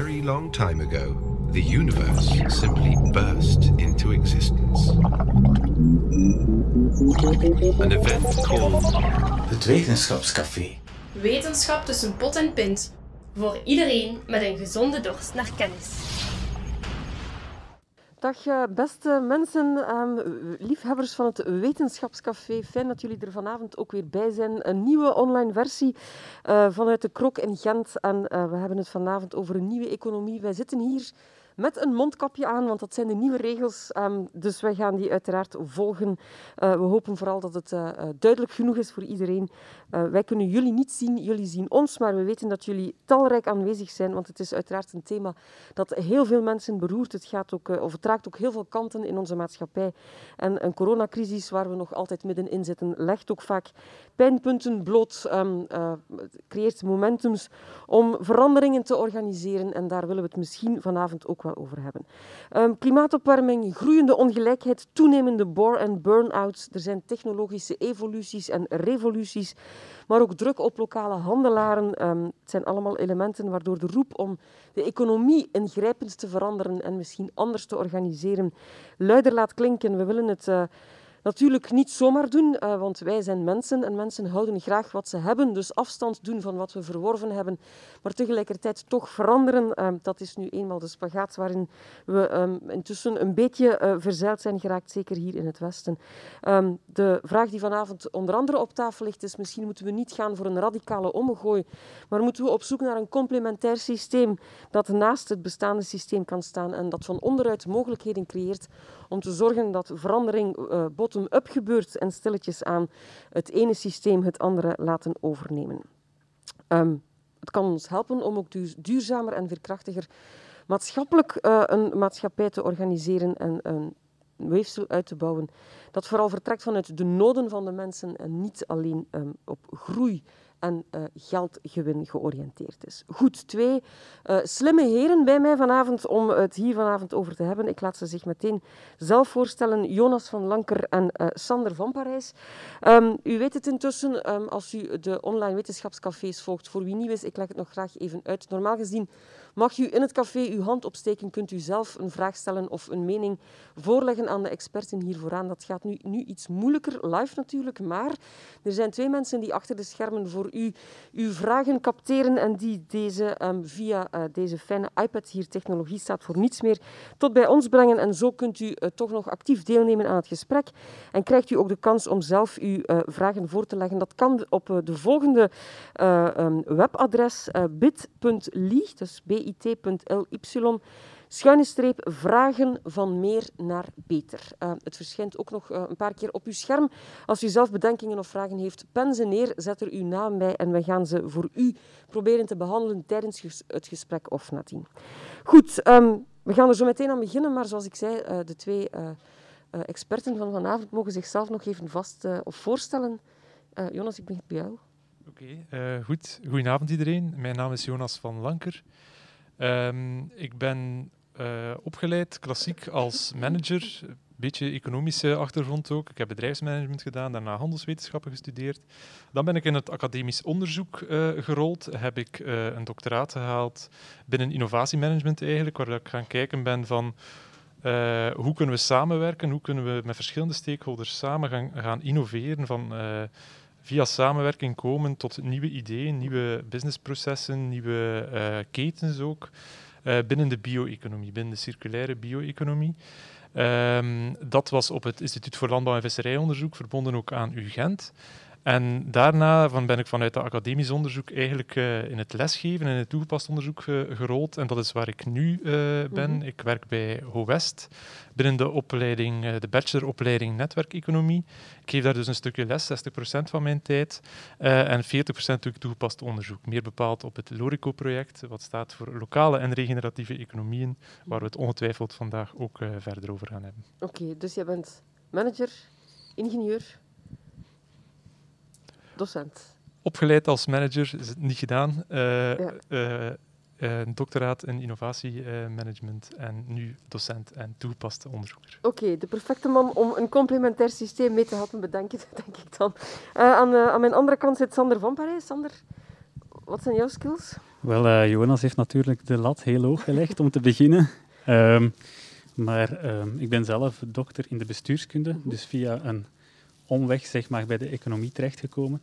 very long time ago, the universe simply burst into existence. An event called Het Wetenschapscafé. Wetenschap tussen pot en pint. Voor iedereen met een gezonde dorst naar kennis. Dag beste mensen, ehm, liefhebbers van het Wetenschapscafé. Fijn dat jullie er vanavond ook weer bij zijn. Een nieuwe online versie eh, vanuit de Krok in Gent. En eh, we hebben het vanavond over een nieuwe economie. Wij zitten hier met een mondkapje aan, want dat zijn de nieuwe regels. Ehm, dus wij gaan die uiteraard volgen. Eh, we hopen vooral dat het uh, duidelijk genoeg is voor iedereen. Wij kunnen jullie niet zien, jullie zien ons, maar we weten dat jullie talrijk aanwezig zijn, want het is uiteraard een thema dat heel veel mensen beroert. Het, gaat ook, of raakt ook heel veel kanten in onze maatschappij. En een coronacrisis waar we nog altijd middenin zitten, legt ook vaak pijnpunten bloot, um, creëert momentums om veranderingen te organiseren. En daar willen we het misschien vanavond ook wel over hebben. Um, klimaatopwarming, groeiende ongelijkheid, toenemende bore- en burn-outs. Er zijn technologische evoluties en revoluties, maar ook druk op lokale handelaren. Um, het zijn allemaal elementen waardoor de roep om de economie ingrijpend te veranderen en misschien anders te organiseren luider laat klinken. We willen het... Uh, Natuurlijk niet zomaar doen, uh, want wij zijn mensen en mensen houden graag wat ze hebben. Dus afstand doen van wat we verworven hebben, maar tegelijkertijd toch veranderen. Uh, dat is nu eenmaal de spagaat waarin we um, intussen een beetje uh, verzeild zijn geraakt, zeker hier in het Westen. Um, de vraag die vanavond onder andere op tafel ligt is, misschien moeten we niet gaan voor een radicale omgooi, maar moeten we op zoek naar een complementair systeem dat naast het bestaande systeem kan staan en dat van onderuit mogelijkheden creëert om te zorgen dat verandering uh, bottom-up gebeurt en stilletjes aan het ene systeem het andere laten overnemen. Um, het kan ons helpen om ook duurzamer en veerkrachtiger maatschappelijk uh, een maatschappij te organiseren en een weefsel uit te bouwen dat vooral vertrekt vanuit de noden van de mensen en niet alleen um, op groei en uh, geldgewin georiënteerd is. Goed, twee uh, slimme heren bij mij vanavond om het hier vanavond over te hebben. Ik laat ze zich meteen zelf voorstellen. Jonas van Lanker en uh, Sander van Parijs. Um, u weet het intussen, um, als u de online wetenschapscafés volgt. Voor wie nieuw is, ik leg het nog graag even uit. Normaal gezien mag u in het café uw hand opsteken, kunt u zelf een vraag stellen of een mening voorleggen aan de experten hier vooraan. Dat gaat nu, nu iets moeilijker, live natuurlijk, maar er zijn twee mensen die achter de schermen voor u uw vragen capteren en die deze um, via uh, deze fijne iPad, hier technologie staat voor niets meer, tot bij ons brengen. En zo kunt u uh, toch nog actief deelnemen aan het gesprek en krijgt u ook de kans om zelf uw uh, vragen voor te leggen. Dat kan op de volgende um, webadres bit.ly, dus bit.ly schuine streep vragen van meer naar beter. Uh, het verschijnt ook nog uh, een paar keer op uw scherm. Als u zelf bedenkingen of vragen heeft, pen ze neer, zet er uw naam bij en we gaan ze voor u proberen te behandelen tijdens het gesprek of nadien. Goed, um, we gaan er zo meteen aan beginnen, maar zoals ik zei, uh, de twee experten van vanavond mogen zichzelf nog even vast of voorstellen. Jonas, ik begin bij jou. Oké, goed. Goedenavond iedereen. Mijn naam is Jonas van Lanker. Um, ik ben uh, opgeleid klassiek als manager, een beetje economische achtergrond ook. Ik heb bedrijfsmanagement gedaan, daarna handelswetenschappen gestudeerd. Dan ben ik in het academisch onderzoek uh, gerold, heb ik uh, een doctoraat gehaald binnen innovatiemanagement eigenlijk, waar ik gaan kijken ben van hoe kunnen we samenwerken, hoe kunnen we met verschillende stakeholders samen gaan, gaan innoveren van via samenwerking komen tot nieuwe ideeën, nieuwe businessprocessen, nieuwe uh, ketens ook uh, binnen de bio-economie, binnen de circulaire bio-economie. Um, dat was op het Instituut voor Landbouw en Visserijonderzoek, verbonden ook aan UGent. En daarna van ben ik vanuit het academisch onderzoek eigenlijk uh, in het lesgeven en in het toegepast onderzoek uh, gerold. En dat is waar ik nu uh, ben. Mm -hmm. Ik werk bij HoWest binnen de opleiding, de bacheloropleiding netwerkeconomie. Ik geef daar dus een stukje les, 60% van mijn tijd. en 40% doe ik toegepast onderzoek. Meer bepaald op het LORICO-project, wat staat voor lokale en regeneratieve economieën, waar we het ongetwijfeld vandaag ook verder over gaan hebben. Oké, okay, dus jij bent manager, ingenieur, docent? Opgeleid als manager, is het niet gedaan. Uh, ja. uh, doctoraat in innovatiemanagement uh, en nu docent en toegepaste onderzoeker. Oké, okay, de perfecte man om een complementair systeem mee te helpen bedenken, denk ik dan. aan, aan, mijn andere kant zit Sander van Parijs. Sander, wat zijn jouw skills? Wel, uh, Jonas heeft natuurlijk de lat heel hoog gelegd om te beginnen. Um, maar um, ik ben zelf dokter in de bestuurskunde, dus via een omweg zeg maar, bij de economie terechtgekomen.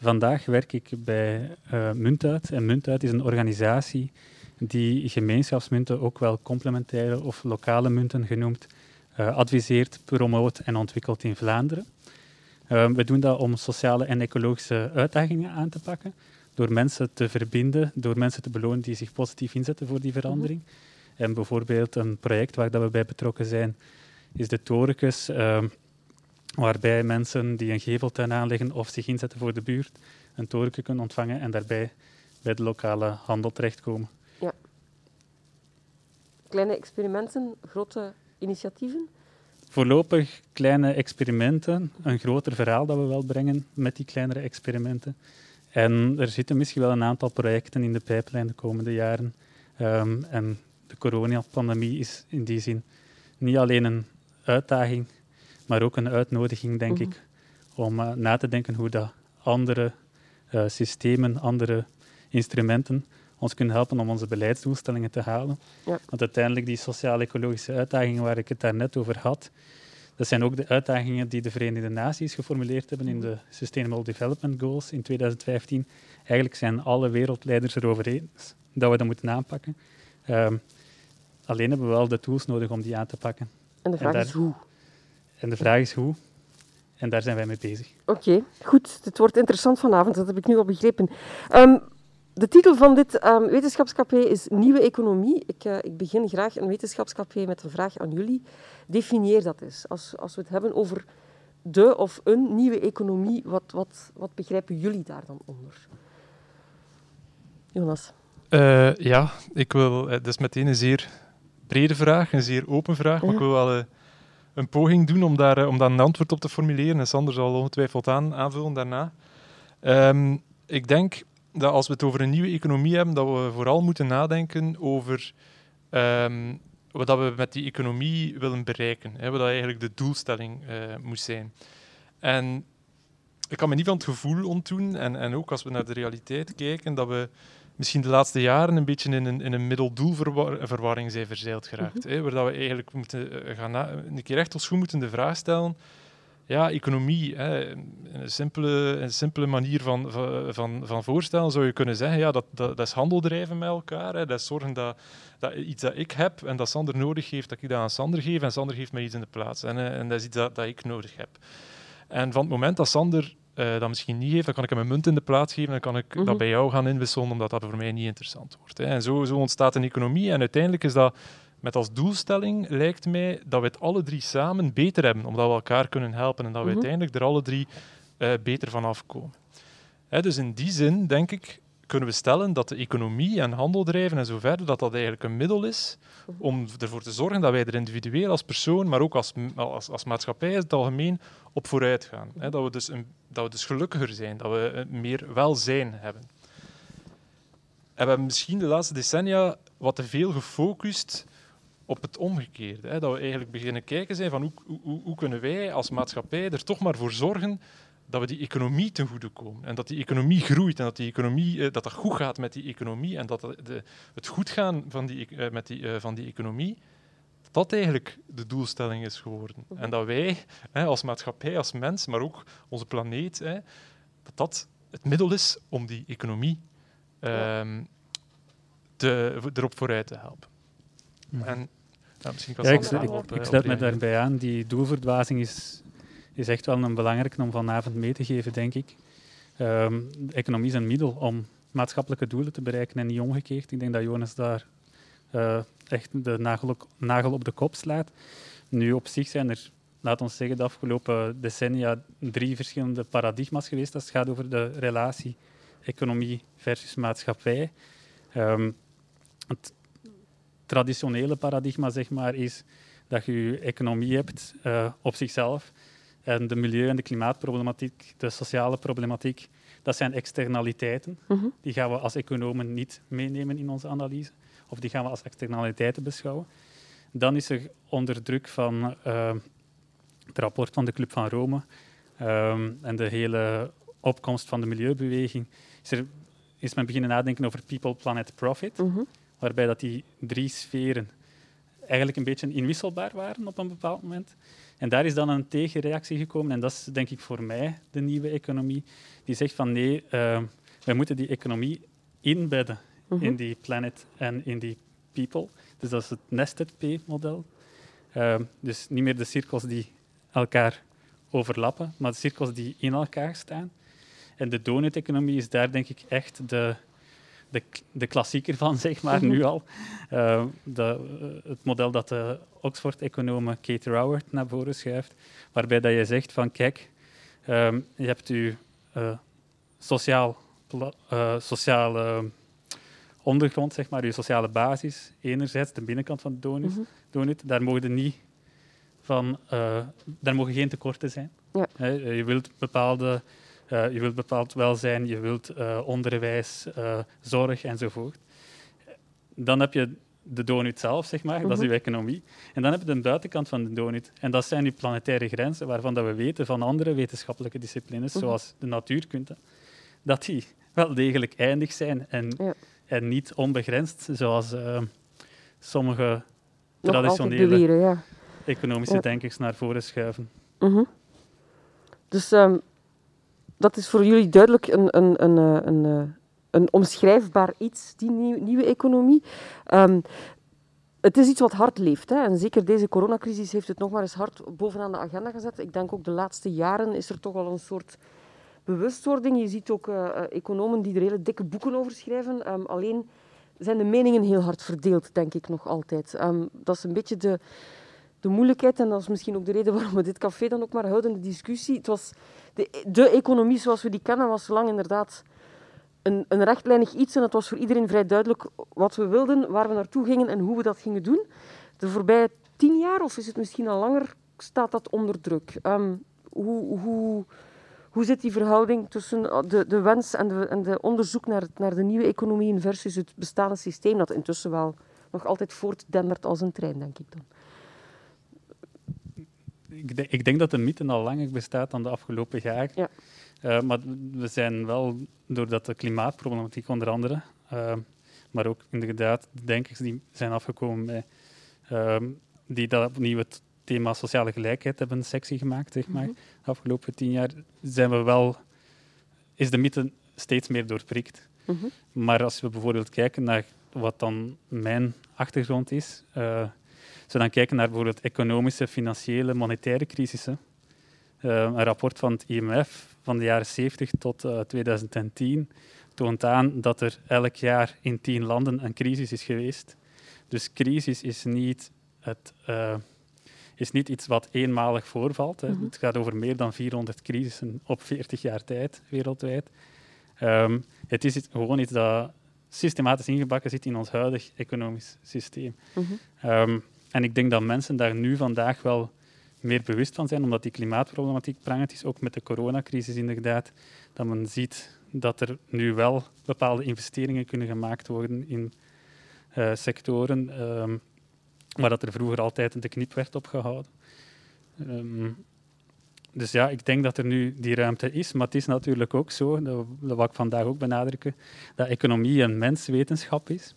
Vandaag werk ik bij uh, Muntuit. En Muntuit is een organisatie die gemeenschapsmunten, ook wel complementaire of lokale munten genoemd, uh, adviseert, promoot en ontwikkelt in Vlaanderen. Uh, we doen dat om sociale en ecologische uitdagingen aan te pakken, door mensen te verbinden, door mensen te belonen die zich positief inzetten voor die verandering. Mhm. En bijvoorbeeld een project waar dat we bij betrokken zijn, is de uh, waarbij mensen die een geveltuin aanleggen of zich inzetten voor de buurt, een toren kunnen ontvangen en daarbij bij de lokale handel terechtkomen. Ja. Kleine experimenten, grote initiatieven? Voorlopig kleine experimenten, een groter verhaal dat we wel brengen met die kleinere experimenten. En er zitten misschien wel een aantal projecten in de pijplijn de komende jaren. Um, en de coronapandemie is in die zin niet alleen een uitdaging, maar ook een uitnodiging, denk ik, om uh, na te denken hoe dat andere uh, systemen, andere instrumenten ons kunnen helpen om onze beleidsdoelstellingen te halen. Ja. Want uiteindelijk die sociaal-ecologische uitdagingen waar ik het daarnet over had, dat zijn ook de uitdagingen die de Verenigde Naties geformuleerd hebben in de Sustainable Development Goals in 2015. Eigenlijk zijn alle wereldleiders erover eens dat we dat moeten aanpakken. Um, alleen hebben we wel de tools nodig om die aan te pakken. En de vraag is hoe? En de vraag is hoe. En daar zijn wij mee bezig. Oké, goed. Het wordt interessant vanavond, dat heb ik nu al begrepen. Um, de titel van dit um, wetenschapscafé is Nieuwe Economie. Ik, uh, ik, begin graag een wetenschapscafé met een vraag aan jullie. Definieer dat eens. Als, als we het hebben over de of een nieuwe economie, wat, wat, wat begrijpen jullie daar dan onder? Jonas? Uh, ja, ik wil... Het eh, is meteen een zeer brede vraag, een zeer open vraag, maar ik wil wel... Een poging doen om daar, om daar een antwoord op te formuleren. En Sander zal ongetwijfeld aan, aanvullen daarna. Um, ik denk dat als we het over een nieuwe economie hebben, dat we vooral moeten nadenken over um, wat we met die economie willen bereiken. Hè, wat eigenlijk de doelstelling uh, moet zijn. En ik kan me niet van het gevoel ontdoen, en, en ook als we naar de realiteit kijken, dat we misschien de laatste jaren een beetje in een, in een middeldoelverwarring zijn verzeild geraakt. Mm -hmm. hè, waar we eigenlijk moeten eh, gaan een keer echt ons goed moeten de vraag stellen ja, economie. Hè. Een, simpele, een simpele manier van, van, van voorstellen zou je kunnen zeggen, ja, dat, dat, dat is handel drijven met elkaar. Hè. Dat is zorgen dat, dat iets dat ik heb en dat Sander nodig heeft, dat ik dat aan Sander geef en Sander geeft mij iets in de plaats. En, eh, en dat is iets dat, dat ik nodig heb. En van het moment dat Sander uh, dat misschien niet heeft, dan kan ik hem een munt in de plaats geven en dan kan ik dat mhm. bij jou gaan inwisselen, omdat dat voor mij niet interessant wordt. Hè. En zo, zo ontstaat een economie en uiteindelijk is dat met als doelstelling lijkt mij dat we het alle drie samen beter hebben, omdat we elkaar kunnen helpen en dat we mhm. uiteindelijk er alle drie uh, beter van afkomen. Hè, dus in die zin, denk ik, kunnen we stellen dat de economie en handel drijven en zo verder, dat dat eigenlijk een middel is om ervoor te zorgen dat wij er individueel als persoon, maar ook als, als, als maatschappij in het algemeen op vooruit gaan. Hè, dat, we dus een, dat we dus gelukkiger zijn, dat we eh, meer welzijn hebben. En we hebben misschien de laatste decennia wat te veel gefocust op het omgekeerde. Hè? Dat we eigenlijk beginnen kijken zijn van hoe, hoe, hoe kunnen wij als maatschappij er toch maar voor zorgen dat we die economie ten goede komen. En dat die economie groeit en dat, die economie, eh, dat het goed gaat met die economie en dat het goed gaan van die, eh, met die, van die economie, dat eigenlijk de doelstelling is geworden. Mhm. En dat wij hè, als maatschappij, als mens, maar ook onze planeet, hè, dat dat het middel is om die economie te, erop vooruit te helpen. Mhm. En ja, misschien kan ja, ik, ik, ik sluit me daarbij aan. Die doelverdwazing is, is echt wel een belangrijke om vanavond mee te geven, denk ik. Um, de economie is een middel om maatschappelijke doelen te bereiken en niet omgekeerd. Ik denk dat Jonas daar uh, echt de nagel op, nagel op de kop slaat. Nu, op zich zijn er, laat ons zeggen, de afgelopen decennia drie verschillende paradigma's geweest als het gaat over de relatie economie versus maatschappij. Um, het traditionele paradigma zeg maar, is dat je je economie hebt uh, op zichzelf. En de milieu- en de klimaatproblematiek, de sociale problematiek, dat zijn externaliteiten. Mm Die gaan we als economen niet meenemen in onze analyse. Of die gaan we als externaliteiten beschouwen. Dan is er onder druk van uh, het rapport van de Club van Rome um, en de hele opkomst van de milieubeweging, is er is men beginnen nadenken over people, planet, profit. Mhm. Waarbij dat die drie sferen eigenlijk een beetje inwisselbaar waren op een bepaald moment. En daar is dan een tegenreactie gekomen. En dat is denk ik voor mij de nieuwe economie. Die zegt van nee, uh, wij moeten die economie inbedden Mhm. in die planet en in die people. Dus dat is het nested P-model. Uh, dus niet meer de cirkels die elkaar overlappen, maar de cirkels die in elkaar staan. En de donut-economie is daar denk ik echt de, de, de klassieker van, zeg maar, Mhm. nu al. Uh, de, uh, het model dat de Oxford-econome Kate Raworth naar voren schuift, waarbij dat je zegt van kijk, um, je hebt je uh, sociaal, sociale ondergrond, zeg maar, je sociale basis, enerzijds de binnenkant van de donut, Mhm. donut daar mogen niet van, daar mogen geen tekorten zijn. Ja. je wilt bepaalde uh, je wilt bepaald welzijn, je wilt uh, onderwijs, zorg enzovoort. Dan heb je de donut zelf, zeg maar, dat is Mhm. je economie. En dan heb je de buitenkant van de donut. En dat zijn die planetaire grenzen, waarvan dat we weten van andere wetenschappelijke disciplines, Mhm. zoals de natuurkunde, dat die wel degelijk eindig zijn en, Ja. En niet onbegrensd, zoals uh, sommige traditionele beweren, ja. economische Ja. denkers naar voren schuiven. Mhm. Dus ehm, dat is voor jullie duidelijk een, een, een, eh, een, een, een omschrijfbaar iets, die nieuw, nieuwe economie. Um, het is iets wat hard leeft. Hè? En zeker deze coronacrisis heeft het nog maar eens hard bovenaan de agenda gezet. Ik denk ook de laatste jaren is er toch al een soort bewustwording. Je ziet ook uh, economen die er hele dikke boeken over schrijven. Um, alleen zijn de meningen heel hard verdeeld, denk ik nog altijd. Um, dat is een beetje de, de moeilijkheid, en dat is misschien ook de reden waarom we dit café dan ook maar houden, de discussie. Het was de, de economie zoals we die kennen, was lang inderdaad een, een rechtlijnig iets. En het was voor iedereen vrij duidelijk wat we wilden, waar we naartoe gingen en hoe we dat gingen doen. De voorbije tien jaar, of is het misschien al langer, staat dat onder druk. Um, hoe, hoe, hoe zit die verhouding tussen de, de wens en de, en de onderzoek naar, naar de nieuwe economie versus het bestaande systeem, dat intussen wel nog altijd voortdendert als een trein, denk ik dan? ik, denk, ik denk dat de mythe al langer bestaat dan de afgelopen jaren. Ja. Uh, maar we zijn wel, doordat de klimaatproblematiek onder andere, uh, maar ook inderdaad de denkers die zijn afgekomen uh, die dat opnieuw het thema sociale gelijkheid hebben sexy gemaakt, zeg maar. Mhm. De afgelopen tien jaar zijn we wel, is de mythe steeds meer doorprikt. Mhm. Maar als we bijvoorbeeld kijken naar wat dan mijn achtergrond is, uh, als we dan kijken naar bijvoorbeeld economische, financiële, monetaire crisissen, uh, een rapport van het IMF van de jaren 70 tot uh, 2010 toont aan dat er elk jaar in tien landen een crisis is geweest. Dus crisis is niet, het, uh, is niet iets wat eenmalig voorvalt. Hè. Mhm. Het gaat over meer dan 400 crisissen op 40 jaar tijd wereldwijd. Um, het is iets, gewoon iets dat systematisch ingebakken zit in ons huidig economisch systeem. Mhm. Um, en ik denk dat mensen daar nu vandaag wel meer bewust van zijn, omdat die klimaatproblematiek prangend is, ook met de coronacrisis inderdaad, dat men ziet dat er nu wel bepaalde investeringen kunnen gemaakt worden in uh, sectoren um, waar dat er vroeger altijd de knip werd opgehouden. Um, dus ja, ik denk dat er nu die ruimte is, maar het is natuurlijk ook zo, dat, dat wil ik vandaag ook benadrukken, dat economie een menswetenschap is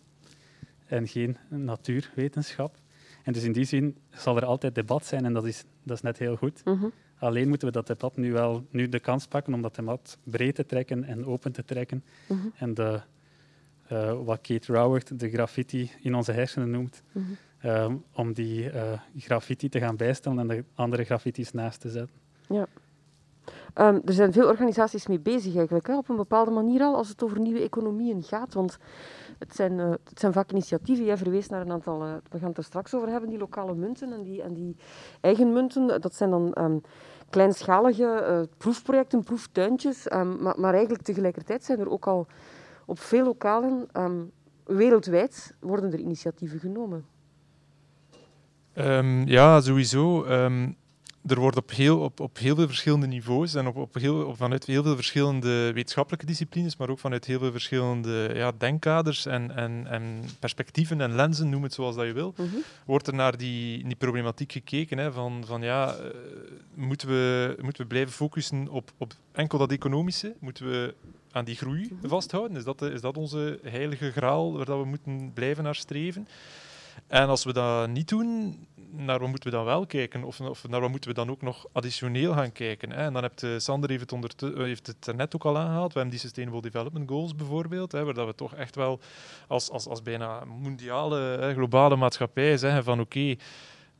en geen natuurwetenschap. En dus in die zin zal er altijd debat zijn en dat is, dat is net heel goed. Mhm. Alleen moeten we dat debat nu wel nu de kans pakken om dat debat breed te trekken en open te trekken. Mhm. En de, uh, wat Kate Raworth de graffiti in onze hersenen noemt, Mhm. Um, om die uh, graffiti te gaan bijstellen en de andere graffitis naast te zetten. Ja. Um, er zijn veel organisaties mee bezig eigenlijk, hè, op een bepaalde manier al, als het over nieuwe economieën gaat. Want het zijn, uh, het zijn vaak initiatieven. Jij verwees naar een aantal, uh, we gaan het er straks over hebben, die lokale munten en die, en die eigen munten. Dat zijn dan um, kleinschalige proefprojecten, proeftuintjes. Maar, maar, eigenlijk tegelijkertijd zijn er ook al op veel lokalen, wereldwijd, worden er initiatieven genomen. Um, ja, sowieso. Um, er wordt op heel, op, op heel veel verschillende niveaus en op, op heel, vanuit heel veel verschillende wetenschappelijke disciplines, maar ook vanuit heel veel verschillende ja, denkkaders en, en, en perspectieven en lenzen, noem het zoals dat je wil, mhm. wordt er naar die, die problematiek gekeken. Hè, van, van ja, uh, moeten, we, moeten we blijven focussen op, op enkel dat economische? Moeten we aan die groei mhm. vasthouden? Is dat, is dat onze heilige graal waar dat we moeten blijven naar streven? En als we dat niet doen, naar wat moeten we dan wel kijken? Of, of naar wat moeten we dan ook nog additioneel gaan kijken? Hè? En dan hebt Sander heeft het, eh, heeft het net ook al aangehaald. We hebben die Sustainable Development Goals bijvoorbeeld, hè, waar dat we toch echt wel als, als, als bijna mondiale, hè, globale maatschappij zeggen van oké,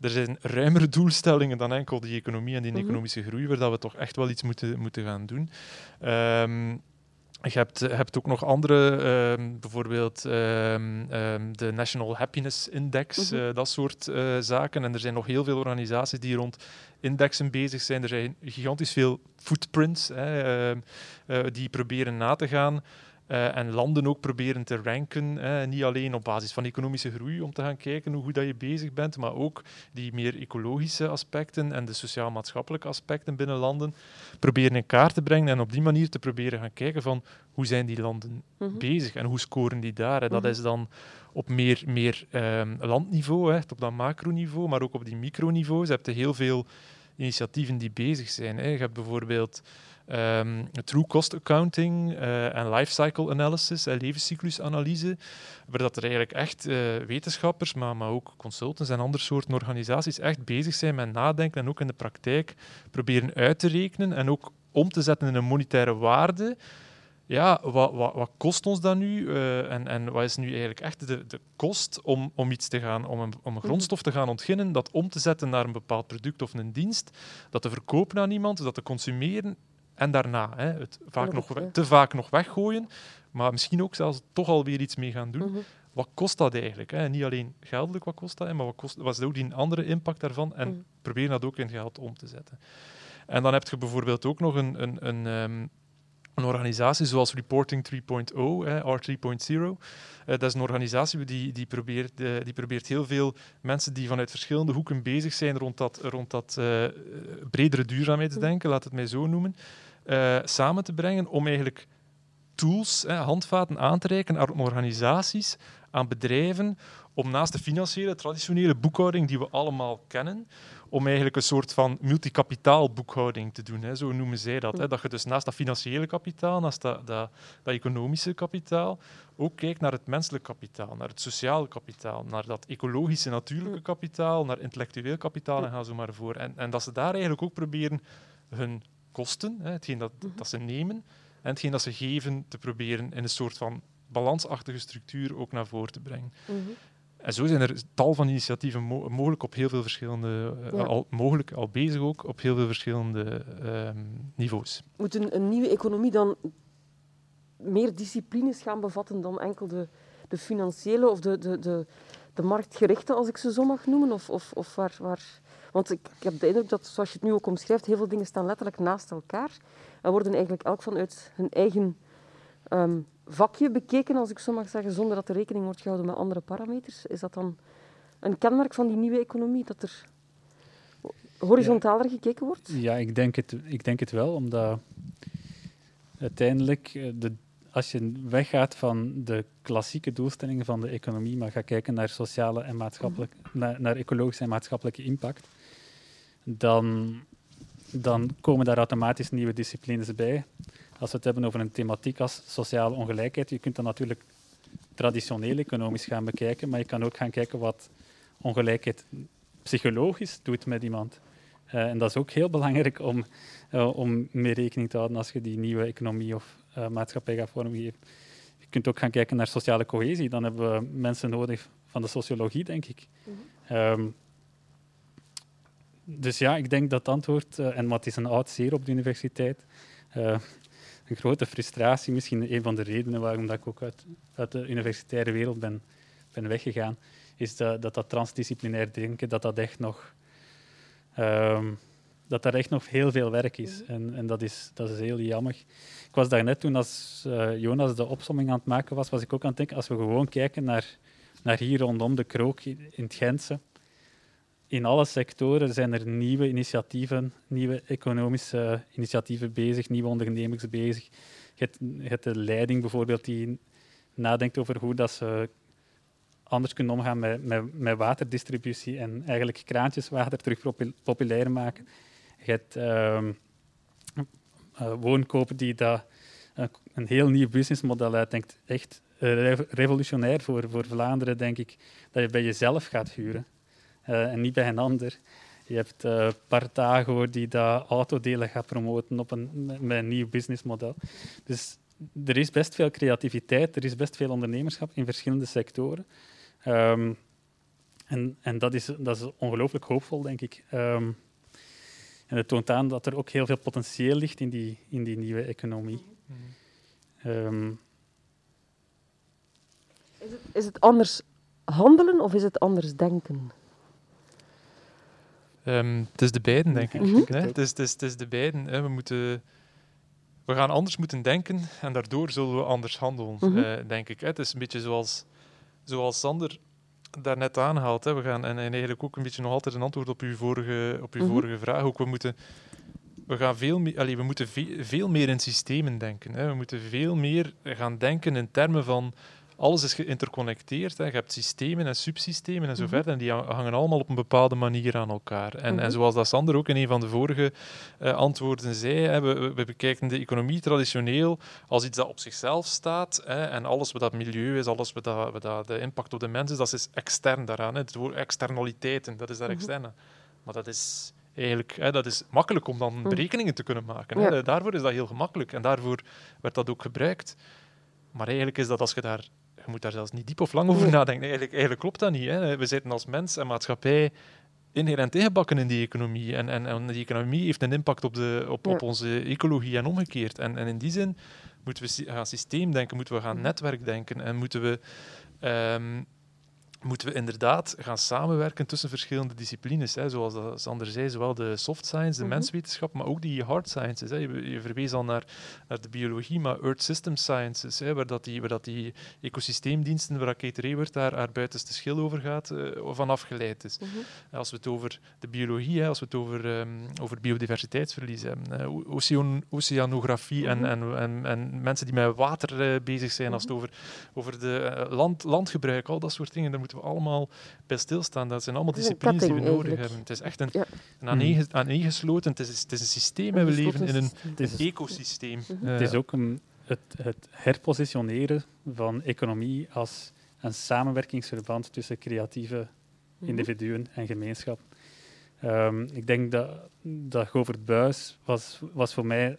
er zijn ruimere doelstellingen dan enkel die economie en die mhm. economische groei, waar dat we toch echt wel iets moeten, moeten gaan doen. Um, je hebt, hebt ook nog andere, ehm, bijvoorbeeld ehm, ehm, de National Happiness Index, mhm. eh, dat soort uh, zaken. En er zijn nog heel veel organisaties die rond indexen bezig zijn. Er zijn gigantisch veel footprints hè, uh, die proberen na te gaan. Uh, en landen ook proberen te ranken. Niet alleen op basis van economische groei om te gaan kijken hoe goed dat je bezig bent, maar ook die meer ecologische aspecten en de sociaal-maatschappelijke aspecten binnen landen proberen in kaart te brengen en op die manier te proberen gaan kijken van hoe zijn die landen mm bezig en hoe scoren die daar. En dat mhm. is dan op meer, meer um, landniveau, hè, op dat macroniveau, maar ook op die microniveau. Je hebt heel veel initiatieven die bezig zijn. Hè. Je hebt bijvoorbeeld um, true cost accounting uh, en lifecycle analysis en levenscyclusanalyse, waar dat er eigenlijk echt uh, wetenschappers, maar, maar ook consultants en andere soorten organisaties echt bezig zijn met nadenken en ook in de praktijk proberen uit te rekenen en ook om te zetten in een monetaire waarde. Ja, wat, wat, wat kost ons dat nu? Uh, en, en wat is nu eigenlijk echt de, de kost om, om iets te gaan, om een, om een grondstof te gaan ontginnen, dat om te zetten naar een bepaald product of een dienst, dat te verkopen aan iemand, dat te consumeren en daarna hè, het vaak nog, te vaak nog weggooien, maar misschien ook zelfs toch alweer iets mee gaan doen. Mhm. Wat kost dat eigenlijk? Hè? Niet alleen geldelijk wat kost dat, maar wat, kost, wat is ook die andere impact daarvan? En mm. probeer dat ook in geld om te zetten. En dan heb je bijvoorbeeld ook nog een, een, een, ehm, een organisatie zoals Reporting 3.0, R3.0. Uh, dat is een organisatie die, die, probeert, uh, die probeert heel veel mensen die vanuit verschillende hoeken bezig zijn rond dat, rond dat uh, bredere duurzaamheidsdenken, laat het mij zo noemen, uh, samen te brengen om eigenlijk tools, handvaten aan te reiken aan organisaties, aan bedrijven, om naast de financiële, traditionele boekhouding die we allemaal kennen, om eigenlijk een soort van multicapitaalboekhouding te doen. Hè. Zo noemen zij dat. Hè. Dat je dus naast dat financiële kapitaal, naast dat, dat, dat, economische kapitaal, ook kijkt naar het menselijk kapitaal, naar het sociale kapitaal, naar dat ecologische natuurlijke kapitaal, naar intellectueel kapitaal en ga zo maar voor. En, en dat ze daar eigenlijk ook proberen hun kosten, hè, hetgeen dat, mhm. dat ze nemen, en hetgeen dat ze geven, te proberen in een soort van balansachtige structuur ook naar voren te brengen. Mhm. En zo zijn er tal van initiatieven mogelijk op heel veel verschillende, uh, al, mogelijk al bezig ook op heel veel verschillende uh, niveaus. Moet een, een, nieuwe economie dan meer disciplines gaan bevatten dan enkel de, de financiële of de, de, de, de marktgerichte, als ik ze zo mag noemen? Of, of, of waar, waar, want ik, ik, heb de indruk dat, zoals je het nu ook omschrijft, heel veel dingen staan letterlijk naast elkaar en worden eigenlijk elk vanuit hun eigen um, vakje bekeken, als ik zo mag zeggen, zonder dat er rekening wordt gehouden met andere parameters. Is dat dan een kenmerk van die nieuwe economie, dat er horizontaler gekeken wordt? Ja, ik denk het, ik denk het wel, omdat uiteindelijk eh, de als je weggaat van de klassieke doelstellingen van de economie, maar gaat kijken naar sociale en maatschappelijke, naar, naar, ecologische en maatschappelijke impact, dan, dan komen daar automatisch nieuwe disciplines bij. Als we het hebben over een thematiek als sociale ongelijkheid, je kunt dan natuurlijk traditioneel economisch gaan bekijken, maar je kan ook gaan kijken wat ongelijkheid psychologisch doet met iemand. Uh, en dat is ook heel belangrijk om, uh, om mee rekening te houden als je die nieuwe economie of uh, maatschappij gaat vormgeven. Je kunt ook gaan kijken naar sociale cohesie. Dan hebben we mensen nodig van de sociologie, denk ik. Mhm. um, dus ja, ik denk dat het antwoord, en wat is een oud zeer op de universiteit, een grote frustratie, misschien een van de redenen waarom dat ik ook uit, uit de universitaire wereld ben, ben weggegaan, is dat, dat, dat transdisciplinair denken, dat dat echt nog... Um, dat daar echt nog heel veel werk is. En, en dat, is, dat is heel jammer. Ik was daar net toen als uh, Jonas de opsomming aan het maken was, was ik ook aan het denken, als we gewoon kijken naar, naar hier rondom de krook in het Gentse, in alle sectoren zijn er nieuwe initiatieven, nieuwe economische initiatieven bezig, nieuwe ondernemers bezig. Je hebt, de leiding bijvoorbeeld die nadenkt over hoe dat ze anders kunnen omgaan met, met, met waterdistributie en eigenlijk kraantjeswater terug populair maken. Je hebt uh, woonkopen die dat een heel nieuw businessmodel uitdenkt. Echt revolutionair voor, voor Vlaanderen, denk ik, dat je bij jezelf gaat huren en niet bij een ander. Je hebt uh, Partago die dat autodelen gaat promoten op een, met een nieuw businessmodel. Dus er is best veel creativiteit, er is best veel ondernemerschap in verschillende sectoren. Um, en en dat, is, dat is ongelooflijk hoopvol, denk ik. Um, en het toont aan dat er ook heel veel potentieel ligt in die, in die nieuwe economie. Um, is, het, is het anders handelen of is het anders denken? Um, het is de beiden, denk ik. Mm -hmm. het, is, het, is, het is de beiden. Hè. We, moeten, we gaan anders moeten denken en daardoor zullen we anders handelen, mm -hmm. uh, denk ik. Hè. Het is een beetje zoals, zoals Sander daarnet aanhaalt. Hè. We gaan, en, en, eigenlijk ook een beetje nog altijd een antwoord op uw vorige, op uw mm -hmm. vorige vraag. Ook we moeten, we gaan veel, we moeten ve veel meer in systemen denken. Hè. We moeten veel meer gaan denken in termen van alles is geïnterconnecteerd. Hè. Je hebt systemen en subsystemen en zo verder. En die hangen allemaal op een bepaalde manier aan elkaar. En, en zoals dat Sander ook in een van de vorige uh, antwoorden zei, hè, we, we, bekijken de economie traditioneel als iets dat op zichzelf staat. Hè, en alles wat dat milieu is, alles wat, dat, wat dat de impact op de mens is, dat is extern daaraan. Hè. Het woord externaliteiten, dat is daar mm-hmm. externe. Maar dat is eigenlijk, hè, dat is makkelijk om dan berekeningen te kunnen maken. Hè. Ja. Daarvoor is dat heel gemakkelijk en daarvoor werd dat ook gebruikt. Maar eigenlijk is dat als je daar je moet daar zelfs niet diep of lang over nadenken. Eigenlijk, eigenlijk klopt dat niet. Hè. We zitten als mens en maatschappij inherent ingebakken in die economie. En, en, en, die economie heeft een impact op, de, op, op onze ecologie en omgekeerd. En, en in die zin moeten we gaan systeem denken, moeten we gaan netwerk denken en moeten we um, moeten we inderdaad gaan samenwerken tussen verschillende disciplines. Hè. Zoals dat Sander zei, zowel de soft science, de mm -hmm. menswetenschap, maar ook die hard sciences. Hè. Je, je, verwees al naar, naar de biologie, maar Earth System Sciences, hè, waar, dat die, waar dat die ecosysteemdiensten, waar Kate Rayward daar haar buitenste schil over gaat, uh, van afgeleid is. Mm -hmm. Als we het over de biologie, hè, als we het over, um, over biodiversiteitsverlies hebben, uh, ocean, oceanografie mm -hmm. en, en, en, en, mensen die met water uh, bezig zijn, als het over, over de land, landgebruik, al dat soort dingen, daar moeten we allemaal bij stilstaan. Dat zijn allemaal disciplines die we nodig eigenlijk. hebben. Het is echt een, ja. een aaneen, aaneengesloten, het is, het is een systeem en we leven in een, een ecosysteem. Uh, het is ook een, het, het herpositioneren van economie als een samenwerkingsverband tussen creatieve individuen en gemeenschap. Um, ik denk dat, dat Govert Buis was, was voor mij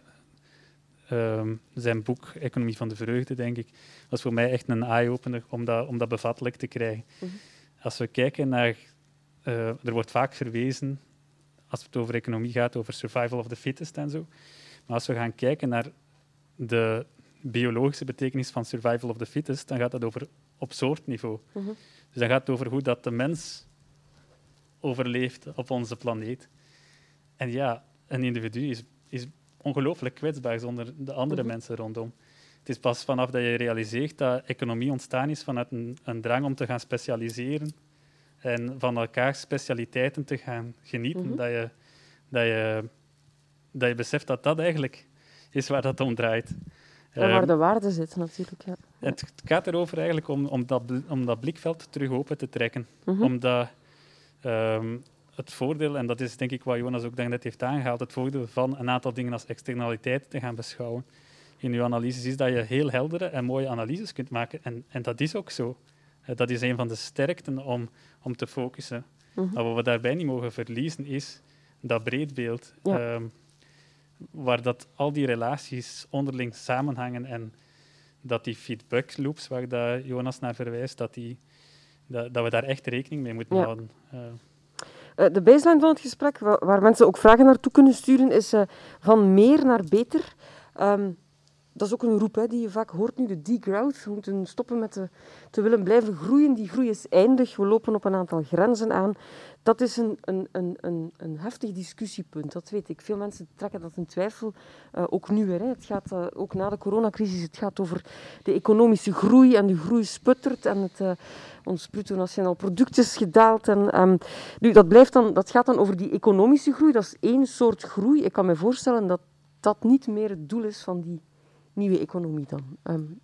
um, zijn boek Economie van de Vreugde, denk ik, was voor mij echt een eye-opener om dat, om dat bevattelijk te krijgen. Mm -hmm. Als we kijken naar... Uh, er wordt vaak verwezen, als het over economie gaat, over survival of the fittest en zo. Maar als we gaan kijken naar de biologische betekenis van survival of the fittest, dan gaat dat over op soortniveau. Mm -hmm. Dus dan gaat het over hoe dat de mens overleeft op onze planeet. En ja, een individu is, is ongelooflijk kwetsbaar zonder de andere mm -hmm. mensen rondom. Het is pas vanaf dat je realiseert dat economie ontstaan is vanuit een, een drang om te gaan specialiseren en van elkaar specialiteiten te gaan genieten, mm -hmm. dat, je, dat, je, dat je beseft dat dat eigenlijk is waar dat om draait. En waar de waarde zit natuurlijk. Ja. Het, gaat erover eigenlijk om, om, dat, om dat blikveld terug open te trekken. Mm -hmm. Omdat um, het voordeel, en dat is denk ik wat Jonas ook net heeft aangehaald, het voordeel van een aantal dingen als externaliteit te gaan beschouwen in uw analyses, is dat je heel heldere en mooie analyses kunt maken. En, en dat is ook zo. Dat is een van de sterkten om, om te focussen. Mm -hmm. Maar wat we daarbij niet mogen verliezen, is dat breedbeeld. Ja. Um, waar dat al die relaties onderling samenhangen en dat die feedback loops waar dat Jonas naar verwijst, dat, die, dat, dat we daar echt rekening mee moeten ja. houden. Uh, de baseline van het gesprek, waar mensen ook vragen naartoe kunnen sturen, is uh, van meer naar beter. Um, dat is ook een roep hè, die je vaak hoort nu, de degrowth. We moeten stoppen met te, te willen blijven groeien. Die groei is eindig. We lopen op een aantal grenzen aan. Dat is een, een, een, een, heftig discussiepunt, dat weet ik. Veel mensen trekken dat in twijfel, uh, ook nu weer. Hè. Het gaat uh, ook na de coronacrisis, het gaat over de economische groei en de groei sputtert en het, uh, ons bruto nationaal product is gedaald. En, um, nu, dat, blijft dan, dat gaat dan over die economische groei, dat is één soort groei. Ik kan me voorstellen dat dat niet meer het doel is van die nieuwe economie dan. Um,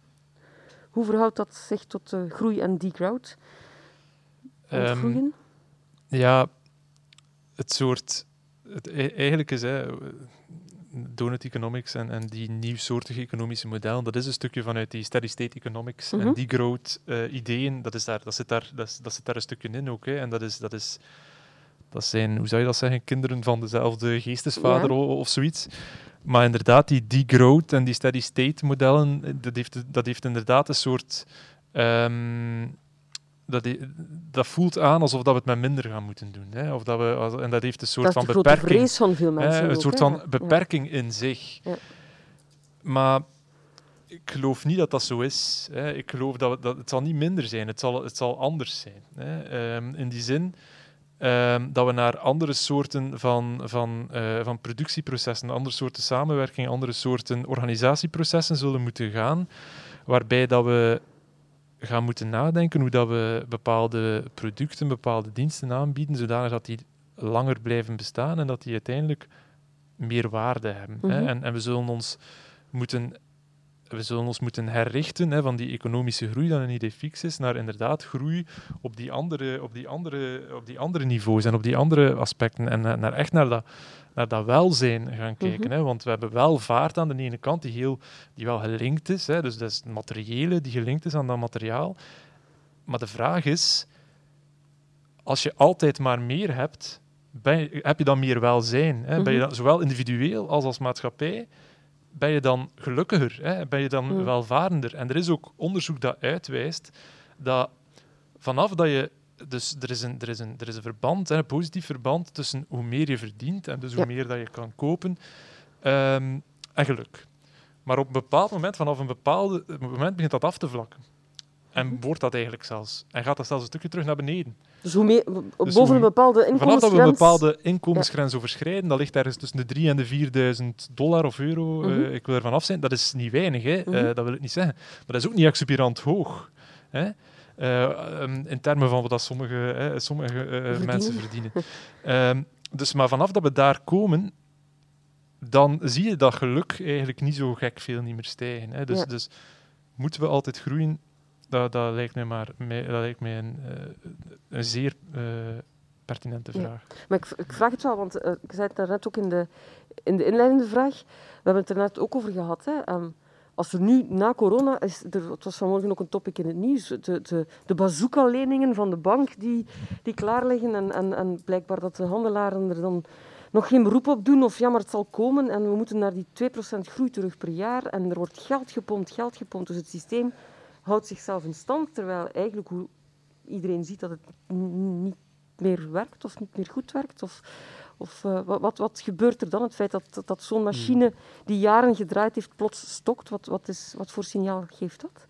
hoe verhoudt dat zich tot uh, groei en degrowth? Um, ja, het soort... Het, e-, eigenlijk is hè, donut economics en, en die nieuwsoortige economische modellen, dat is een stukje vanuit die steady state economics mm -hmm. en mhm. degrowth uh, ideeën, dat, is daar, dat, zit daar, dat, dat zit daar een stukje in ook. Hè. En dat is... Dat is dat zijn, hoe zou je dat zeggen, kinderen van dezelfde geestesvader ja. of zoiets. Maar inderdaad, die degrowth en die steady state modellen, dat heeft, dat heeft inderdaad een soort. Um, dat, dat voelt aan alsof dat we het met minder gaan moeten doen. Hè? Of dat we, en dat heeft een soort van beperking. vrees van veel mensen. Hè? Een soort van beperking in zich. Ja. Maar ik geloof niet dat dat zo is. Hè? Ik geloof dat, dat het zal niet minder zijn, het zal, het zal anders zijn. Hè? Um, in die zin Ehm, dat we naar andere soorten van, van, uh, van productieprocessen, andere soorten samenwerking, andere soorten organisatieprocessen zullen moeten gaan, waarbij dat we gaan moeten nadenken hoe dat we bepaalde producten, bepaalde diensten aanbieden, zodanig dat die langer blijven bestaan en dat die uiteindelijk meer waarde hebben. hè? Mhm. En, en we zullen ons moeten we zullen ons moeten herrichten hè, van die economische groei, dat een idee fix is, naar inderdaad groei op die andere, op die andere, op die andere niveaus en op die andere aspecten. En naar, echt naar dat, naar dat welzijn gaan kijken. Mhm. hè, want we hebben wel vaart aan de ene kant die, heel, die wel gelinkt is. Hè, dus dat is het materiële die gelinkt is aan dat materiaal. Maar de vraag is, als je altijd maar meer hebt, je, heb je dan meer welzijn? Hè? Ben je mhm. dan, zowel individueel als als maatschappij ben je dan gelukkiger, hè? ben je dan mm. welvarender. En er is ook onderzoek dat uitwijst dat vanaf dat je. Dus er is een, er is een, er is een verband, een positief verband tussen hoe meer je verdient en dus hoe meer dat je kan kopen um, en geluk. Maar op een bepaald moment, vanaf een bepaald moment, begint dat af te vlakken. En mhm. wordt dat eigenlijk zelfs. En gaat dat zelfs een stukje terug naar beneden. Dus hoe meer, dus boven een bepaalde inkomensgrens... Vanaf dat we een bepaalde inkomensgrens ja. overschrijden, dat ligt ergens tussen de 3 en de 4000 dollar of euro, mm -hmm. uh, ik wil ervan af zijn, dat is niet weinig, hè. Mm -hmm. uh, dat wil ik niet zeggen. Maar dat is ook niet exuberant hoog. Hè. Uh, um, in termen van wat dat sommige, sommige mensen verdienen. um, dus maar vanaf dat we daar komen, dan zie je dat geluk eigenlijk niet zo gek veel niet meer stijgen. Hè. Dus, ja. dus moeten we altijd groeien? Dat, dat, lijkt mij maar dat lijkt mij een, uh, een zeer uh, pertinente vraag. Ja. Maar ik, ik, vraag het wel, want uh, ik zei het daarnet ook in de, in de inleidende vraag. We hebben het er net ook over gehad. Hè. Um, als er nu na corona is, er, het was vanmorgen ook een topic in het nieuws, de, de, de bazooka-leningen van de bank die, die klaar liggen en, en, en blijkbaar dat de handelaren er dan nog geen beroep op doen of ja, maar het zal komen en we moeten naar die 2% groei terug per jaar en er wordt geld gepompt, geld gepompt, dus het systeem houdt zichzelf in stand, terwijl eigenlijk hoe iedereen ziet dat het niet meer werkt of niet meer goed werkt? Of, of uh, wat, wat gebeurt er dan? Het feit dat, dat zo'n machine die jaren gedraaid heeft plots stokt, wat, wat, is, wat voor signaal geeft dat?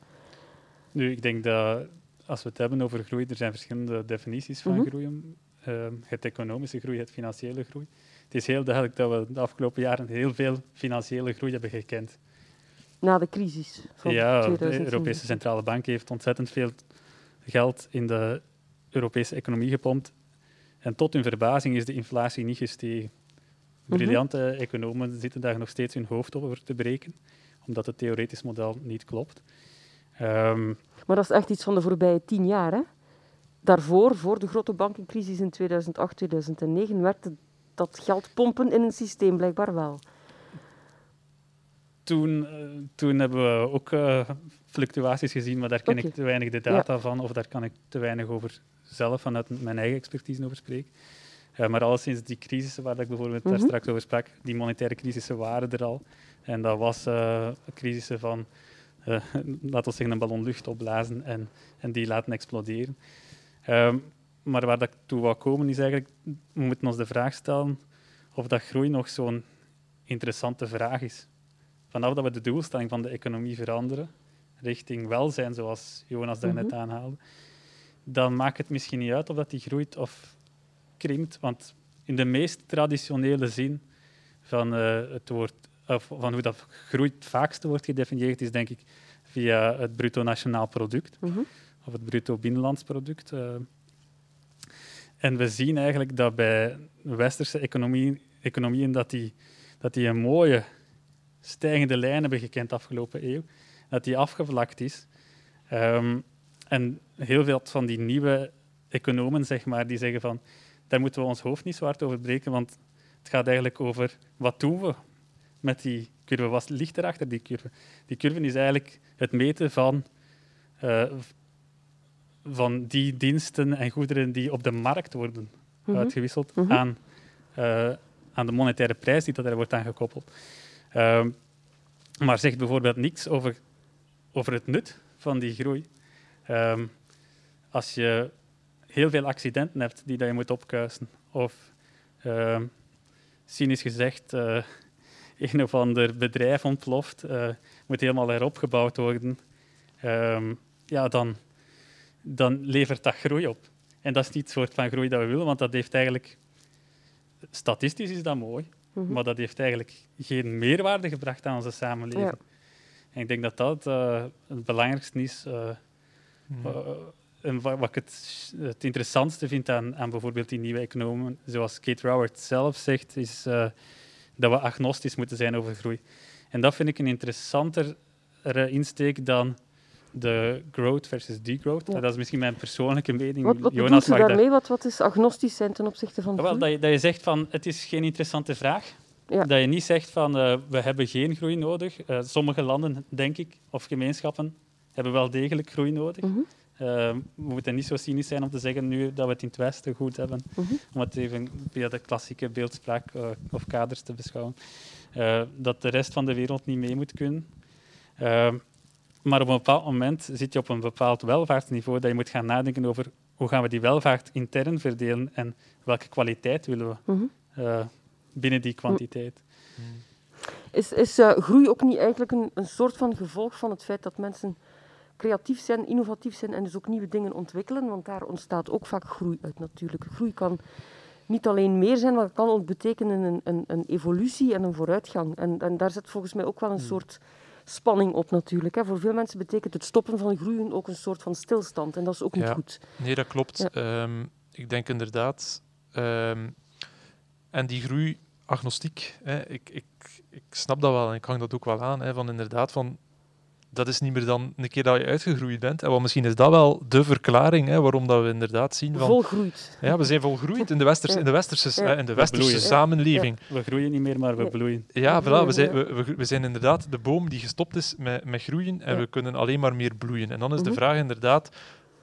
Nu, ik denk dat als we het hebben over groei, er zijn verschillende definities van -hmm. groei. Uh, het economische groei, het financiële groei. Het is heel duidelijk dat we de afgelopen jaren heel veel financiële groei hebben gekend na de crisis van ja, de Europese Centrale Bank heeft ontzettend veel geld in de Europese economie gepompt. En tot hun verbazing is de inflatie niet gestegen. Mhm. Briljante mm -hmm. economen zitten daar nog steeds hun hoofd over te breken, omdat het theoretisch model niet klopt. Um, maar dat is echt iets van de voorbije tien jaar. Hè? Daarvoor, voor de grote bankencrisis in 2008, 2009, werd dat geld pompen in een systeem blijkbaar wel toen, uh, toen hebben we ook uh, fluctuaties gezien, maar daar ken okay. ik te weinig de data ja. van, of daar kan ik te weinig over zelf vanuit mijn eigen expertise over spreken. Uh, maar al sinds die crisissen waar ik bijvoorbeeld mm -hmm. daar straks over sprak, die monetaire crisissen waren er al. En dat was crisissen van, laten we zeggen, een ballon lucht opblazen en, en die laten exploderen. Um, maar waar dat ik toe wou komen is eigenlijk, we moeten ons de vraag stellen of dat groei nog zo'n interessante vraag is vanaf dat we de doelstelling van de economie veranderen, richting welzijn, zoals Jonas daarnet mm aanhaalde, dan maakt het misschien niet uit of dat die groeit of krimpt. Want in de meest traditionele zin van, uh, het woord, of van hoe dat groeit het vaakste wordt gedefinieerd, is denk ik via het bruto nationaal product mhm. of het bruto binnenlands product. Uh. en we zien eigenlijk dat bij westerse economie, economieën dat die, dat die een mooie stijgende lijn hebben gekend de afgelopen eeuw, dat die afgevlakt is. Um, en heel veel van die nieuwe economen, zeg maar, die zeggen van daar moeten we ons hoofd niet zwart over breken, want het gaat eigenlijk over wat doen we met die curve. Wat ligt erachter die curve? Die curve is eigenlijk het meten van, uh, van die diensten en goederen die op de markt worden mhm. uitgewisseld mhm. aan, uh, aan de monetaire prijs die er wordt aangekoppeld. Uh, maar zegt bijvoorbeeld niks over, over het nut van die groei. Ehm, als je heel veel accidenten hebt die dat je moet opkuisen, of uh, cynisch gezegd, uh, een of ander bedrijf ontploft, uh, moet helemaal heropgebouwd worden, ehm, ja, dan, dan levert dat groei op. En dat is niet het soort van groei dat we willen, want dat heeft eigenlijk... Statistisch is dat mooi, mhm. maar dat heeft eigenlijk geen meerwaarde gebracht aan onze samenleving. En ik denk dat dat uh, het belangrijkste is en wat, ik het, het, interessantste vind aan, aan bijvoorbeeld die nieuwe economen, zoals Kate Raworth zelf zegt, is uh, dat we agnostisch moeten zijn over groei. En dat vind ik een interessantere insteek dan de growth versus degrowth. Dat is misschien mijn persoonlijke mening. Wat, wat Jonas je daarmee? Wat, wat is agnostisch zijn ten opzichte van Wel, dat, je, dat je zegt van het is geen interessante vraag. Ja. Dat je niet zegt van uh, we hebben geen groei nodig. Uh, sommige landen, denk ik, of gemeenschappen, hebben wel degelijk groei nodig. Mm we moeten niet zo cynisch zijn om te zeggen nu dat we het in het Westen goed hebben, mhm. om het even via de klassieke beeldspraak uh, of kaders te beschouwen. Uh, dat de rest van de wereld niet mee moet kunnen. Maar op een bepaald moment zit je op een bepaald welvaartsniveau dat je moet gaan nadenken over hoe gaan we die welvaart intern verdelen en welke kwaliteit willen we mhm. binnen die kwantiteit. Mhm. Is, is groei ook niet eigenlijk een, een soort van gevolg van het feit dat mensen creatief zijn, innovatief zijn en dus ook nieuwe dingen ontwikkelen, want daar ontstaat ook vaak groei uit natuurlijk. Groei kan niet alleen meer zijn, maar het kan ook betekenen een, een, een evolutie en een vooruitgang. En, en, daar zit volgens mij ook wel een hmm. soort spanning op natuurlijk. Hè. Voor veel mensen betekent het stoppen van groeien ook een soort van stilstand en dat is ook niet ja. goed. Nee, dat klopt. Ehm, ik denk inderdaad... Um, en die groei agnostiek. Hè. Ik, ik, ik snap dat wel en ik hang dat ook wel aan. Hè, van inderdaad, van dat is niet meer dan een keer dat je uitgegroeid bent. En wat misschien is dat wel de verklaring hè, waarom dat we inderdaad zien van... Volgroeid. Ja, we zijn volgroeid in de westerse, in de westerse, in de westerse samenleving. We groeien niet meer, maar we bloeien. Ja, voilà, we, zijn, we, we, zijn inderdaad de boom die gestopt is met, met groeien en we kunnen alleen maar meer bloeien. En dan is de mhm. vraag inderdaad,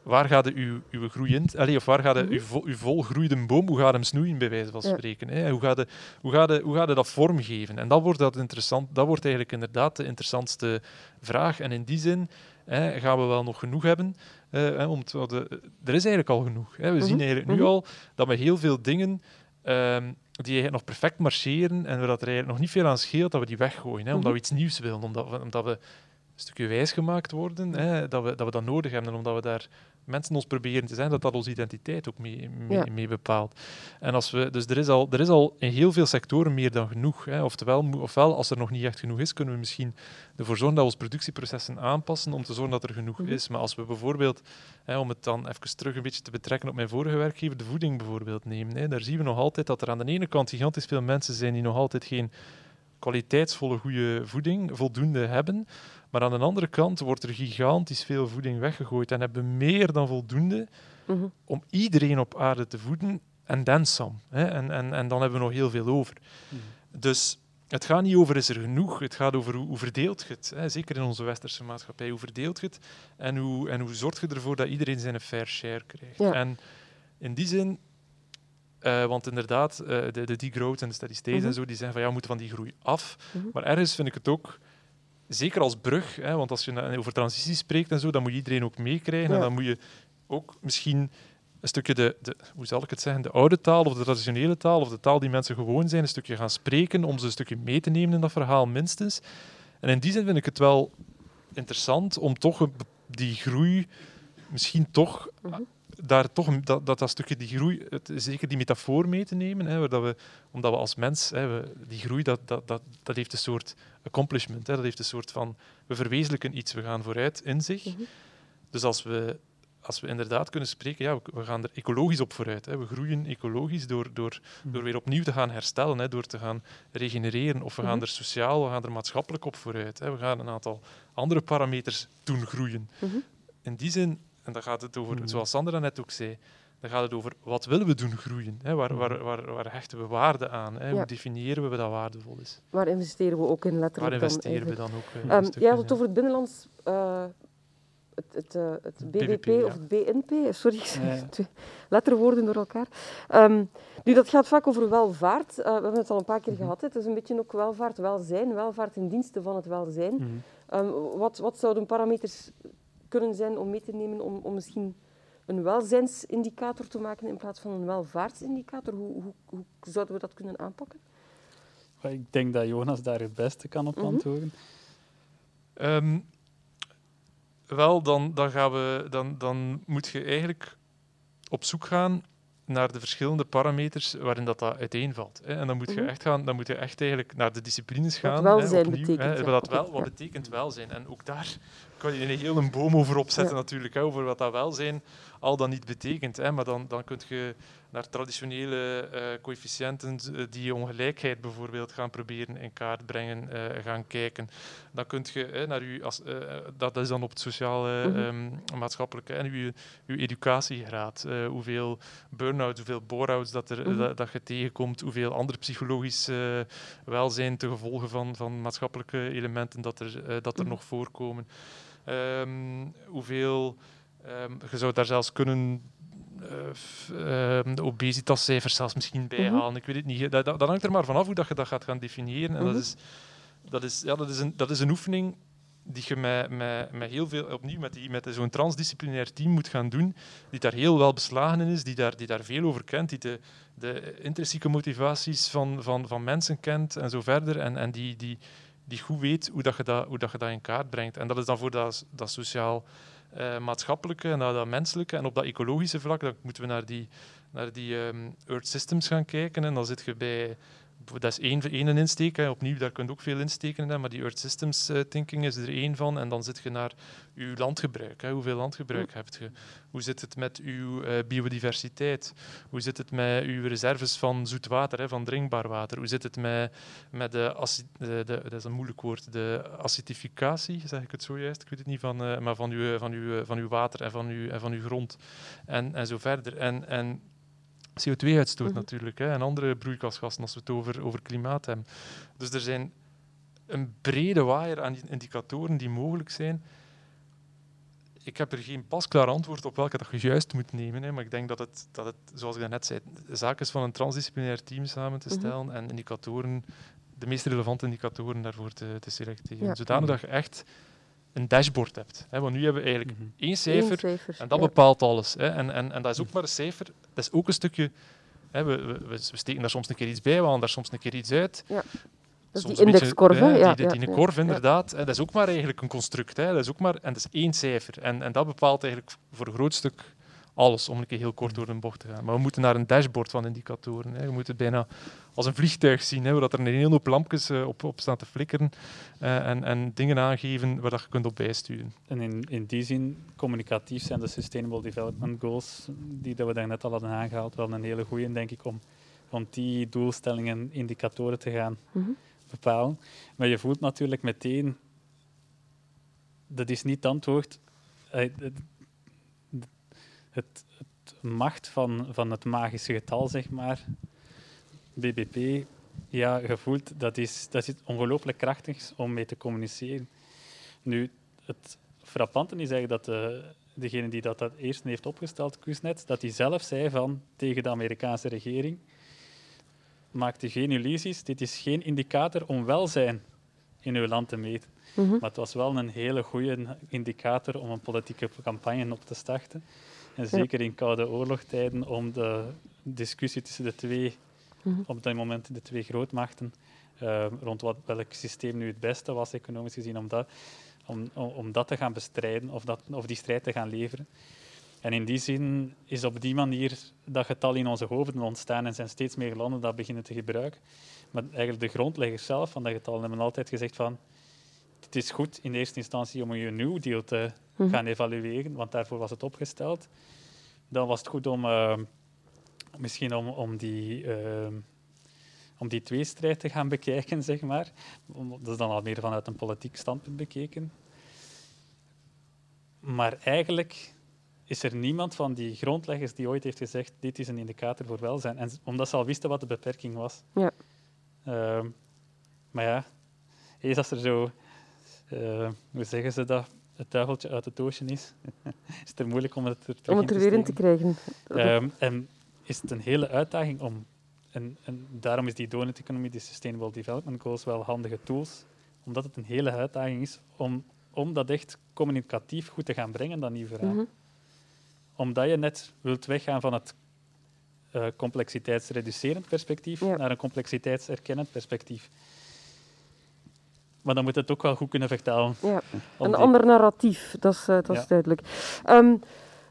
waar gaat uw, uw groei in, allez, of waar gaat mm uw, uw volgroeide boom, hoe gaat hem snoeien, bij wijze van spreken? Hè? Hoe, gaat de, hoe, gaat de, hoe gaat dat vormgeven? En dat wordt, dat, interessant, dat wordt eigenlijk inderdaad de interessantste vraag. En in die zin hè, gaan we wel nog genoeg hebben. Uh, om te, de, er is eigenlijk al genoeg. Hè. We zien mhm. eigenlijk nu mhm. al dat met heel veel dingen um, die eigenlijk nog perfect marcheren en dat er eigenlijk nog niet veel aan scheelt, dat we die weggooien. Hè, omdat mhm. we iets nieuws willen, omdat we, omdat we een stukje wijs gemaakt worden, hè, dat, we, dat we dat nodig hebben en omdat we daar mensen ons proberen te zijn, dat dat onze identiteit ook mee, mee, bepaalt. En als we, dus er is, al, er is al in heel veel sectoren meer dan genoeg. Hè. Oftewel, ofwel, als er nog niet echt genoeg is, kunnen we misschien ervoor zorgen dat we ons productieprocessen aanpassen om te zorgen dat er genoeg mhm. is. Maar als we bijvoorbeeld, hè, om het dan even terug een beetje te betrekken op mijn vorige werkgever, de voeding bijvoorbeeld nemen, hè, daar zien we nog altijd dat er aan de ene kant gigantisch veel mensen zijn die nog altijd geen kwaliteitsvolle goede voeding voldoende hebben. Maar aan de andere kant wordt er gigantisch veel voeding weggegooid en hebben we meer dan voldoende mhm. om iedereen op aarde te voeden en dan. Hè? En, en, en dan hebben we nog heel veel over. Mhm. Dus het gaat niet over is er genoeg, het gaat over hoe, hoe verdeelt je het. Hè? Zeker in onze westerse maatschappij, hoe verdeelt je het en hoe, en hoe zorg je ervoor dat iedereen zijn fair share krijgt. En in die zin uh, want inderdaad, uh, de, de degrowth en de steady state en mhm. zo, die zeggen van ja, we moeten van die groei af. Maar ergens vind ik het ook zeker als brug, hè, want als je over transitie spreekt en zo, dan moet je iedereen ook meekrijgen. En dan moet je ook misschien een stukje de, de, hoe zal ik het zeggen, de oude taal of de traditionele taal of de taal die mensen gewoon zijn, een stukje gaan spreken om ze een stukje mee te nemen in dat verhaal minstens. En in die zin vind ik het wel interessant om toch die groei misschien toch mhm. Daar toch dat, dat, dat stukje die groei, het, zeker die metafoor mee te nemen, hè, dat we, omdat we als mens, hè, we, die groei, dat, dat, dat, dat heeft een soort accomplishment, hè, dat heeft een soort van, we verwezenlijken iets, we gaan vooruit in zich. Mhm. Dus als we als we inderdaad kunnen spreken, ja, we gaan er ecologisch op vooruit. Hè. We groeien ecologisch door, door, hmm. door weer opnieuw te gaan herstellen, hè, door te gaan regenereren. Of we gaan hmm. er sociaal, we gaan er maatschappelijk op vooruit. Hè. We gaan een aantal andere parameters doen groeien. Hmm. In die zin, en dan gaat het over, zoals Sandra net ook zei, dan gaat het over wat willen we doen groeien? Hè? Waar, waar, waar, waar, hechten we waarde aan? Hè? Hoe definiëren we wat dat waardevol is? Waar investeren we ook in letterlijk? Waar investeren we dan ook? Uh, um, jij had het over het binnenlands uh, het, het, uh, het BBP, of het BNP, sorry, ja. twee letterwoorden door elkaar. Um, nu, dat gaat vaak over welvaart. Uh, we hebben het al een paar keer mm -hmm. gehad. Het is een beetje ook welvaart, welzijn, welvaart in diensten van het welzijn. Mm -hmm. um, wat, wat zouden parameters kunnen zijn om mee te nemen om, om misschien een welzijnsindicator te maken in plaats van een welvaartsindicator? Hoe, hoe, hoe zouden we dat kunnen aanpakken? Ik denk dat Jonas daar het beste kan op mhm. antwoorden. Mm -hmm. um, wel, dan, dan, gaan we, dan, dan moet je eigenlijk op zoek gaan naar de verschillende parameters waarin dat, dat uiteenvalt. Hè. En dan moet je mhm. echt gaan, dan moet je echt eigenlijk naar de disciplines gaan. Wat welzijn hè, betekent. Hè, wat, dat wel, wat betekent welzijn? En ook daar kan je een hele boom over opzetten natuurlijk, hè, over wat dat welzijn al dan niet betekent. Hè. Maar dan, dan kun je naar traditionele uh, coëfficiënten uh, die ongelijkheid bijvoorbeeld gaan proberen in kaart brengen, uh, gaan kijken. Dan kun je naar uw, als, dat is dan op het sociale, -hmm. um, maatschappelijke en uw, uw educatiegraad. hoeveel burn-outs, hoeveel bore-outs dat, er, -hmm. dat, dat, je tegenkomt, hoeveel andere psychologisch welzijn te gevolgen van, van maatschappelijke elementen dat er, dat er -hmm. nog voorkomen. Um, hoeveel, um, je zou daar zelfs kunnen de obesitascijfers zelfs misschien bijhalen. Mm -hmm. Ik weet het niet. Dat, dat, dat, hangt er maar vanaf hoe dat je dat gaat gaan definiëren. En mm -hmm. dat, is, dat, is, ja, dat, is een, dat is een oefening die je met, met, met heel veel, opnieuw met, die, met zo'n transdisciplinair team moet gaan doen, die daar heel wel beslagen in is, die daar, die daar veel over kent, die de, de intrinsieke motivaties van, van, van mensen kent en zo verder, en, en die, die, die goed weet hoe, dat je, dat, hoe dat je dat in kaart brengt. En dat is dan voor dat, dat sociaal uh, maatschappelijke naar dat menselijke. En op dat ecologische vlak dan moeten we naar die, naar die um, Earth Systems gaan kijken. En dan zit je bij dat is één, één insteek. Hè. Opnieuw, daar kun je ook veel insteken. Hè. Maar die Earth Systems uh, thinking is er één van. En dan zit je naar je landgebruik. Hè. Hoeveel landgebruik mm. heb je? Hoe zit het met uw uh, biodiversiteit? Hoe zit het met uw reserves van zoet water, hè, van drinkbaar water? Hoe zit het met, met de, de, de, dat is een moeilijk woord, de acidificatie, zeg ik het zo juist? Ik weet het niet, van, uh, maar van uw, van, uw, van uw water en van uw, en van uw grond. En, en zo verder. En, en CO2-uitstoot mhm. natuurlijk hè, en andere broeikasgassen als we het over, over klimaat hebben. Dus er zijn een brede waaier aan indicatoren die mogelijk zijn. Ik heb er geen pasklaar antwoord op welke dat je juist moet nemen, hè, maar ik denk dat het, dat het, zoals ik net zei, zaak is van een transdisciplinair team samen te mhm. stellen en indicatoren, de meest relevante indicatoren daarvoor te, te selecteren. Ja. Zodanig dat je echt een dashboard hebt. Hè? Want nu hebben we eigenlijk mm -hmm. één, cijfer, cijfer, en dat ja. bepaalt alles. Hè? En, en, en dat is ook maar een cijfer, dat is ook een stukje... Hè, we, we, we, steken daar soms een keer iets bij, we halen daar soms een keer iets uit. Ja. Dat is die indexkorf, ja, die, die, die korf, inderdaad. Dat is ook maar eigenlijk een construct. Hè. Dat is ook maar, en dat is één cijfer. En, en dat bepaalt eigenlijk voor een groot stuk alles, om een keer heel kort door de bocht te gaan. Maar we moeten naar een dashboard van indicatoren. Hè. We moeten het bijna als een vliegtuig zien, hè, waar er een hele hoop lampjes uh, op, op staan te flikkeren uh, en, en dingen aangeven waar dat je kunt op bijsturen. En in, in die zin, communicatief zijn de Sustainable Development Goals, die dat we daar net al hadden aangehaald, wel een hele goede, denk ik, om, om die doelstellingen, indicatoren te gaan mm -hmm. bepalen. Maar je voelt natuurlijk meteen, dat is niet het antwoord. Het, het, macht van, van het magische getal, zeg maar, BBP, ja, gevoeld, dat is, dat is ongelooflijk krachtig om mee te communiceren. Nu, het frappante is eigenlijk dat de, degene die dat, dat eerst heeft opgesteld, Kusnet, dat hij zelf zei van, tegen de Amerikaanse regering, maakt u geen illusies, dit is geen indicator om welzijn in uw land te meten. Mm -hmm. Maar het was wel een hele goede indicator om een politieke campagne op te starten. En zeker in koude oorlogtijden om de discussie tussen de twee, -hmm. op dat moment de twee grootmachten, rond wat, welk systeem nu het beste was, economisch gezien, om dat, om, om dat te gaan bestrijden of, dat, of die strijd te gaan leveren. En in die zin is op die manier dat getal in onze hoofden ontstaan en zijn steeds meer landen dat beginnen te gebruiken. Maar eigenlijk de grondleggers zelf van dat getal hebben altijd gezegd van het is goed in eerste instantie om je nieuw deel te mhm. gaan evalueren, want daarvoor was het opgesteld. Dan was het goed om uh, misschien om, om die... Uh, om die tweestrijd te gaan bekijken, zeg maar. Dat is dan al meer vanuit een politiek standpunt bekeken. Maar eigenlijk is er niemand van die grondleggers die ooit heeft gezegd dit is een indicator voor welzijn. En omdat ze al wisten wat de beperking was. Ja. Uh, maar ja, eens als er zo, uh, hoe zeggen ze dat, het duiveltje uit het doosje is, is het er moeilijk om het er, om het er weer in te krijgen. Um, en is het een hele uitdaging om, en, en daarom is die donut-economie, die Sustainable Development Goals, wel handige tools, omdat het een hele uitdaging is om, om dat echt communicatief goed te gaan brengen, dat nieuwe verhaal. Mm omdat je net wilt weggaan van het uh, complexiteitsreducerend perspectief naar een complexiteitserkennend perspectief. Maar dan moet het ook wel goed kunnen vertalen. Ja. Een ander narratief, dat is, uh, dat is duidelijk. Um,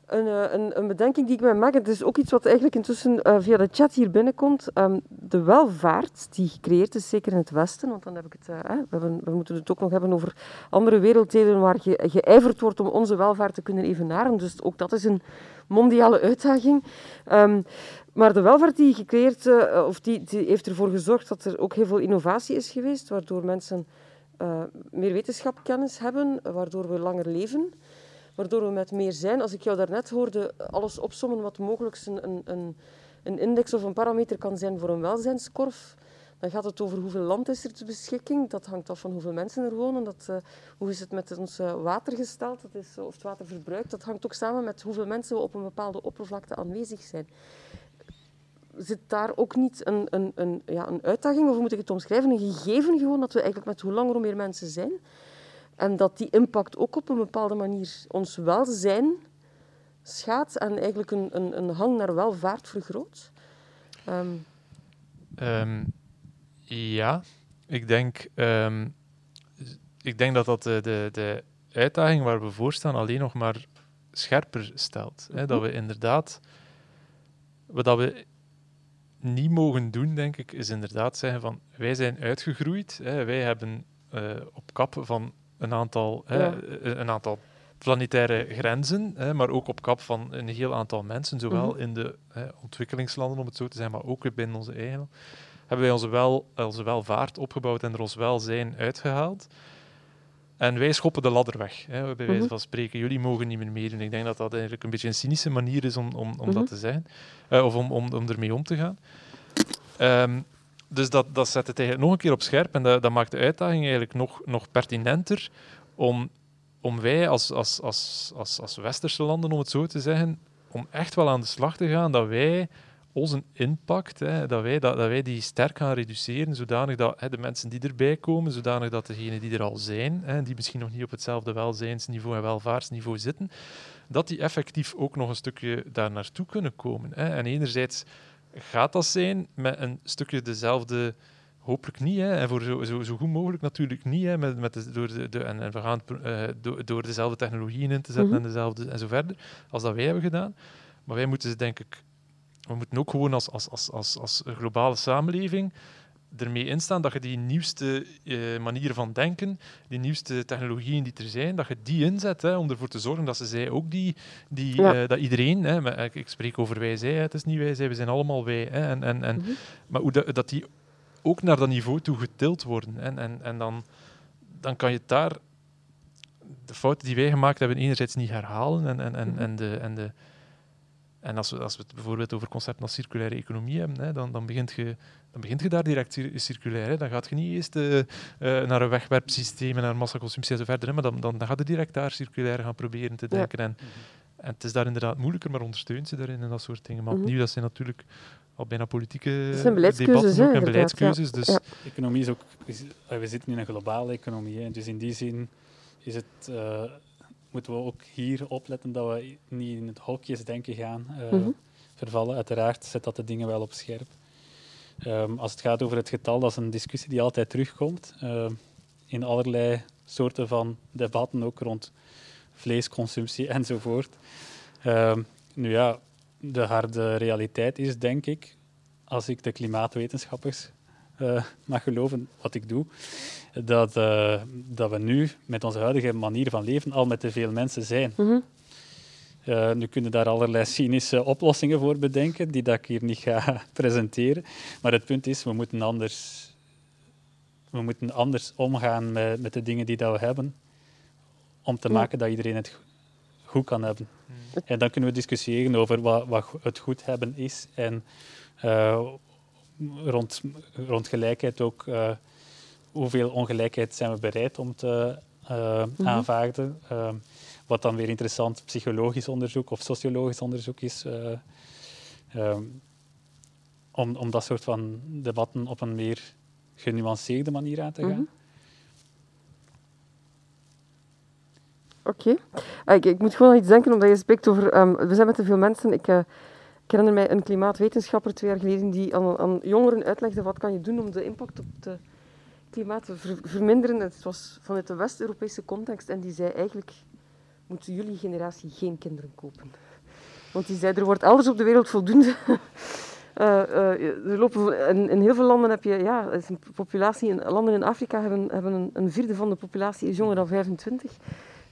een, eh, een, een, bedenking die ik mij maak, het is ook iets wat eigenlijk intussen uh, via de chat hier binnenkomt. Um, de welvaart die gecreëerd is, zeker in het Westen, want dan heb ik het, uh, we, hebben, we, moeten het ook nog hebben over andere werelddelen waar ge, geijverd wordt om onze welvaart te kunnen evenaren. Dus ook dat is een mondiale uitdaging. Um, maar de welvaart die gecreëerd, uh, of die, die, heeft ervoor gezorgd dat er ook heel veel innovatie is geweest, waardoor mensen meer wetenschapkennis hebben, waardoor we langer leven waardoor we met meer zijn. Als ik jou daarnet hoorde alles opsommen wat mogelijk een, een, een index of een parameter kan zijn voor een welzijnskorf, dan gaat het over hoeveel land is er ter beschikking. Dat hangt af van hoeveel mensen er wonen. Dat, uh, hoe is het met ons watergesteld, dat is, of het waterverbruik. Dat hangt ook samen met hoeveel mensen we op een bepaalde oppervlakte aanwezig zijn. Zit daar ook niet een, een, een, ja, een uitdaging, of hoe moet ik het omschrijven, een gegeven gewoon dat we eigenlijk met hoe langer hoe meer mensen zijn, en dat die impact ook op een bepaalde manier ons welzijn schaadt en eigenlijk een, een, een hang naar welvaart vergroot? Um. Um, ja, ik denk, um, ik denk dat dat de, de, de uitdaging waar we voor staan alleen nog maar scherper stelt. Hè? Dat we inderdaad, wat we niet mogen doen, denk ik, is inderdaad zeggen van wij zijn uitgegroeid, hè? wij hebben uh, op kap van een aantal, hè, eh, een aantal planetaire grenzen, hè, maar ook op kap van een heel aantal mensen, zowel mhm. in de hè, ontwikkelingslanden, om het zo te zeggen, maar ook binnen onze eigen, hebben wij onze, wel, onze welvaart opgebouwd en er ons welzijn uitgehaald. En wij schoppen de ladder weg, hè, bij wijze mhm. van spreken. Jullie mogen niet meer meedoen. Ik denk dat dat eigenlijk een beetje een cynische manier is om, om, om dat mhm. te zeggen, uh, of om, om, om ermee om te gaan. Um, dus dat, dat zet het eigenlijk nog een keer op scherp en dat, dat maakt de uitdaging eigenlijk nog, nog pertinenter om, om wij als, als, als, als, als westerse landen, om het zo te zeggen, om echt wel aan de slag te gaan dat wij onze impact, hè, dat, wij, dat, dat wij die sterk gaan reduceren, zodanig dat hè, de mensen die erbij komen, zodanig dat degenen die er al zijn, hè, die misschien nog niet op hetzelfde welzijnsniveau en welvaartsniveau zitten, dat die effectief ook nog een stukje daar naartoe kunnen komen. Hè. En enerzijds gaat dat zijn met een stukje dezelfde. Hopelijk niet, hè, en voor zo, zo, zo goed mogelijk natuurlijk niet, hè, met, met de, door de, de, en, en we gaan uh, door, door dezelfde technologieën in te zetten mm -hmm. en, dezelfde, en zo verder, als dat wij hebben gedaan. Maar wij moeten ze, denk ik, we moeten ook gewoon als, als, als, als, als globale samenleving ermee instaan dat je die nieuwste uh, manieren van denken, die nieuwste technologieën die er zijn, dat je die inzet hè, om ervoor te zorgen dat ze zij ook die, die ja. uh, dat iedereen, hè, maar ik, ik, spreek over wij zij, het is niet wij zij, we zijn allemaal wij, hè, en, en, en, mm -hmm. maar hoe dat, dat die ook naar dat niveau toe getild worden. En, en, en dan, dan kan je daar de fouten die wij gemaakt hebben enerzijds niet herhalen en, en, en, mm -hmm. en, de, en de en als we, als we het bijvoorbeeld over concepten als circulaire economie hebben, hè, dan, dan, begint je, dan begint je daar direct circulair. Hè. Dan gaat je niet eerst uh, uh, naar een wegwerpsysteem en naar massaconsumptie en zo verder, hè, maar dan, dan, dan gaat je direct daar circulair gaan proberen te denken. Ja. En, en het is daar inderdaad moeilijker, maar ondersteunt ze daarin en dat soort dingen. Maar mhm. opnieuw, dat zijn natuurlijk al bijna politieke debatten en beleidskeuzes. Dus. Ja. Economie is ook... We zitten in een globale economie, hè, dus in die zin is het... Uh, moeten we ook hier opletten dat we niet in het hokjesdenken gaan uh, mm -hmm. vervallen. Uiteraard zet dat de dingen wel op scherp. Ehm, als het gaat over het getal, dat is een discussie die altijd terugkomt. Uh, in allerlei soorten van debatten, ook rond vleesconsumptie enzovoort. Uh, nu ja, de harde realiteit is, denk ik, als ik de klimaatwetenschappers uh, mag geloven, wat ik doe, dat, uh, dat we nu met onze huidige manier van leven al met te veel mensen zijn. Mm -hmm. uh, nu kunnen daar allerlei cynische oplossingen voor bedenken, die dat ik hier niet ga presenteren. Maar het punt is, we moeten anders, we moeten anders omgaan met, met de dingen die dat we hebben, om te maken dat iedereen het goed kan hebben. Mm. En dan kunnen we discussiëren over wat, wat het goed hebben is en rond, rond gelijkheid ook uh, hoeveel ongelijkheid zijn we bereid om te uh, mm aanvaarden. Uh, wat dan weer interessant psychologisch onderzoek of sociologisch onderzoek is. om, om dat soort van debatten op een meer genuanceerde manier aan te gaan. Mm Oké. Okay. Ik, ik, moet gewoon iets denken, omdat je spreekt over... Um, we zijn met te veel mensen. Ik, ik herinner mij een klimaatwetenschapper twee jaar geleden die aan, aan jongeren uitlegde wat kan je doen om de impact op het klimaat te verminderen. Het was vanuit de West-Europese context en die zei eigenlijk moeten jullie generatie geen kinderen kopen. Want die zei er wordt elders op de wereld voldoende uh, er lopen, in, in, heel veel landen heb je, ja, een populatie, in, landen in Afrika hebben, hebben een, een, vierde van de populatie is jonger dan 25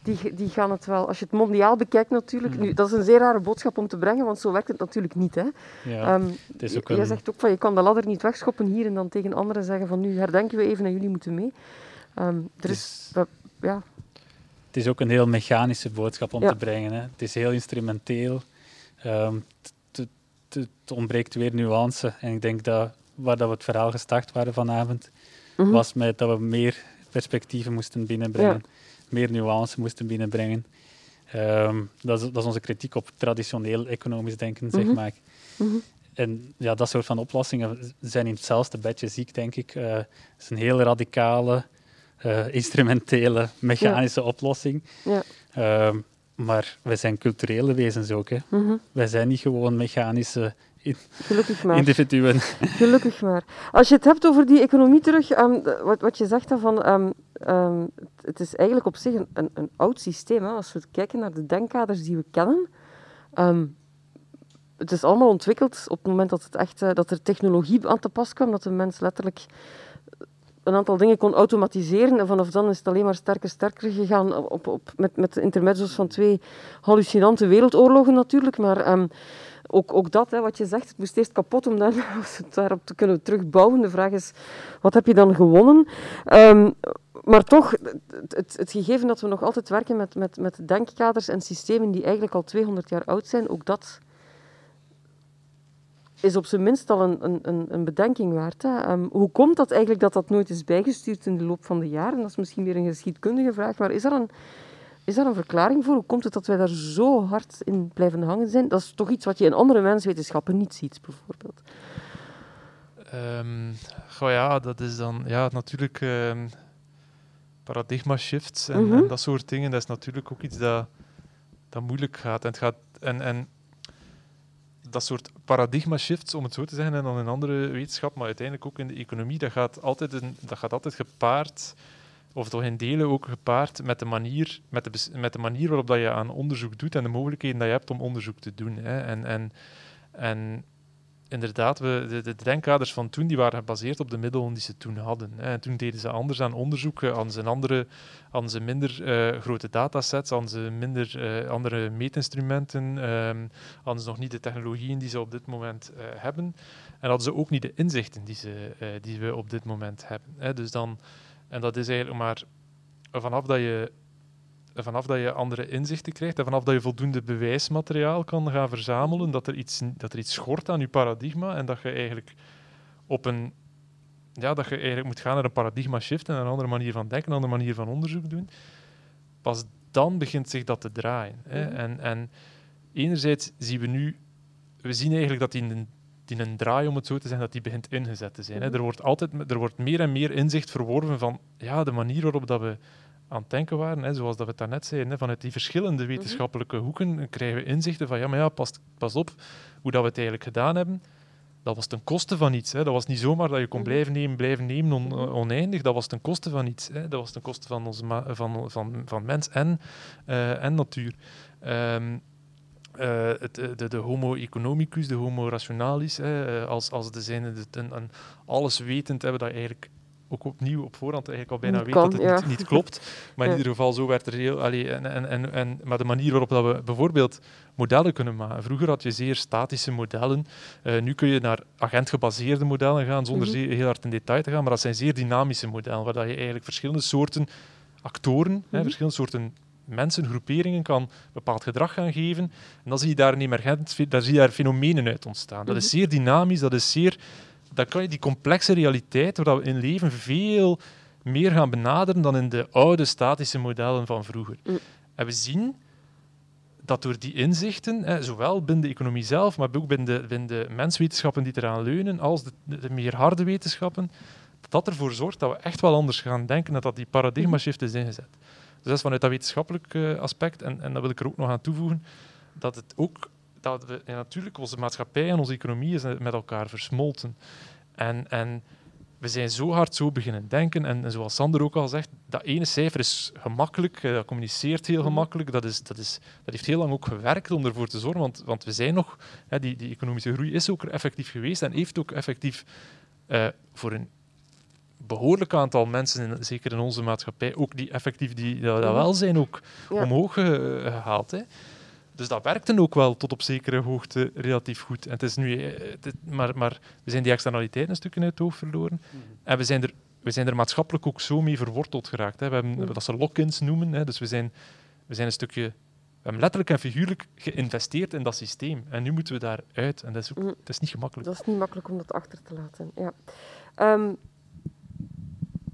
die, die gaan het wel, als je het mondiaal bekijkt natuurlijk, nu, dat is een zeer rare boodschap om te brengen, want zo werkt het natuurlijk niet. Hè. Ja, um, het is ook een... Je zegt ook van, je kan de ladder niet wegschoppen hier en dan tegen anderen zeggen van, nu herdenken we even en jullie moeten mee. Um, er is, ja. Het is ook een heel mechanische boodschap om ja. te brengen. Hè. Het is heel instrumenteel. Um, het ontbreekt weer nuance. En ik denk dat waar dat we het verhaal gestart waren vanavond, mm -hmm. was met dat we meer perspectieven moesten binnenbrengen. Ja meer nuance moesten binnenbrengen. Um, dat, is, dat, is, onze kritiek op traditioneel economisch denken, zeg mhm. maar. Mm -hmm. En ja, dat soort van oplossingen zijn in hetzelfde bedje ziek, denk ik. Uh, het is een heel radicale, uh, instrumentele, mechanische ja. oplossing. Ja. Um, maar wij zijn culturele wezens ook. Hè. Mm -hmm. Wij zijn niet gewoon mechanische Gelukkig maar. individuen. Gelukkig maar. Als je het hebt over die economie terug, um, wat, wat je zegt van, um, um, het is eigenlijk op zich een, een, een oud systeem. Hè. Als we kijken naar de denkkaders die we kennen, het is allemaal ontwikkeld op het moment dat, het echt, uh, dat er technologie aan te pas kwam, dat de mens letterlijk een aantal dingen kon automatiseren. En vanaf dan is het alleen maar sterker sterker gegaan op, op, met, met de intermezzo's van twee hallucinante wereldoorlogen natuurlijk. Maar ook, ook dat, hè, wat je zegt, het moest eerst kapot om dan daarop te kunnen terugbouwen. De vraag is, wat heb je dan gewonnen? Um, maar toch, het, het, gegeven dat we nog altijd werken met, met, met denkkaders en systemen die eigenlijk al 200 jaar oud zijn, ook dat is op zijn minst al een, een, een bedenking waard. Hè. Um, hoe komt dat eigenlijk dat dat nooit is bijgestuurd in de loop van de jaren? Dat is misschien weer een geschiedkundige vraag, maar is er een is daar een verklaring voor? Hoe komt het dat wij daar zo hard in blijven hangen zijn? Dat is toch iets wat je in andere menswetenschappen niet ziet, bijvoorbeeld. Um, goh ja, dat is dan ja, natuurlijk um, paradigma shifts en, mm -hmm. en, dat soort dingen. Dat is natuurlijk ook iets dat, dat moeilijk gaat. En, het gaat en, en dat soort paradigma shifts, om het zo te zeggen, en dan in andere wetenschap, maar uiteindelijk ook in de economie, dat gaat altijd, een, dat gaat altijd gepaard of toch in delen ook gepaard met de manier, met de, met de manier waarop dat je aan onderzoek doet en de mogelijkheden dat je hebt om onderzoek te doen. Hè. En, en, en inderdaad, we, de, de denkkaders van toen die waren gebaseerd op de middelen die ze toen hadden. Hè. En toen deden ze anders aan onderzoek, hadden ze, andere, hadden ze minder uh, grote datasets, hadden ze minder uh, andere meetinstrumenten, um, hadden ze nog niet de technologieën die ze op dit moment hebben. En hadden ze ook niet de inzichten die, ze, die we op dit moment hebben. Hè. Dus dan en dat is eigenlijk maar vanaf dat je, vanaf dat je andere inzichten krijgt en vanaf dat je voldoende bewijsmateriaal kan gaan verzamelen, dat er iets, dat er iets schort aan je paradigma en dat je eigenlijk op een ja, dat je eigenlijk moet gaan naar een paradigma shift en een andere manier van denken, een andere manier van onderzoek doen. Pas dan begint zich dat te draaien. Hè. Mhm. En, en enerzijds zien we nu, we zien eigenlijk dat in de die een draai, om het zo te zeggen, dat die begint ingezet te zijn. Mhm. Er, wordt altijd, er wordt meer en meer inzicht verworven van ja, de manier waarop dat we aan het denken waren, hè, zoals dat we het daarnet zeiden, hè, vanuit die verschillende mhm. wetenschappelijke hoeken krijgen we inzichten van ja, maar ja, pas, pas op hoe dat we het eigenlijk gedaan hebben. dat was ten koste van iets. Hè. Dat was niet zomaar dat je kon mhm. blijven nemen, blijven nemen on, eh, oneindig. Dat was ten koste van iets. Hè. Dat was ten koste van, onze van, van, van mens en, uh, en natuur. Um, uh, het, de, de, homo economicus, de homo rationalis, hè, als, als de zijnde een, een alles wetend hebben dat eigenlijk ook opnieuw op voorhand eigenlijk al bijna weet dat het niet, niet, klopt. Maar in ieder geval, zo werd er heel... Allee, en, en, en, en, maar de manier waarop dat we bijvoorbeeld modellen kunnen maken. Vroeger had je zeer statische modellen. Uh, nu kun je naar agentgebaseerde modellen gaan, zonder mm heel hard in detail te gaan. Maar dat zijn zeer dynamische modellen, waar dat je eigenlijk verschillende soorten actoren, mm hè, mhm. verschillende soorten mensen, groeperingen kan bepaald gedrag gaan geven. En dan zie je daar een emergent, daar zie je daar fenomenen uit ontstaan. Dat is mhm. zeer dynamisch, dat is zeer dan kan je die complexe realiteit, waar we in leven veel meer gaan benaderen dan in de oude statische modellen van vroeger. Mm. En we zien dat door die inzichten, hè, zowel binnen de economie zelf, maar ook binnen de, binnen de menswetenschappen die eraan leunen, als de, de, meer harde wetenschappen, dat dat ervoor zorgt dat we echt wel anders gaan denken, dat dat die paradigma-shift is ingezet. Dus dat is vanuit dat wetenschappelijk uh, aspect, en, en dat wil ik er ook nog aan toevoegen, dat het ook dat we, natuurlijk, onze maatschappij en onze economie is met elkaar versmolten. En, en we zijn zo hard zo beginnen denken. En, zoals Sander ook al zegt, dat ene cijfer is gemakkelijk, eh, dat communiceert heel mhm. gemakkelijk. Dat, is, dat, is, dat heeft heel lang ook gewerkt om ervoor te zorgen. Want, want we zijn nog, hè, die, die economische groei is ook effectief geweest en heeft ook effectief uh, voor een behoorlijk aantal mensen, zeker in onze maatschappij, ook die effectief die, dat, dat mhm. welzijn ook omhoog gehaald. Hè. Dus dat werkte ook wel tot op zekere hoogte relatief goed. En het is nu, eh, maar, maar we zijn die externaliteiten een stukje uit het hoofd verloren. Mhm. En we zijn, er, we zijn er maatschappelijk ook zo mee verworteld geraakt. Hè. We hebben mm wat ze lock-ins noemen. Hè. Dus we zijn, we zijn een stukje we hebben letterlijk en figuurlijk geïnvesteerd in dat systeem. En nu moeten we daaruit. En dat is, ook, dat is niet gemakkelijk. Dat is niet makkelijk om dat achter te laten. Ja. Um,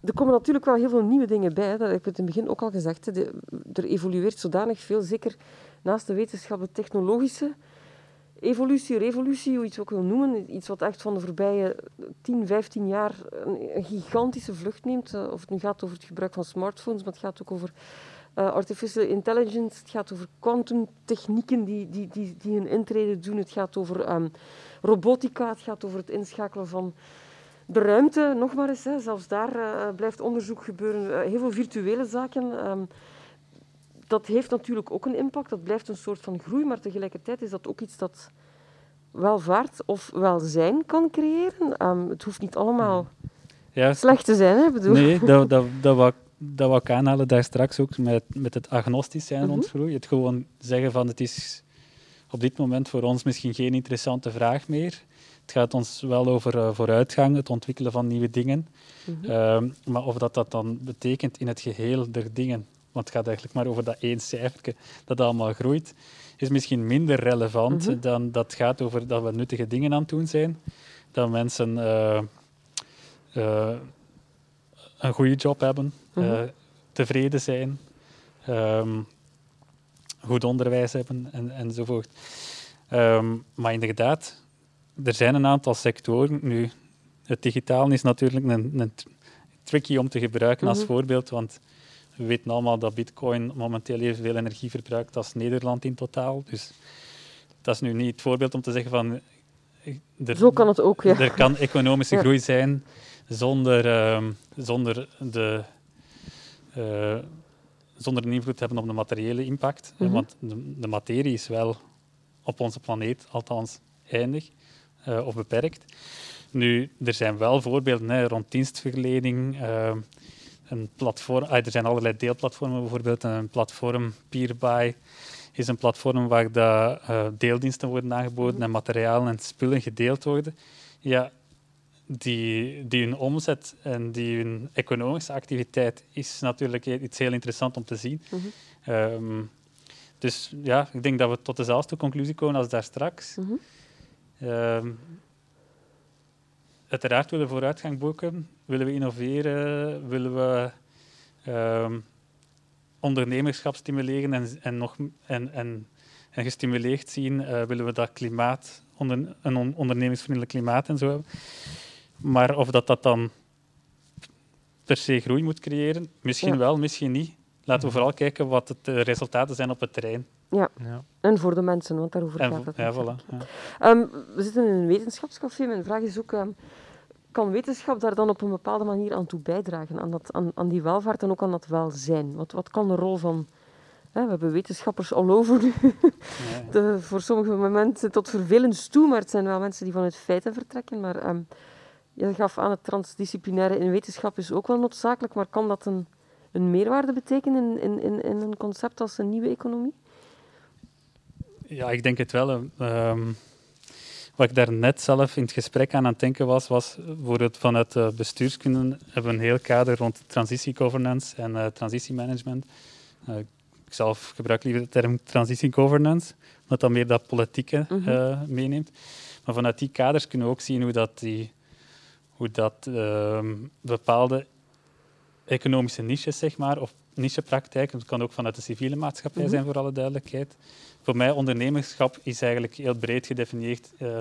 er komen natuurlijk wel heel veel nieuwe dingen bij. Dat heb ik in het begin ook al gezegd. Er evolueert zodanig veel, zeker naast de wetenschap, de technologische evolutie, revolutie, hoe je het ook wil noemen. Iets wat echt van de voorbije 10, 15 jaar een, gigantische vlucht neemt. Eh, of het nu gaat over het gebruik van smartphones, maar het gaat ook over uh, artificial intelligence. Het gaat over quantumtechnieken die, die, die, die hun intrede doen. Het gaat over um, robotica. Het gaat over het inschakelen van de ruimte. Nog maar eens, hè. zelfs daar uh, blijft onderzoek gebeuren. heel veel virtuele zaken. Um, dat heeft natuurlijk ook een impact. Dat blijft een soort van groei, maar tegelijkertijd is dat ook iets dat welvaart of welzijn kan creëren. Um, het hoeft niet allemaal ja. slecht te zijn. Hè, bedoel. Nee, dat, dat, dat, wou, dat wou ik aanhalen daar straks ook met, met het agnostisch zijn mm rond groei. Het gewoon zeggen van het is op dit moment voor ons misschien geen interessante vraag meer. Het gaat ons wel over uh, vooruitgang, het ontwikkelen van nieuwe dingen. Mhm. Ehm, maar of dat, dat dan betekent in het geheel der dingen want het gaat eigenlijk maar over dat één cijfertje dat allemaal groeit, is misschien minder relevant mhm. dan dat gaat over dat we nuttige dingen aan het doen zijn. Dat mensen uh, uh, een goede job hebben, uh, tevreden zijn, um, goed onderwijs hebben en, enzovoort. Um, maar inderdaad, er zijn een aantal sectoren. Nu, het digitaal is natuurlijk een, een tricky om te gebruiken als mhm. voorbeeld, want we weten allemaal dat bitcoin momenteel evenveel energie verbruikt als Nederland in totaal. Dus dat is nu niet het voorbeeld om te zeggen van... Er, Zo kan het ook, ja. Er kan economische groei zijn zonder, uh, zonder, de, uh, zonder een invloed te hebben op de materiële impact. Mm Want de, de, materie is wel op onze planeet, althans, eindig of beperkt. Nu, er zijn wel voorbeelden hè, rond dienstverlening, ehm, een platform. Ah, er zijn allerlei deelplatformen, bijvoorbeeld een platform Peerbuy is een platform waar de, uh, deeldiensten worden aangeboden mhm. en materialen en spullen gedeeld worden. Ja, die, die hun omzet en die hun economische activiteit is natuurlijk iets heel interessant om te zien. Mhm. Ehm, dus ja, ik denk dat we tot dezelfde conclusie komen als daar straks. Mhm. Uiteraard willen we vooruitgang boeken, willen we innoveren, willen we uh, ondernemerschap stimuleren en, en, nog, en, en, en gestimuleerd zien, uh, willen we dat klimaat, onder, een ondernemingsvriendelijk klimaat en zo hebben. Maar of dat, dat dan per se groei moet creëren, misschien wel, misschien niet. Laten we vooral kijken wat de resultaten zijn op het terrein. Ja. ja. en voor de mensen, want daarover gaat het. Ja, voilà. Ja. Ehm, we zitten in een wetenschapscafé. Mijn vraag is ook, um, kan wetenschap daar dan op een bepaalde manier aan toe bijdragen? Aan, dat, aan, aan die welvaart en ook aan dat welzijn? Wat, wat kan de rol van... Hè, we hebben wetenschappers all over nu. De, voor sommige momenten tot vervelend toe, maar het zijn wel mensen die vanuit feiten vertrekken. Maar um, je gaf aan het transdisciplinaire in wetenschap is ook wel noodzakelijk, maar kan dat een, een meerwaarde betekenen in, in, in een concept als een nieuwe economie? Ja, ik denk het wel. Um, wat ik daar net zelf in het gesprek aan aan het denken was, was bijvoorbeeld vanuit de bestuurskunde hebben we een heel kader rond transitiegovernance en uh, transitiemanagement. Uh, ik zelf gebruik liever de term transitiegovernance, omdat dat meer dat politieke uh, meeneemt. Maar vanuit die kaders kunnen we ook zien hoe dat, die, hoe dat ehm, bepaalde economische niches, zeg maar, of nichepraktijken, dat kan ook vanuit de civiele maatschappij mhm. zijn, voor alle duidelijkheid, voor mij ondernemerschap is eigenlijk heel breed gedefinieerd. Uh,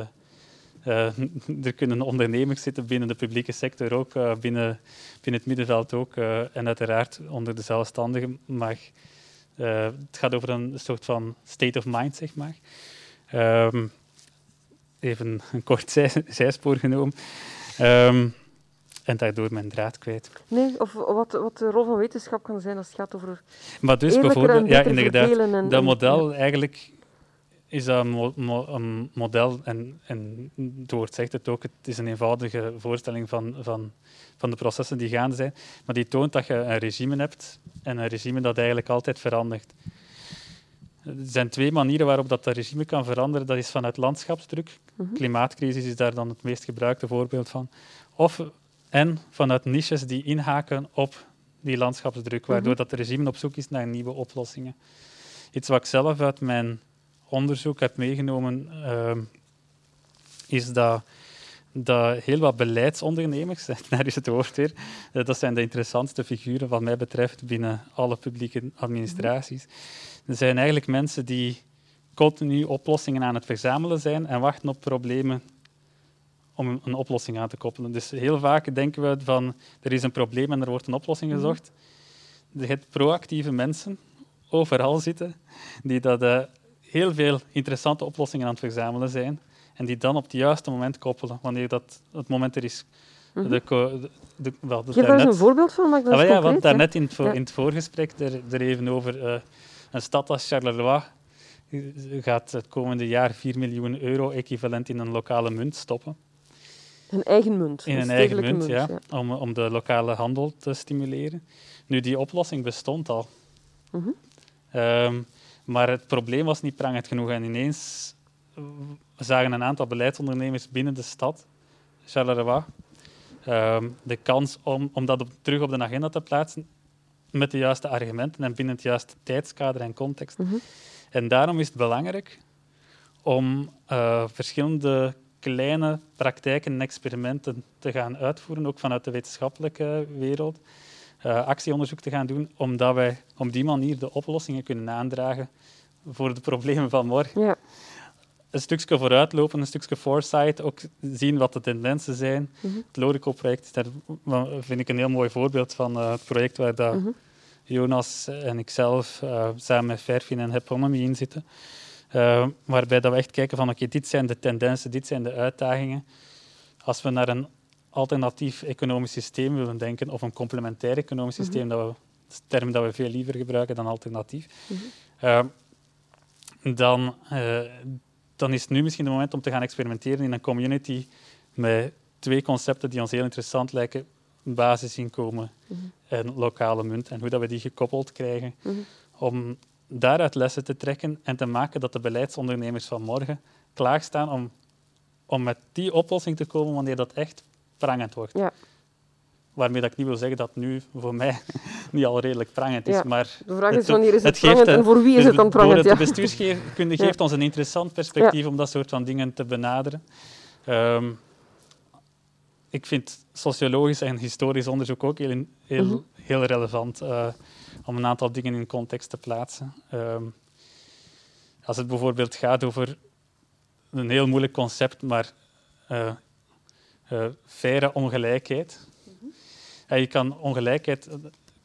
uh, er kunnen ondernemers zitten binnen de publieke sector ook, uh, binnen, binnen het middenveld ook, en uiteraard onder de zelfstandigen. Maar het gaat over een soort van state of mind, zeg maar. Um, even een kort zij, zijspoor genomen. Um, en daardoor mijn draad kwijt. Nee, of wat, wat de rol van wetenschap kan zijn als het gaat over. Maar dus bijvoorbeeld, ja, inderdaad, dat model eigenlijk is dat een, model, en, en het woord zegt het ook, het is een eenvoudige voorstelling van, van, van de processen die gaande zijn, maar die toont dat je een regime hebt en een regime dat eigenlijk altijd verandert. Er zijn twee manieren waarop dat, dat regime kan veranderen. Dat is vanuit landschapsdruk. Mhm. Klimaatcrisis is daar dan het meest gebruikte voorbeeld van. Of en vanuit niches die inhaken op die landschapsdruk, waardoor mhm. dat de regime op zoek is naar nieuwe oplossingen. Iets wat ik zelf uit mijn onderzoek heb meegenomen, uh, is dat, dat heel wat beleidsondernemers, daar is het woord weer, eh, dat zijn de interessantste figuren wat mij betreft binnen alle publieke administraties. Er zijn eigenlijk mensen die continu oplossingen aan het verzamelen zijn en wachten op problemen om een oplossing aan te koppelen. Dus heel vaak denken we van er is een probleem en er wordt een oplossing mhm. gezocht. Er hebt proactieve mensen overal zitten die dat, uh, heel veel interessante oplossingen aan het verzamelen zijn en die dan op het juiste moment koppelen, wanneer dat het moment er is. Mm de, de, de, wel, Geef daar eens een voorbeeld van. Dat ah, ja, want daarnet in, het, in het voorgesprek er, er even over uh, een stad als Charleroi gaat het komende jaar 4 miljoen euro equivalent in een lokale munt stoppen. Een eigen munt. In een, eigen munt, ja, Om, om de lokale handel te stimuleren. Nu, die oplossing bestond al. Mhm. Ehm, maar het probleem was niet prangend genoeg. En ineens zagen een aantal beleidsondernemers binnen de stad, Charleroi, um, de kans om, om dat terug op de agenda te plaatsen met de juiste argumenten en binnen het juiste tijdskader en context. Mhm. En daarom is het belangrijk om uh, verschillende kleine praktijken en experimenten te gaan uitvoeren, ook vanuit de wetenschappelijke wereld. Uh, actieonderzoek te gaan doen, omdat wij op die manier de oplossingen kunnen aandragen voor de problemen van morgen. Ja. Een stukje vooruitlopen, een stukje foresight, ook zien wat de tendensen zijn. Mm -hmm. Het Lorico-project vind ik een heel mooi voorbeeld van uh, het project waar dat mhm. Jonas en ikzelf uh, samen met Fairfin en Heponomy in zitten. Uh, waarbij dat we echt kijken van oké, dit zijn de tendensen, dit zijn de uitdagingen. Als we naar een alternatief economisch systeem willen denken, of een complementair economisch mhm. systeem, dat we, een term dat we veel liever gebruiken dan alternatief, mm -hmm. uh, dan, uh, dan is het nu misschien het moment om te gaan experimenteren in een community met twee concepten die ons heel interessant lijken, basisinkomen mm -hmm. en lokale munt, en hoe dat we die gekoppeld krijgen, mhm. om daaruit lessen te trekken en te maken dat de beleidsondernemers van morgen klaarstaan om, om met die oplossing te komen wanneer dat echt prangend wordt. Ja. Waarmee dat ik niet wil zeggen dat nu voor mij niet al redelijk prangend is. Ja. Maar de vraag is wanneer is het, het prangend en voor wie is dus het dan prangend? De bestuurskunde geeft ons een interessant perspectief om dat soort van dingen te benaderen. Um, ik vind sociologisch en historisch onderzoek ook heel, heel, mhm. heel relevant. Uh, om een aantal dingen in context te plaatsen. Ehm, als het bijvoorbeeld gaat over een heel moeilijk concept, maar uh, uh, faire ongelijkheid. Mm je kan ongelijkheid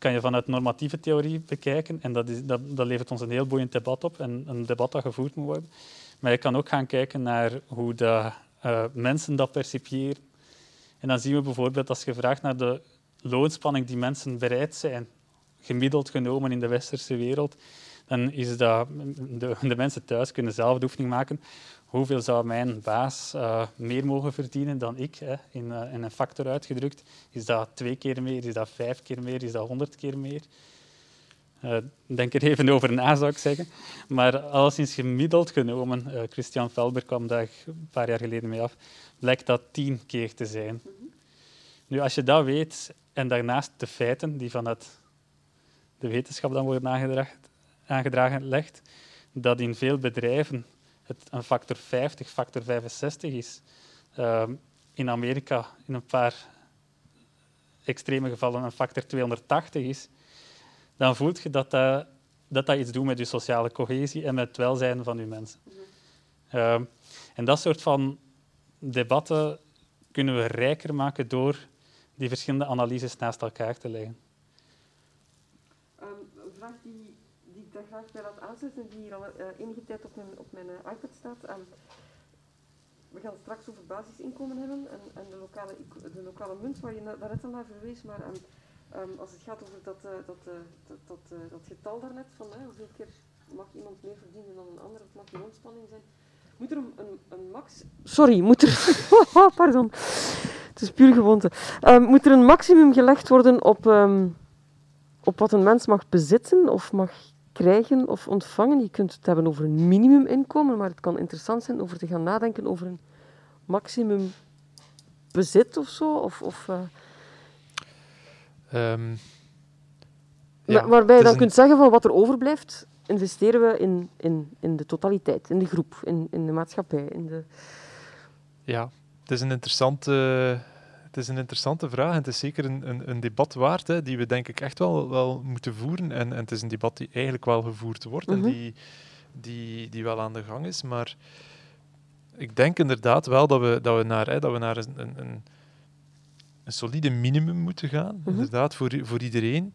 kan je vanuit normatieve theorie bekijken. En dat, is, dat, dat levert ons een heel boeiend debat op en een debat dat gevoerd moet worden. Maar je kan ook gaan kijken naar hoe de, uh, mensen dat percipiëren. En dan zien we bijvoorbeeld, als je vraagt naar de loonspanning die mensen bereid zijn, gemiddeld genomen in de westerse wereld, dan is dat de, de mensen thuis kunnen zelf de oefening maken. Hoeveel zou mijn baas uh, meer mogen verdienen dan ik? Hè? In, uh, in, een factor uitgedrukt. Is dat twee keer meer? Is dat vijf keer meer? Is dat honderd keer meer? Uh, denk er even over na, zou ik zeggen. Maar alleszins gemiddeld genomen, Christian Felber kwam daar een paar jaar geleden mee af, blijkt dat tien keer te zijn. Nu, als je dat weet en daarnaast de feiten die vanuit de wetenschap dan worden aangedragen, legt, dat in veel bedrijven het een factor 50, factor 65 is. Uh, in Amerika in een paar extreme gevallen een factor 280 is, dan voelt je dat dat, dat, dat iets doet met je sociale cohesie en met het welzijn van je mensen. Uh, en dat soort van debatten kunnen we rijker maken door die verschillende analyses naast elkaar te leggen. Um, een vraag die, die ik daar graag bij laat aansluiten, die hier al uh, enige tijd op mijn, op mijn uh, iPad staat. We gaan straks over basisinkomen hebben en, en de, lokale, de lokale munt, waar je daarnet al naar verwees. Maar um, um, als het gaat over dat, uh, dat, dat, dat, dat, getal daarnet, van hoeveel keer mag iemand meer verdienen dan een ander, of mag die ontspanning zijn, moet er een, een, max... Sorry, moet er... Oh, pardon. Het is puur gewoonte. Um, moet er een maximum gelegd worden op, op wat een mens mag bezitten of mag krijgen of ontvangen? Je kunt het hebben over een minimuminkomen, maar het kan interessant zijn over te gaan nadenken over een maximum bezit of zo. Of, of, uh... um, ja, waarbij je dan een... kunt zeggen van wat er overblijft, investeren we in, in, in de totaliteit, in de groep, in, in de maatschappij. In de... Ja, het is een interessante, het is een interessante vraag en het is zeker een, een, een debat waard, hè, die we denk ik echt wel, wel moeten voeren. En, en het is een debat die eigenlijk wel gevoerd wordt en mhm. die, die, die wel aan de gang is. Maar ik denk inderdaad wel dat we, dat we naar, hè, dat we naar een, een, een, solide minimum moeten gaan, mhm. inderdaad, voor, voor iedereen.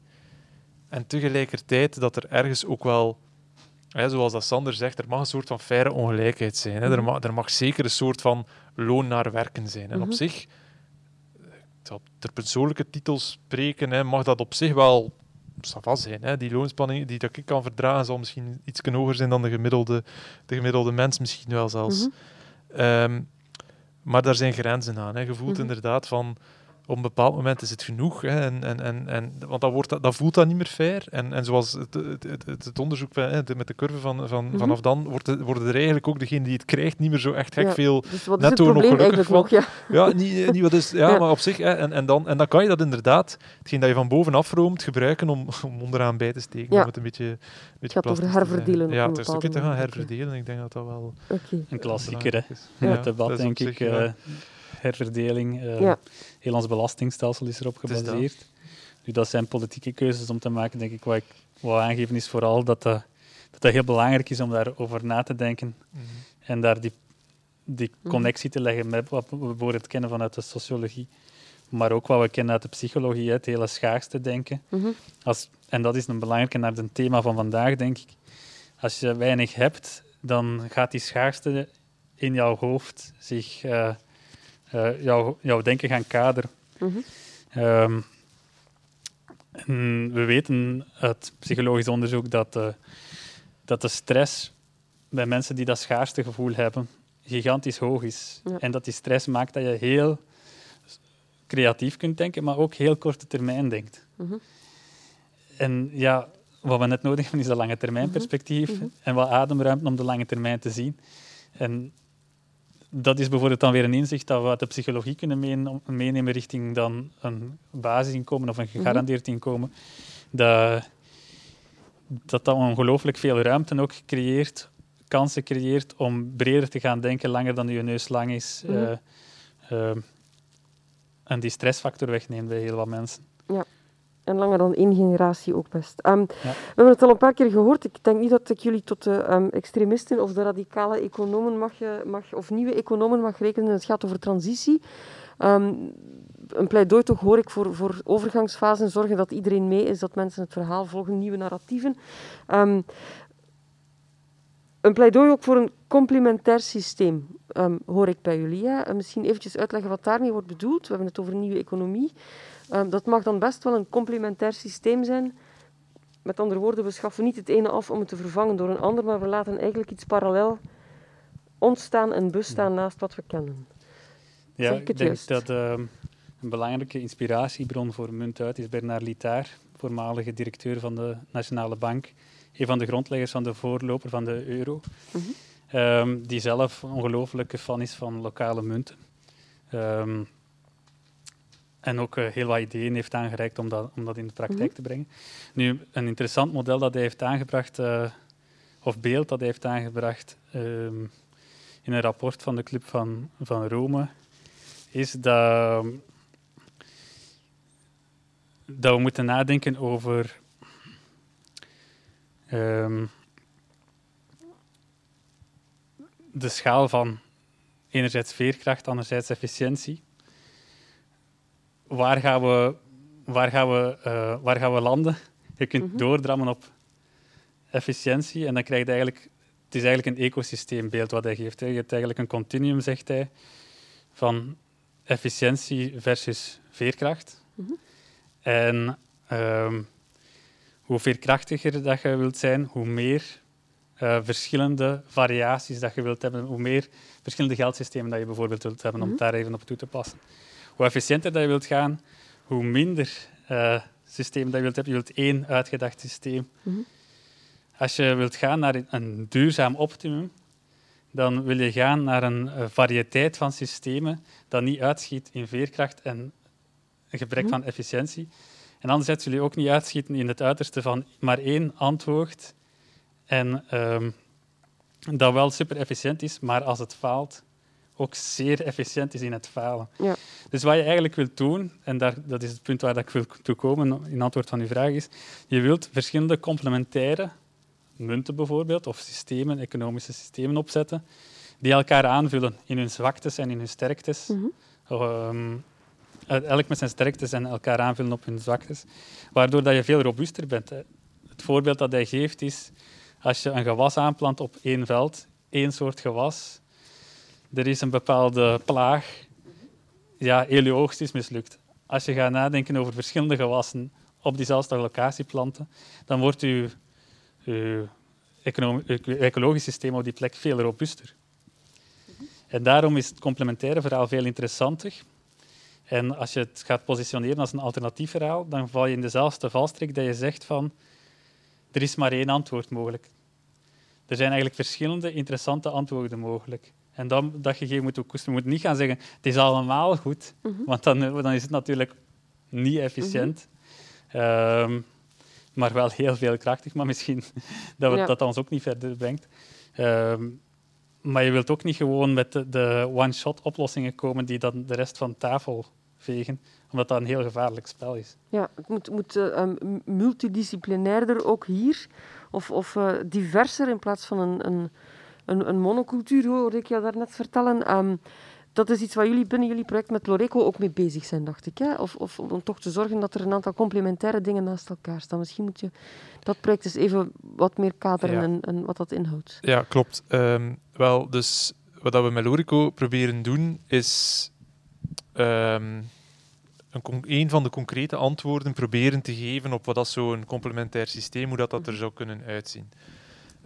En tegelijkertijd dat er ergens ook wel zoals dat Sander zegt, er mag een soort van faire ongelijkheid zijn. Hè. Er, mhm. mag, er mag zeker een soort van loon naar werken zijn. En op zich, ter persoonlijke titels spreken, hè, mag dat op zich wel vast zijn. Hè. Die loonspanning die dat ik kan verdragen zal misschien iets hoger zijn dan de gemiddelde, de gemiddelde mens, misschien wel zelfs. Mhm. Ehm, maar daar zijn grenzen aan. Hè. Je voelt inderdaad van op een bepaald moment is het genoeg. Hè, en, en, en, en, want dan, wordt dat, dat voelt dat niet meer fair. En, en zoals het, het, het, het onderzoek hè, met de curve van, van, mm vanaf dan, wordt het, worden er eigenlijk ook degene die het krijgt niet meer zo echt gek veel dus wat netto nog gelukkig van. ja. ja, niet, niet wat is, ja, ja, maar op zich. Hè, en, en, dan, en dan kan je dat inderdaad, hetgeen dat je van bovenaf roomt, gebruiken om, om onderaan bij te steken. Ja. Om het een beetje, een beetje het gaat over herverdelen. Ja, het is ook te gaan herverdelen. Ik denk dat dat wel okay. een klassieker hè, in het debat, denk ik. Herverdeling. Uh, ja. Heel ons belastingstelsel is erop gebaseerd. Dat. Nu, dat zijn politieke keuzes om te maken, denk ik. Wat ik wou aangeven is vooral dat dat, dat, dat heel belangrijk is om daarover na te denken. Mm -hmm. En daar die, die mhm. connectie te leggen met wat we bijvoorbeeld kennen vanuit de sociologie. Maar ook wat we kennen uit de psychologie, het hele schaarste denken. Mm -hmm. Als, en dat is een belangrijke naar het thema van vandaag, denk ik. Als je weinig hebt, dan gaat die schaarste in jouw hoofd zich uh, uh, jouw, jouw denken gaan kaderen. Mm -hmm. um, we weten uit psychologisch onderzoek dat, uh, dat de stress bij mensen die dat schaarste gevoel hebben gigantisch hoog is. Ja. En dat die stress maakt dat je heel creatief kunt denken, maar ook heel korte termijn denkt. Mm -hmm. En ja, wat we net nodig hebben is een lange termijn perspectief mm -hmm. en wat ademruimte om de lange termijn te zien. En dat is bijvoorbeeld dan weer een inzicht dat we uit de psychologie kunnen meenemen richting dan een basisinkomen of een mhm. gegarandeerd inkomen. Dat dat, dat ongelooflijk veel ruimte ook creëert, kansen creëert om breder te gaan denken, langer dan je neus lang is. Mm -hmm. uh, uh, en die stressfactor wegneemt bij heel wat mensen. Ja. En langer dan één generatie ook best. Um, We hebben het al een paar keer gehoord. Ik denk niet dat ik jullie tot de um, extremisten of de radicale economen mag, mag, of nieuwe economen mag rekenen. Het gaat over transitie. Um, een pleidooi toch hoor ik voor, voor overgangsfasen, zorgen dat iedereen mee is, dat mensen het verhaal volgen, nieuwe narratieven. Een pleidooi ook voor een complementair systeem, hoor ik bij jullie. Hè. Misschien eventjes uitleggen wat daarmee wordt bedoeld. We hebben het over een nieuwe economie. Um, dat mag dan best wel een complementair systeem zijn. Met andere woorden, we schaffen niet het ene af om het te vervangen door een ander, maar we laten eigenlijk iets parallel ontstaan en bestaan naast wat we kennen. Ja, ik, ik denk dat uh, een belangrijke inspiratiebron voor Muntuit is Bernard Litaar, voormalige directeur van de Nationale Bank, een van de grondleggers van de voorloper van de euro, mm -hmm. um, die zelf ongelooflijke fan is van lokale munten. Um, en ook uh, heel wat ideeën heeft aangereikt om dat, om dat in de praktijk mm -hmm. te brengen. Nu, een interessant model dat hij heeft aangebracht, uh, of beeld dat hij heeft aangebracht um, in een rapport van de Club van, van Rome, is dat, dat we moeten nadenken over um, de schaal van enerzijds veerkracht, anderzijds efficiëntie. Waar gaan we, waar gaan we, uh, waar gaan we landen? Je kunt mm -hmm. doordrammen op efficiëntie en dan krijg je eigenlijk... Het is eigenlijk een ecosysteembeeld wat hij geeft. Hè. Je hebt eigenlijk een continuum, zegt hij, van efficiëntie versus veerkracht. Mm -hmm. En um, hoe veerkrachtiger dat je wilt zijn, hoe meer uh, verschillende variaties dat je wilt hebben, hoe meer verschillende geldsystemen dat je bijvoorbeeld wilt hebben, mm -hmm. om daar even op toe te passen. Hoe efficiënter dat je wilt gaan, hoe minder uh, systemen dat je wilt hebben. Je wilt één uitgedacht systeem. Mm -hmm. Als je wilt gaan naar een duurzaam optimum, dan wil je gaan naar een variëteit van systemen dat niet uitschiet in veerkracht en een gebrek mm -hmm. van efficiëntie. En anderzijds wil je ook niet uitschieten in het uiterste van maar één antwoord en um, dat wel super efficiënt is, maar als het faalt, ook zeer efficiënt is in het falen. Ja. Dus wat je eigenlijk wilt doen, en daar, dat is het punt waar ik wil toe komen in antwoord van uw vraag, is je wilt verschillende complementaire munten bijvoorbeeld, of systemen, economische systemen opzetten, die elkaar aanvullen in hun zwaktes en in hun sterktes. Mm -hmm. um, elk met zijn sterktes en elkaar aanvullen op hun zwaktes, waardoor dat je veel robuuster bent. Het voorbeeld dat hij geeft is, als je een gewas aanplant op één veld, één soort gewas, er is een bepaalde plaag, ja, heel je oogst is mislukt. Als je gaat nadenken over verschillende gewassen op diezelfde locatie planten, dan wordt je, ecologisch systeem op die plek veel robuuster. En daarom is het complementaire verhaal veel interessanter. En als je het gaat positioneren als een alternatief verhaal, dan val je in dezelfde valstrik dat je zegt van er is maar één antwoord mogelijk. Er zijn eigenlijk verschillende interessante antwoorden mogelijk. En dan, dat gegeven moet ook koesteren. Je moet niet gaan zeggen het is allemaal goed, mm -hmm. want dan, dan is het natuurlijk niet efficiënt. Mm -hmm. um, maar wel heel veel krachtig, maar misschien dat we, ja. dat ons ook niet verder brengt. Um, maar je wilt ook niet gewoon met de, de one-shot oplossingen komen die dan de rest van tafel vegen, omdat dat een heel gevaarlijk spel is. Ja, het moet, moet uh, um, multidisciplinairder ook hier, of, of uh, diverser in plaats van een, een, een, een monocultuur, hoorde ik jou daarnet vertellen. Um, dat is iets waar jullie binnen jullie project met Loreco ook mee bezig zijn, dacht ik. Hè? Of, of om toch te zorgen dat er een aantal complementaire dingen naast elkaar staan. Misschien moet je dat project eens even wat meer kaderen ja. en, en, wat dat inhoudt. Ja, klopt. Um, wel, dus wat we met Loreco proberen doen, is um, een, een, van de concrete antwoorden proberen te geven op wat dat zo'n complementair systeem, hoe dat, dat er zou kunnen uitzien.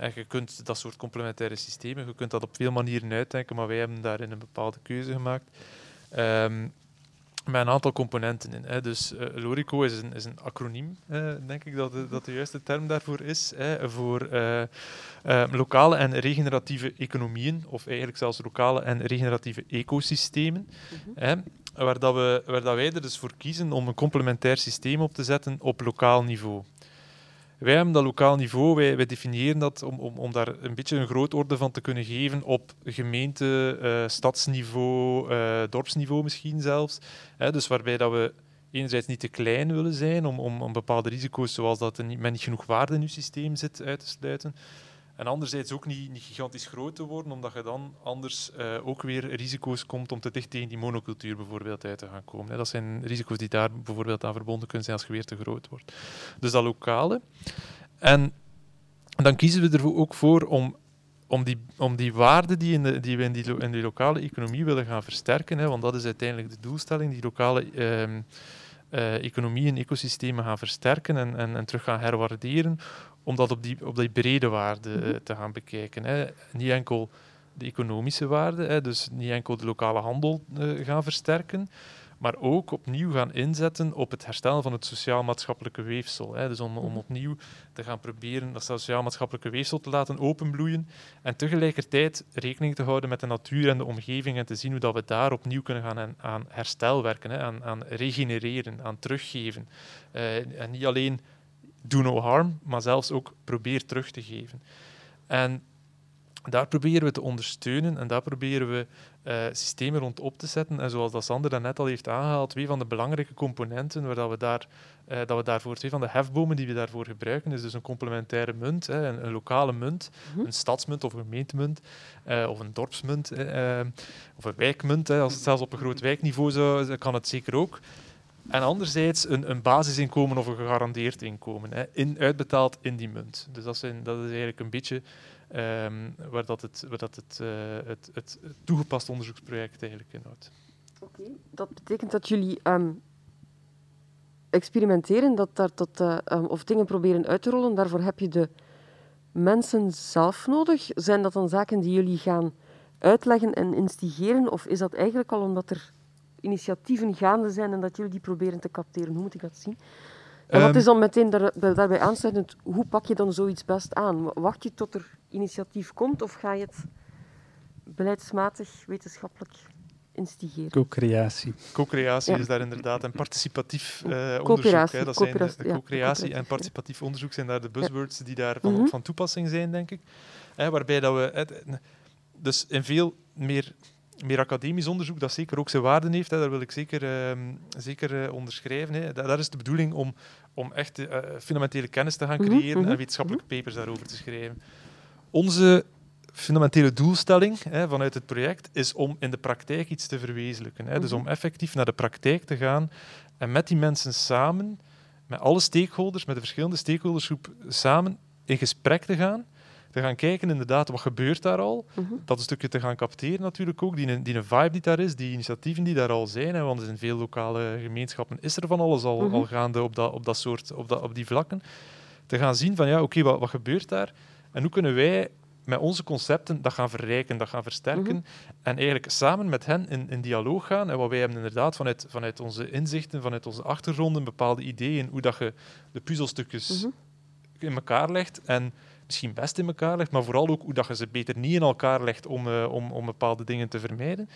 En je kunt dat soort complementaire systemen, je kunt dat op veel manieren uitdenken, maar wij hebben daarin een bepaalde keuze gemaakt. Um, met een aantal componenten in. Hè. Dus uh, LORICO is een, is een acroniem, uh, denk ik dat de, dat de juiste term daarvoor is, hè, voor uh, lokale en regeneratieve economieën, of eigenlijk zelfs lokale en regeneratieve ecosystemen. Mm -hmm. hè, waar, dat we, waar dat wij er dus voor kiezen om een complementair systeem op te zetten op lokaal niveau. Wij hebben dat lokaal niveau, wij, definiëren dat om, om, om daar een beetje een grootorde van te kunnen geven op gemeente, uh, stadsniveau, uh, dorpsniveau misschien zelfs. Hè, dus waarbij dat we enerzijds niet te klein willen zijn om, om, om bepaalde risico's, zoals dat er niet, niet genoeg waarde in uw systeem zit, uit te sluiten. En anderzijds ook niet, niet gigantisch groot te worden, omdat je dan anders uh, ook weer risico's komt om te dicht tegen die monocultuur bijvoorbeeld uit te gaan komen. Dat zijn risico's die daar bijvoorbeeld aan verbonden kunnen zijn als je weer te groot wordt. Dus dat lokale. En dan kiezen we er ook voor om om die, om die waarde die, in de, die we in die, in die lokale economie willen gaan versterken, hè, want dat is uiteindelijk de doelstelling, die lokale uh, economie en ecosystemen gaan versterken en, en, en, terug gaan herwaarderen, om dat op die, op die brede waarde uh, te gaan bekijken. Hè. Niet enkel de economische waarde, hè, dus niet enkel de lokale handel uh, gaan versterken, maar ook opnieuw gaan inzetten op het herstellen van het sociaal-maatschappelijke weefsel. Hè. Dus om, om, mhm. opnieuw te gaan proberen dat sociaal-maatschappelijke weefsel te laten openbloeien en tegelijkertijd rekening te houden met de natuur en de omgeving en te zien hoe dat we daar opnieuw kunnen gaan aan, aan herstel werken, hè. Aan, aan, regenereren, aan teruggeven. Uh, en niet alleen do no harm, maar zelfs ook probeer terug te geven. En daar proberen we te ondersteunen en daar proberen we uh, systemen rond op te zetten. En zoals dat Sander daarnet al heeft aangehaald, twee van de belangrijke componenten waar dat we, daar, uh, dat we daarvoor, twee van de hefbomen die we daarvoor gebruiken, is dus een complementaire munt, hè, een, een, lokale munt, mhm. een stadsmunt of een gemeentemunt, uh, of een dorpsmunt, of een wijkmunt. Hè. Als het zelfs op een groot wijkniveau zou, kan het zeker ook. En anderzijds een, een basisinkomen of een gegarandeerd inkomen, hè, in, uitbetaald in die munt. Dus dat, zijn, dat is eigenlijk een beetje um, waar dat het, waar dat het, uh, het, het, toegepast onderzoeksproject eigenlijk inhoudt. Oké, dat betekent dat jullie um, experimenteren dat daar tot, uh, um, of dingen proberen uit te rollen. Daarvoor heb je de mensen zelf nodig. Zijn dat dan zaken die jullie gaan uitleggen en instigeren? Of is dat eigenlijk al omdat er initiatieven gaande zijn en dat jullie die proberen te capteren? Hoe moet ik dat zien? En wat is dan meteen daar, daarbij aansluitend, hoe pak je dan zoiets best aan? Wacht je tot er initiatief komt of ga je het beleidsmatig, wetenschappelijk instigeren? Co-creatie. Co-creatie is daar inderdaad een participatief uh, onderzoek. Hè. Dat zijn de, co-creatie en participatief onderzoek zijn daar de buzzwords die daar van, mm van toepassing zijn, denk ik. Hè, waarbij dat we... dus in veel meer meer academisch onderzoek dat zeker ook zijn waarde heeft. Hè. Daar wil ik zeker, uh, zeker uh, onderschrijven. Hè. Daar, is de bedoeling om, om echt uh, fundamentele kennis te gaan mhm, creëren mhm, en wetenschappelijke mhm. papers daarover te schrijven. Onze fundamentele doelstelling hè, vanuit het project is om in de praktijk iets te verwezenlijken. Hè. Dus om effectief naar de praktijk te gaan en met die mensen samen, met alle stakeholders, met de verschillende stakeholdersgroep samen in gesprek te gaan te gaan kijken inderdaad wat gebeurt daar al. Uh Dat een stukje te gaan capteren natuurlijk ook, die, die vibe die daar is, die initiatieven die daar al zijn. Hè, want er zijn veel lokale gemeenschappen, is er van alles al, mhm. al gaande op, dat, op, dat soort, op, dat, op die vlakken. Te gaan zien van ja, oké, wat, wat gebeurt daar? En hoe kunnen wij met onze concepten dat gaan verrijken, dat gaan versterken. Mhm. En eigenlijk samen met hen in, in dialoog gaan. En wat wij hebben inderdaad vanuit, vanuit onze inzichten, vanuit onze achtergronden, bepaalde ideeën, hoe dat je de puzzelstukjes mhm. in elkaar legt. En misschien best in elkaar legt, maar vooral ook hoe dat je ze beter niet in elkaar legt om, uh, om, om bepaalde dingen te vermijden.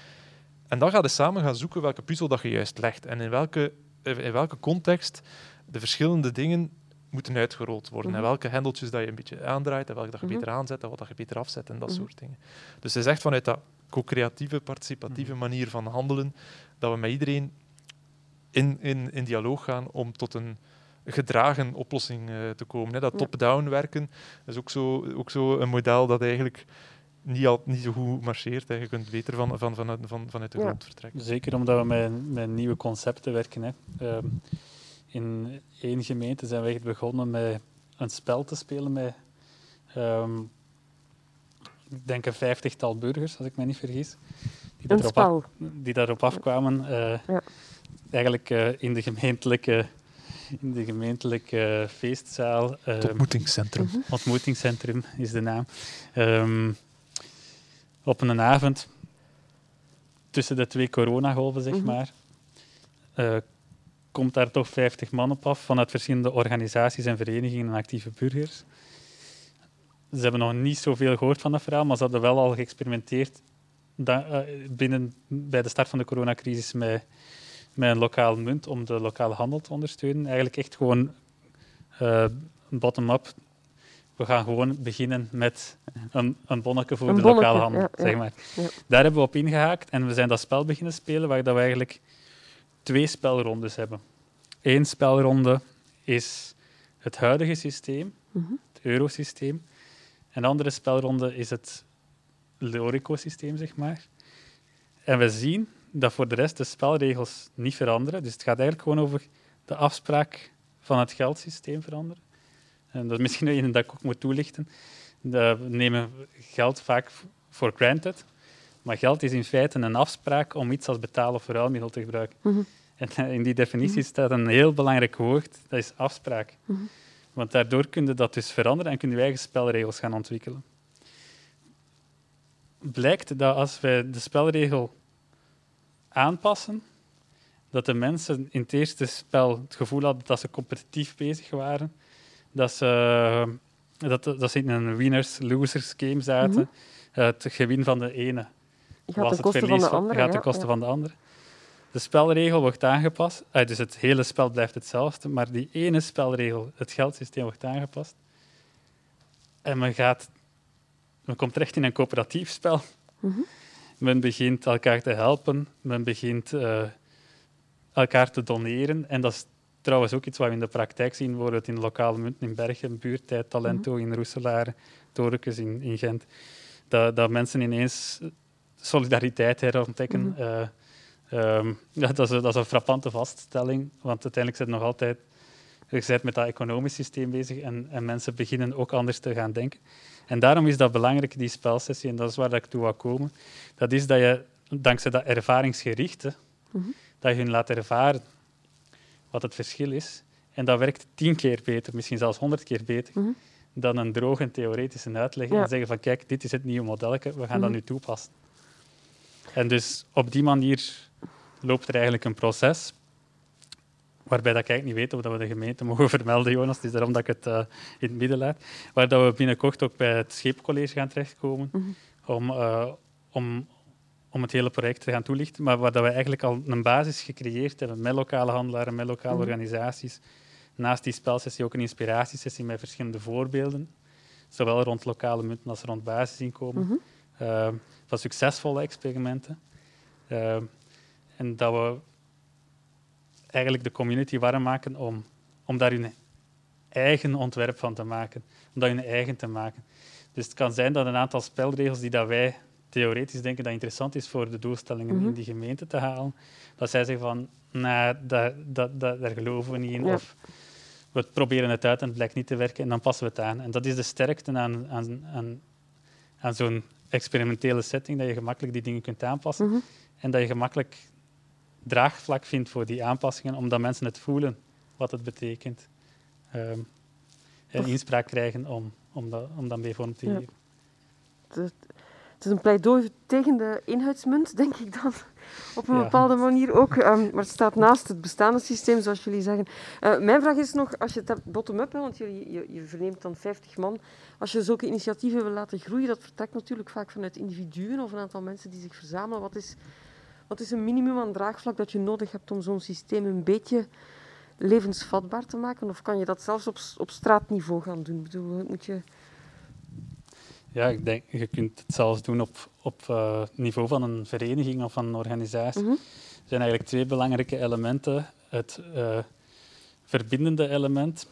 En dan ga je samen gaan zoeken welke puzzel dat je juist legt en in welke, in welke context de verschillende dingen moeten uitgerold worden. En mhm. welke hendeltjes dat je een beetje aandraait en welke dat je mhm. beter aanzet en wat dat je beter afzet en dat mhm. soort dingen. Dus het is echt vanuit dat co-creatieve, participatieve manier van handelen dat we met iedereen in, in, in dialoog gaan om tot een gedragen oplossing uh, te komen. Hè. Dat top-down werken is ook zo, ook zo een model dat eigenlijk niet, al, niet zo goed marcheert. Hè. Je kunt beter van, van, van, van, vanuit de grond vertrekken. Zeker omdat we met, met nieuwe concepten werken. Hè. Uh, in één gemeente zijn we echt begonnen met een spel te spelen met, um, ik denk een vijftigtal burgers, als ik me niet vergis. Die daarop, af, die daarop afkwamen. Uh, ja. Eigenlijk uh, in de gemeentelijke in de gemeentelijke feestzaal. Het ehm, ontmoetingscentrum. Mhm. Ontmoetingscentrum is de naam. Um, op een avond tussen de twee coronagolven, zeg mhm. maar, uh, komt daar toch 50 man op af vanuit verschillende organisaties en verenigingen en actieve burgers. Ze hebben nog niet zoveel gehoord van dat verhaal, maar ze hadden wel al geëxperimenteerd dat, uh, binnen, bij de start van de coronacrisis met met een lokaal munt om de lokale handel te ondersteunen. Eigenlijk echt gewoon uh, bottom-up. We gaan gewoon beginnen met een, een bonnetje voor de lokale handel. zeg maar. Ja, Daar hebben we op ingehaakt en we zijn dat spel beginnen spelen waar dat we eigenlijk twee spelrondes hebben. Eén spelronde is het huidige systeem, mhm. het eurosysteem. Een andere spelronde is het LORICO-systeem, zeg maar. En we zien dat voor de rest de spelregels niet veranderen. Dus het gaat eigenlijk gewoon over de afspraak van het geldsysteem veranderen. En dat is misschien een dat ik ook moet toelichten. We nemen geld vaak voor granted. Maar geld is in feite een afspraak om iets als betaal- of ruilmiddel te gebruiken. Mhm. En eh, in die definitie mhm. staat een heel belangrijk woord, dat is afspraak. Mhm. Want daardoor kun je dat dus veranderen en kun je eigen spelregels gaan ontwikkelen. Blijkt dat als wij de spelregel aanpassen, dat de mensen in het eerste spel het gevoel hadden dat ze competitief bezig waren, dat ze, dat, dat ze in een winners-losers game zaten. Mhm. Het gewin van de ene gaat ten koste van de andere. Gaat ten koste van de andere. De spelregel wordt aangepast. Ah, dus het hele spel blijft hetzelfde, maar die ene spelregel, het geldsysteem, wordt aangepast. En men, gaat, men komt terecht in een coöperatief spel. Mhm. Men begint elkaar te helpen, men begint uh, elkaar te doneren. En dat is trouwens ook iets wat we in de praktijk zien, bijvoorbeeld in lokale munten in Bergen, Buurtijd, Talento mm -hmm. in Roeselaar, Torkes in, in Gent. Dat, dat mensen ineens solidariteit herontdekken. Mm -hmm. uh, ja, dat, is, dat is een frappante vaststelling, want uiteindelijk zit nog altijd je bent met dat economisch systeem bezig en, en, mensen beginnen ook anders te gaan denken. En daarom is dat belangrijk, die spelsessie, en dat is waar dat ik toe wil komen. Dat is dat je, dankzij dat ervaringsgerichte, mm -hmm. dat je hun laat ervaren wat het verschil is. En dat werkt tien keer beter, misschien zelfs honderd keer beter, mm -hmm. dan een droge theoretische uitleg Ja. en zeggen van kijk, dit is het nieuwe modelletje, we gaan dat Mhm. nu toepassen. En dus op die manier loopt er eigenlijk een proces waarbij dat ik eigenlijk niet weet of dat we de gemeente mogen vermelden, Jonas. Het is daarom dat ik het eh, in het midden laat. Waar dat we binnenkort ook bij het Scheepcollege gaan terechtkomen Mhm. om, eh, om, om het hele project te gaan toelichten. Maar waar dat we eigenlijk al een basis gecreëerd hebben met lokale handelaren, met lokale Mhm. organisaties. Naast die spelsessie ook een inspiratiesessie met verschillende voorbeelden. Zowel rond lokale munten als rond basisinkomen. Mhm. eh, van succesvolle experimenten. En dat we eigenlijk de community warm maken om, om daar hun eigen ontwerp van te maken. Om dat hun eigen te maken. Dus het kan zijn dat een aantal spelregels die dat wij theoretisch denken dat interessant is voor de doelstellingen Mhm. in die gemeente te halen, dat zij zeggen van, nou, daar, dat, dat, daar geloven we niet in. Ja. Of we proberen het uit en het blijkt niet te werken en dan passen we het aan. En dat is de sterkte aan, aan, aan, aan zo'n experimentele setting, dat je gemakkelijk die dingen kunt aanpassen Mhm. en dat je gemakkelijk draagvlak vindt voor die aanpassingen, omdat mensen het voelen wat het betekent. Ehm, en Toch- inspraak krijgen om, om, dat, om dat mee vorm te geven. Het, het is een pleidooi tegen de eenheidsmunt, denk ik dan. Op een Ja. bepaalde manier ook. Ehm, maar het staat naast het bestaande systeem, zoals jullie zeggen. Eh, mijn vraag is nog, als je het hebt bottom-up, want jullie, je, je verneemt dan 50 man. Als je zulke initiatieven wil laten groeien, dat vertrekt natuurlijk vaak vanuit individuen of een aantal mensen die zich verzamelen. Wat is, wat is een minimum aan draagvlak dat je nodig hebt om zo'n systeem een beetje levensvatbaar te maken? Of kan je dat zelfs op, op straatniveau gaan doen? Ik bedoel, moet je... Ja, ik denk, je kunt het zelfs doen op, op eh, niveau van een vereniging of van een organisatie. Mhm. Er zijn eigenlijk twee belangrijke elementen. Het eh, verbindende element.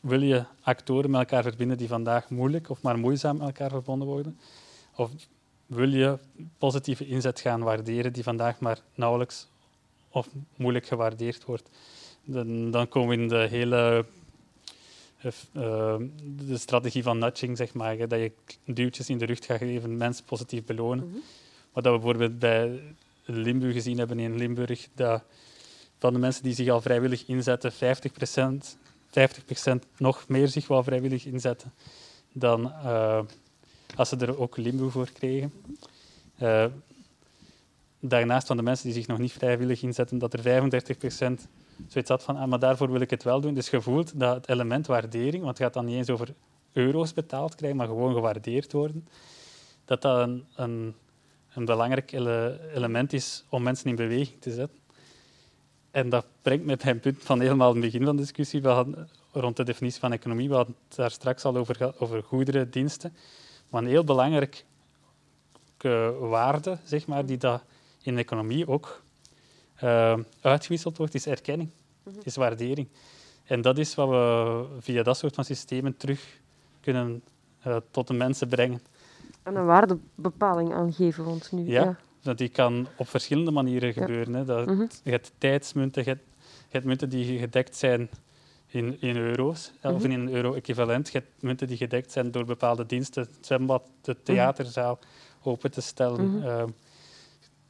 Wil je actoren met elkaar verbinden die vandaag moeilijk of maar moeizaam met elkaar verbonden worden? Of wil je positieve inzet gaan waarderen die vandaag maar nauwelijks of moeilijk gewaardeerd wordt? Dan, dan komen we in de hele eh, eh, de strategie van nudging, zeg maar, dat je duwtjes in de rug gaat geven, mensen positief belonen. Mhm. Wat dat we bijvoorbeeld bij Limburg gezien hebben in Limburg, dat van de mensen die zich al vrijwillig inzetten, 50%, 50% nog meer zich wel vrijwillig inzetten dan eh, als ze er ook Limburg voor kregen. Eh, daarnaast van de mensen die zich nog niet vrijwillig inzetten, dat er 35% zoiets had van, ah, maar daarvoor wil ik het wel doen. Dus je voelt dat het element waardering, want het gaat dan niet eens over euro's betaald krijgen, maar gewoon gewaardeerd worden, dat dat een, een, belangrijk ele- element is om mensen in beweging te zetten. En dat brengt me bij een punt van helemaal het begin van de discussie we hadden, rond de definitie van economie. We hadden het daar straks al over, over goederen, diensten. Maar een heel belangrijke waarde, zeg maar, die dat in de economie ook eh, uitgewisseld wordt, is erkenning, is waardering. En dat is wat we via dat soort van systemen terug kunnen tot de mensen brengen. En een waardebepaling aangeven, want nu... Ja, Dat die kan op verschillende manieren gebeuren. Hè. Dat, mhm. Je hebt tijdsmunten, je hebt, je hebt munten die gedekt zijn in, in euro's, of mhm. in een euro-equivalent. Munten die gedekt zijn door bepaalde diensten, het zwembad, de mhm. theaterzaal, open te stellen. Ehm,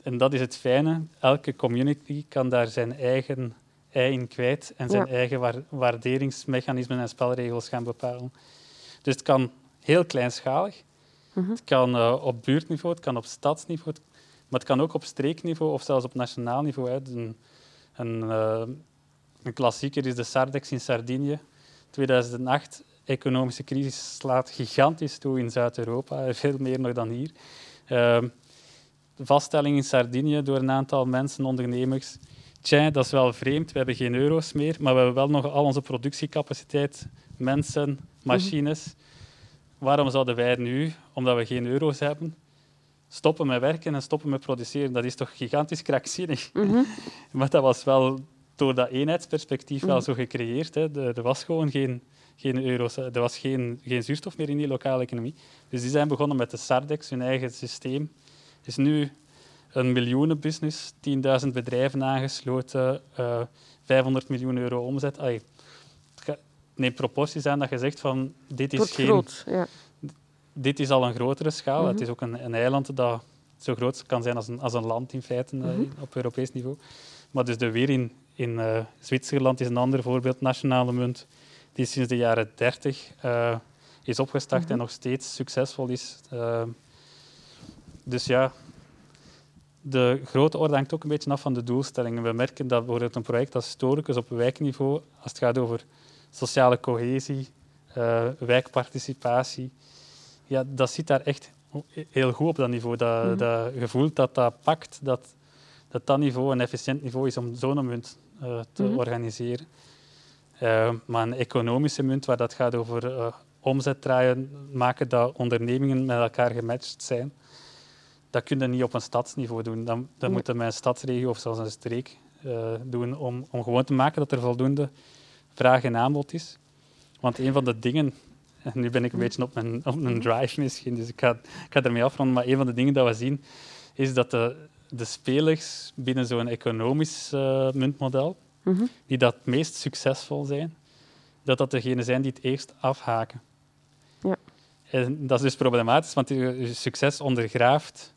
en dat is het fijne. Elke community kan daar zijn eigen ei in kwijt en zijn eigen waarderingsmechanismen en spelregels gaan bepalen. Dus het kan heel kleinschalig. Mhm. Het kan uh, op buurtniveau, het kan op stadsniveau, maar het kan ook op streekniveau of zelfs op nationaal niveau. Hè. Een, een, uh, een klassieker is de Sardex in Sardinië. 2008, economische crisis slaat gigantisch toe in Zuid-Europa, veel meer nog dan hier. Uh, vaststelling in Sardinië door een aantal mensen, ondernemers. Tja, dat is wel vreemd, we hebben geen euro's meer, maar we hebben wel nog al onze productiecapaciteit, mensen, machines. Waarom zouden wij nu, omdat we geen euro's hebben, stoppen met werken en stoppen met produceren? Dat is toch gigantisch krankzinnig? Mhm. maar dat was wel door dat eenheidsperspectief wel mhm. zo gecreëerd. Hè. Er was gewoon geen, geen euro's. Er was geen, geen zuurstof meer in die lokale economie. Dus die zijn begonnen met de Sardex, hun eigen systeem. Het is nu een miljoenenbusiness, 10.000 bedrijven aangesloten, uh, eh, 500 miljoen euro omzet. Ay, neemt proporties aan dat je zegt van dit is geen... Groot, ja. Dit is al een grotere schaal. Het mhm. is ook een, een, eiland dat zo groot kan zijn als een, als een land in feite mm op Europees niveau. Maar dus de weer in, in uh, Zwitserland is een ander voorbeeld, nationale munt, die sinds de jaren 30 uh, is opgestart en mhm. nog steeds succesvol is. Uh, dus ja, de grote orde hangt ook een beetje af van de doelstellingen. We merken dat bijvoorbeeld een project als Storicus op wijkniveau, als het gaat over sociale cohesie, uh, wijkparticipatie, ja, dat zit daar echt heel goed op dat niveau. Dat, mm dat gevoel dat dat pakt, dat, dat dat niveau een efficiënt niveau is om zo'n munt uh, te mhm. organiseren. Uh, maar een economische munt waar dat gaat over omzet draaien, maken dat ondernemingen met elkaar gematcht zijn, dat kun je niet op een stadsniveau doen. Dan, dan moet je met een stadsregio of zelfs een streek doen om, om gewoon te maken dat er voldoende vraag en aanbod is. Want een van de dingen, en nu ben ik een beetje op een, op een drive misschien, dus ik ga, ik ga ermee afronden, maar een van de dingen dat we zien, is dat de, de spelers binnen zo'n economisch uh, muntmodel, mhm. die dat meest succesvol zijn, dat dat degenen zijn die het eerst afhaken. Ja. En dat is dus problematisch, want je succes ondergraaft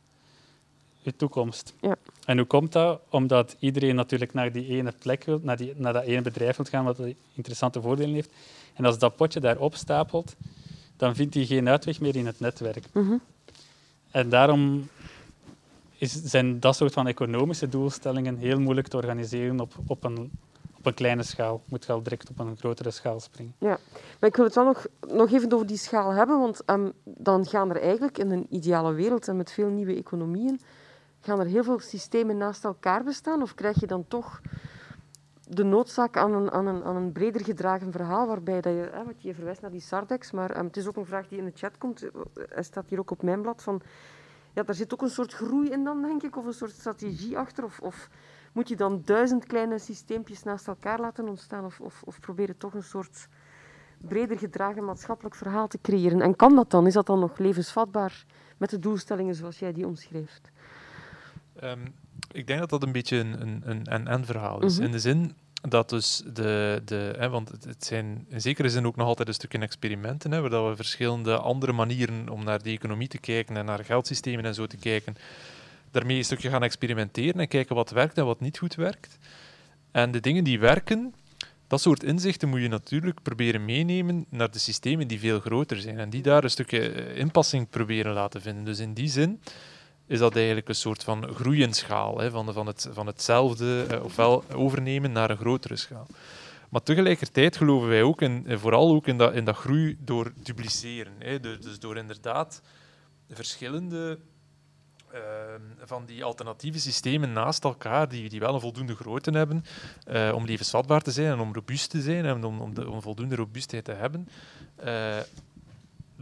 je toekomst. Ja. En hoe komt dat? Omdat iedereen natuurlijk naar die ene plek wil, naar, die, naar dat ene bedrijf wil gaan wat interessante voordelen heeft. En als dat potje daar opstapelt, dan vindt hij geen uitweg meer in het netwerk. Mhm. En daarom is, zijn dat soort van economische doelstellingen heel moeilijk te organiseren op, op, een, op een kleine schaal. Je moet wel direct op een grotere schaal springen. Ja, maar ik wil het wel nog, nog even over die schaal hebben, want um, dan gaan er eigenlijk in een ideale wereld en met veel nieuwe economieën Gaan er heel veel systemen naast elkaar bestaan? Of krijg je dan toch de noodzaak aan een, aan een, aan een breder gedragen verhaal, waarbij dat je, hè, wat je verwijst naar die Sardex, maar um, het is ook een vraag die in de chat komt, hij staat hier ook op mijn blad, van, ja, daar zit ook een soort groei in dan, denk ik, of een soort strategie achter, of, of moet je dan duizend kleine systeempjes naast elkaar laten ontstaan, of, of, of proberen toch een soort breder gedragen maatschappelijk verhaal te creëren. En kan dat dan? Is dat dan nog levensvatbaar met de doelstellingen zoals jij die omschrijft? Ehm, ik denk dat dat een beetje een en-en verhaal is. Mhm. In de zin dat dus de, de hè, want het zijn in zekere zin ook nog altijd een stukje experimenten, hè, waar we verschillende andere manieren om naar de economie te kijken en naar geldsystemen en zo te kijken, daarmee een stukje gaan experimenteren en kijken wat werkt en wat niet goed werkt. En de dingen die werken, dat soort inzichten moet je natuurlijk proberen meenemen naar de systemen die veel groter zijn en die daar een stukje eh, inpassing proberen laten vinden. Dus in die zin is dat eigenlijk een soort van groeienschaal, hè, van, van, het, van hetzelfde, eh, ofwel overnemen naar een grotere schaal. Maar tegelijkertijd geloven wij ook, in, eh, vooral ook in dat, in dat groei door dupliceren. Hè, dus door inderdaad verschillende uh, van die alternatieve systemen naast elkaar, die, die wel een voldoende grootte hebben, uh, om levensvatbaar te zijn en om robuust te zijn en om, om, de, om voldoende robuustheid te hebben,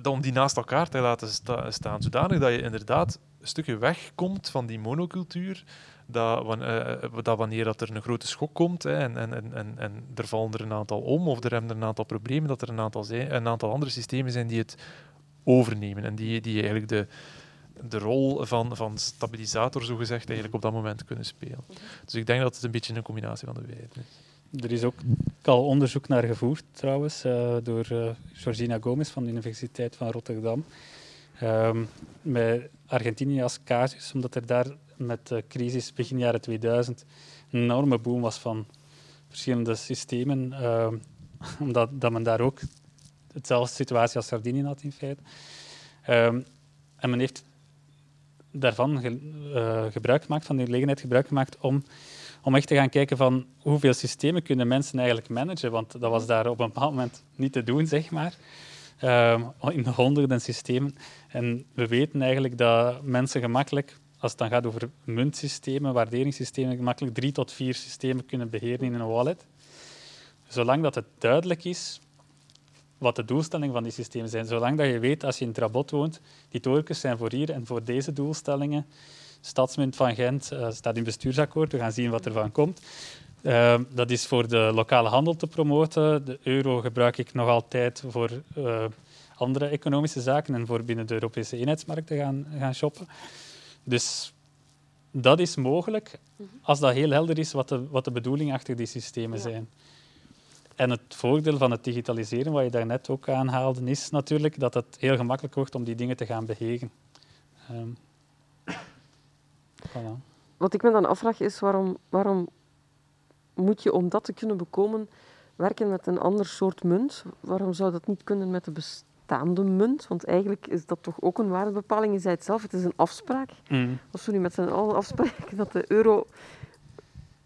om die naast elkaar te laten staan, zodanig dat je inderdaad stukje wegkomt van die monocultuur. Dat, uh, dat wanneer dat er een grote schok komt hè, en, en, en, en er vallen er een aantal om of er hebben er een aantal problemen, dat er een aantal, zijn, een aantal andere systemen zijn die het overnemen en die, die eigenlijk de, de rol van, van stabilisator, zogezegd, eigenlijk op dat moment kunnen spelen. Dus ik denk dat het een beetje een combinatie van de beide is. Er is ook al onderzoek naar gevoerd, trouwens, door Georgina Gomez van de Universiteit van Rotterdam. Um, met Argentinië als casus, omdat er daar met de crisis begin jaren 2000 een enorme boom was van verschillende systemen. Uh, omdat dat men daar ook hetzelfde situatie als Sardinië had in feite. Um, en men heeft daarvan ge, uh, gebruik gemaakt, van die gelegenheid gebruik gemaakt om, om echt te gaan kijken van hoeveel systemen kunnen mensen eigenlijk managen, want dat was daar op een bepaald moment niet te doen, zeg maar. Uh, in de honderden systemen. En we weten eigenlijk dat mensen gemakkelijk, als het dan gaat over muntsystemen, waarderingssystemen, gemakkelijk drie tot vier systemen kunnen beheren in een wallet. Zolang dat het duidelijk is wat de doelstellingen van die systemen zijn. Zolang dat je weet, als je in Trabot woont, die torens zijn voor hier en voor deze doelstellingen. Stadsmunt van Gent uh, staat in bestuursakkoord. We gaan zien wat er van komt. Uh, dat is voor de lokale handel te promoten. De euro gebruik ik nog altijd voor uh, andere economische zaken en voor binnen de Europese eenheidsmarkt te gaan, gaan shoppen. Dus dat is mogelijk als dat heel helder is wat de, wat de bedoeling achter die systemen ja. zijn. En het voordeel van het digitaliseren, wat je daarnet ook aanhaalde, is natuurlijk dat het heel gemakkelijk wordt om die dingen te gaan behegen. Um, voilà. Wat ik me dan afvraag is waarom, waarom moet je om dat te kunnen bekomen werken met een ander soort munt? Waarom zou dat niet kunnen met de bestaande munt? Want eigenlijk is dat toch ook een waardebepaling. Je zei het zelf, het is een afspraak. Mm. Als we nu met z'n allen afspreken dat de euro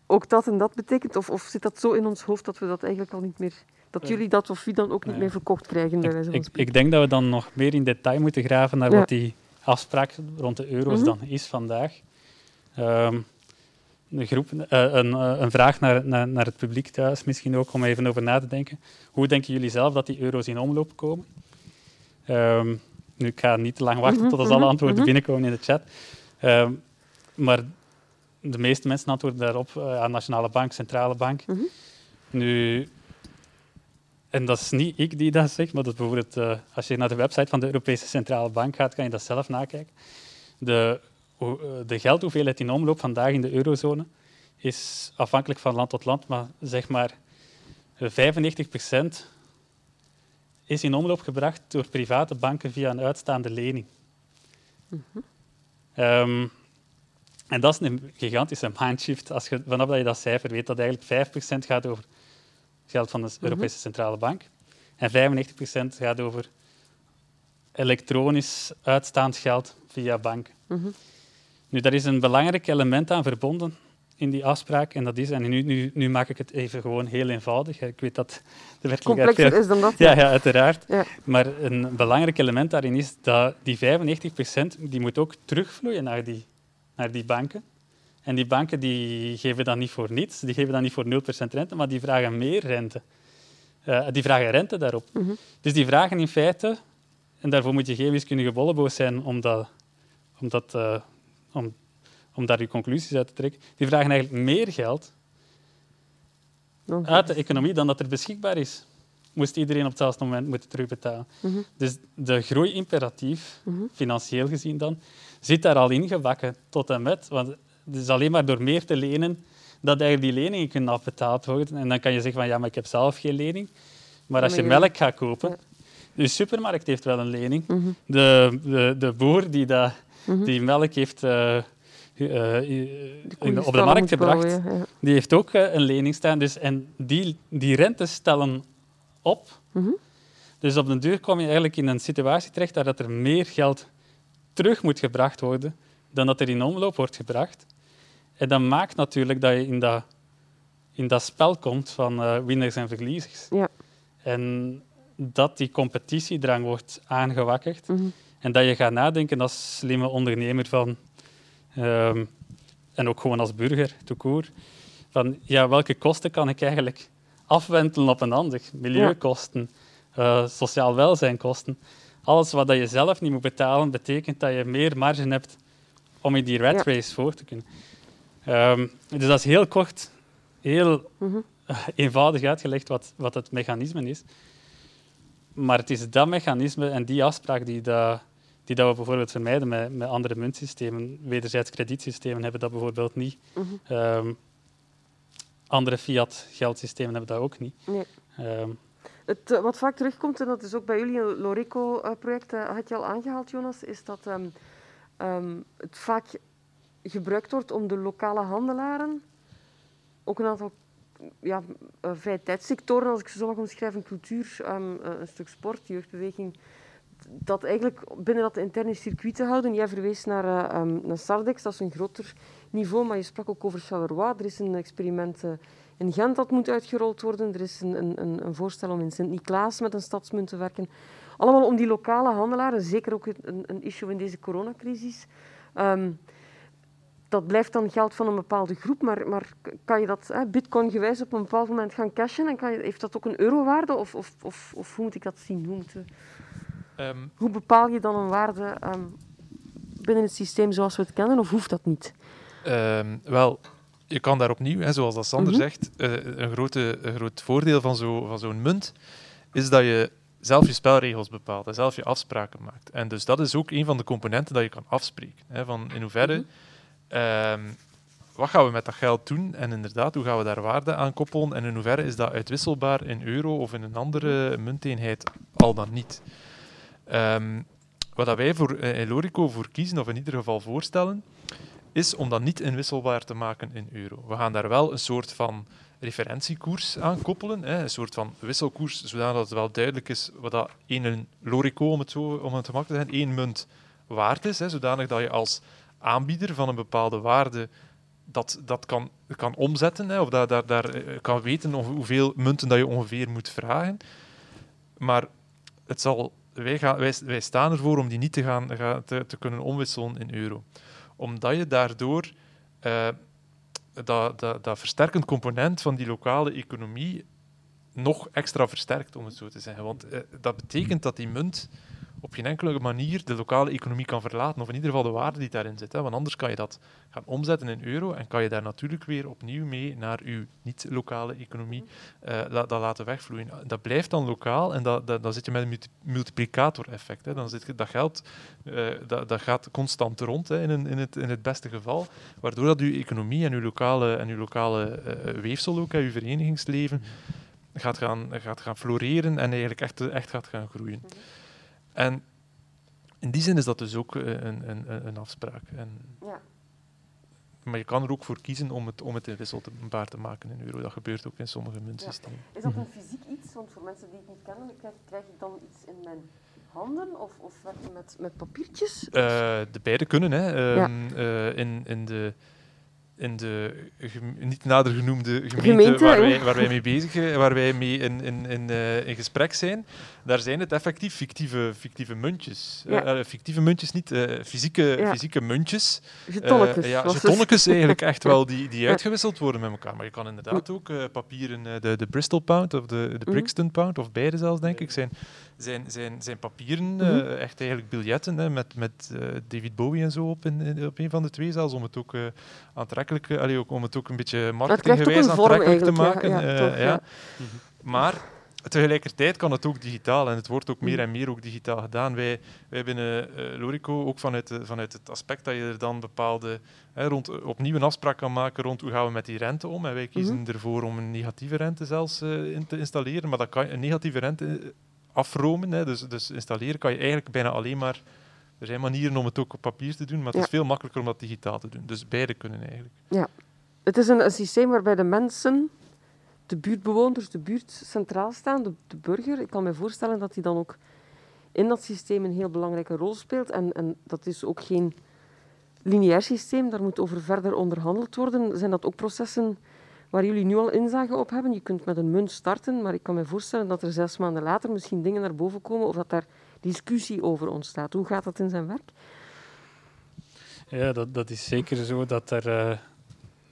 ook dat en dat betekent? Of, of zit dat zo in ons hoofd dat we dat eigenlijk al niet meer... Dat jullie dat of wie dan ook niet meer verkocht krijgen? Ik, ik, ik, denk dat we dan nog meer in detail moeten graven naar wat die afspraak rond de euro's mhm. dan is vandaag. Um, een, groep, uh, een, uh, een, vraag naar, naar, naar, het publiek thuis misschien ook, om even over na te denken. Hoe denken jullie zelf dat die euro's in omloop komen? Um, nu, ik ga niet te lang wachten mm tot als alle mhm. antwoorden mm binnenkomen in de chat. Um, maar de meeste mensen antwoorden daarop uh, aan Nationale Bank, Centrale Bank. Mm -hmm. Nu, en dat is niet ik die dat zeg, maar dat bijvoorbeeld, uh, als je naar de website van de Europese Centrale Bank gaat, kan je dat zelf nakijken. De, de geldhoeveelheid in omloop vandaag in de eurozone is afhankelijk van land tot land, maar zeg maar 95 procent is in omloop gebracht door private banken via een uitstaande lening. Mm -hmm. um, en dat is een gigantische mindshift. Als je, vanaf dat je dat cijfer weet, dat eigenlijk 5% gaat over geld van de mhm. Europese Centrale Bank en 95% gaat over elektronisch uitstaand geld via banken. Mm -hmm. Nu, daar is een belangrijk element aan verbonden in die afspraak. En dat is, en nu, nu, nu maak ik het even gewoon heel eenvoudig. Ik weet dat de werkelijkheid... Complexer is dan dat. Ja, ja uiteraard. Ja. Maar een belangrijk element daarin is dat die 95% die moet ook terugvloeien naar die naar die banken. En die banken die geven dat niet voor niets, die geven dat niet voor 0% rente, maar die vragen meer rente. Uh, die vragen rente daarop. Mm Dus die vragen in feite, en daarvoor moet je geen wiskundige bolleboos zijn om, dat, om, dat, uh, om, om daar je conclusies uit te trekken, die vragen eigenlijk meer geld uit de economie dan dat er beschikbaar is. Moest iedereen op hetzelfde moment moeten terugbetalen. Mm -hmm. Dus de groeimperatief, mm -hmm. financieel gezien dan, zit daar al ingebakken tot en met. Want het is alleen maar door meer te lenen dat eigenlijk die leningen kunnen afbetaald worden. En dan kan je zeggen van ja, maar ik heb zelf geen lening. Maar als je melk gaat kopen, de supermarkt heeft wel een lening. Mhm. de, de, de boer die dat, mhm. die melk heeft uh, uh, op de markt gebracht, die heeft ook uh, een lening staan. Dus, en die, die rentes stellen op. Mhm. Dus op den duur kom je eigenlijk in een situatie terecht dat er meer geld terug moet gebracht worden dan dat er in omloop wordt gebracht. En dat maakt natuurlijk dat je in dat, in dat spel komt van uh, winners en verliezers. Ja. En dat die competitiedrang wordt aangewakkerd. Mhm. En dat je gaat nadenken als slimme ondernemer van, um, en ook gewoon als burger, toekoor, van ja, welke kosten kan ik eigenlijk afwentelen op een ander? Milieukosten, uh, sociaal welzijnkosten alles wat je zelf niet moet betalen, betekent dat je meer marge hebt om in die rat race voor te kunnen. Um, dus dat is heel kort, heel mhm. eenvoudig uitgelegd wat, wat het mechanisme is. maar het is dat mechanisme en die afspraak die, dat, die dat we bijvoorbeeld vermijden met, met andere muntsystemen. Wederzijds kredietsystemen hebben dat bijvoorbeeld niet. Mhm. Ehm, andere fiat-geldsystemen hebben dat ook niet. Nee. Ehm, het, eh, wat vaak terugkomt, en dat is ook bij jullie een Loreco-project, uh, had je al aangehaald, Jonas, is dat um, het vaak gebruikt wordt om de lokale handelaren, ook een aantal ja, vrije tijdssectoren, als ik ze zo mag omschrijven, cultuur, um, een stuk sport, jeugdbeweging, dat eigenlijk binnen dat interne circuit te houden. Jij verwees naar, um, naar Sardex, dat is een groter niveau, maar je sprak ook over Charleroi. Er is een experiment uh, in Gent dat moet uitgerold worden. Er is een, een, een voorstel om in Sint-Niklaas met een stadsmunt te werken. Allemaal om die lokale handelaren, zeker ook een, een issue in deze coronacrisis. Um, dat blijft dan geld van een bepaalde groep, maar, maar kan je dat bitcoin-gewijs op een bepaald moment gaan cashen en kan je, heeft dat ook een eurowaarde of, of, of, of hoe moet ik dat zien? Hoe, um, hoe bepaal je dan een waarde um, binnen het systeem zoals we het kennen of hoeft dat niet? Um, wel, je kan daar opnieuw, hè, zoals dat Sander mhm. zegt, uh, een, grote, een groot voordeel van zo'n van zo'n munt is dat je zelf je spelregels bepaalt en zelf je afspraken maakt. En dus dat is ook een van de componenten dat je kan afspreken. Hè, van in hoeverre... Mhm Ehm, wat gaan we met dat geld doen? En inderdaad, hoe gaan we daar waarde aan koppelen? En in hoeverre is dat uitwisselbaar in euro of in een andere munteenheid? Al dan niet. Um, wat wij voor, Lorico voor kiezen, of in ieder geval voorstellen, is om dat niet inwisselbaar te maken in euro. We gaan daar wel een soort van referentiekoers aan koppelen, een soort van wisselkoers, zodat het wel duidelijk is wat dat één Lorico, om het, zo, om het te maken te zijn, één munt waard is, zodanig dat je als aanbieder van een bepaalde waarde dat, dat kan, kan omzetten, of daar, daar, daar eh, kan weten hoeveel munten dat je ongeveer moet vragen. Maar het zal, wij, wij, staan ervoor om die niet te, gaan, te, kunnen omwisselen in euro. Omdat je daardoor uh, dat, dat, dat versterkend component van die lokale economie nog extra versterkt, om het zo te zeggen. Want uh, dat betekent dat die munt op geen enkele manier de lokale economie kan verlaten, of in ieder geval de waarde die daarin zit. Hè. Want anders kan je dat gaan omzetten in euro en kan je daar natuurlijk weer opnieuw mee naar je niet-lokale economie uh, dat laten wegvloeien. Dat blijft dan lokaal en dat, dat, dan zit je met een multiplicator-effect. Dan zit dat geld uh, dat, dat gaat constant rond hè, in, in, het, in het beste geval, waardoor dat je economie en je lokale, en uw lokale uh, weefsel ook, je verenigingsleven, gaat gaan, gaat gaan floreren en eigenlijk echt, echt gaat gaan groeien. En in die zin is dat dus ook eh, een, een, een afspraak. En, ja. Maar je kan er ook voor kiezen om het, om het inwisselbaar te maken in euro. Dat gebeurt ook in sommige muntsystemen. Ja. Is dat een fysiek iets? Want voor mensen die het niet kennen, krijg, krijg ik dan iets in mijn handen of, of werk je met, met papiertjes? Uh, de beide kunnen. Hè. Um, uh, in, in de in de niet nader genoemde gemeente, waar, wij, waar, wij, mee bezig eh, waar wij mee in, in, in, uh, in gesprek zijn, daar zijn het effectief fictieve, fictieve muntjes. Ja. Uh, fictieve muntjes, niet uh, fysieke, ja. fysieke muntjes. Getonnetjes. ja, getonnetjes eigenlijk echt wel, die, die uitgewisseld worden met elkaar. Maar je kan inderdaad ook papieren, de, de Bristol Pound of de, de mhm. Brixton Pound, of beide zelfs, denk ik, zijn, zijn, zijn, zijn papieren, mm echt eigenlijk biljetten hè, met, met David Bowie en zo op, in, op een van de twee zelfs, om het ook aantrekkelijk allee, ook, om het ook een beetje marketinggewijs aantrekkelijk te maken. Ja, ja, toch, ja. Maar tegelijkertijd kan het ook digitaal en het wordt ook meer en meer ook digitaal gedaan. Wij, wij binnen uh, Lorico, ook vanuit, vanuit het aspect dat je er dan bepaalde, hè, rond, opnieuw een afspraak kan maken rond hoe gaan we met die rente om. En wij kiezen mm -hmm. ervoor om een negatieve rente zelfs uh, in te installeren, maar dat kan een negatieve rente afromen, hè, dus, dus installeren kan je eigenlijk bijna alleen maar er zijn manieren om het ook op papier te doen, maar het is veel makkelijker om dat digitaal te doen. Dus beide kunnen eigenlijk. Ja. Het is een, een systeem waarbij de mensen, de buurtbewoners, de buurt centraal staan, de, de burger. Ik kan me voorstellen dat die dan ook in dat systeem een heel belangrijke rol speelt. En, en dat is ook geen lineair systeem, daar moet over verder onderhandeld worden. Zijn dat ook processen waar jullie nu al inzage op hebben? Je kunt met een munt starten, maar ik kan me voorstellen dat er zes maanden later misschien dingen naar boven komen of dat daar discussie over ontstaat. Hoe gaat dat in zijn werk? Ja, dat, dat is zeker zo dat er uh,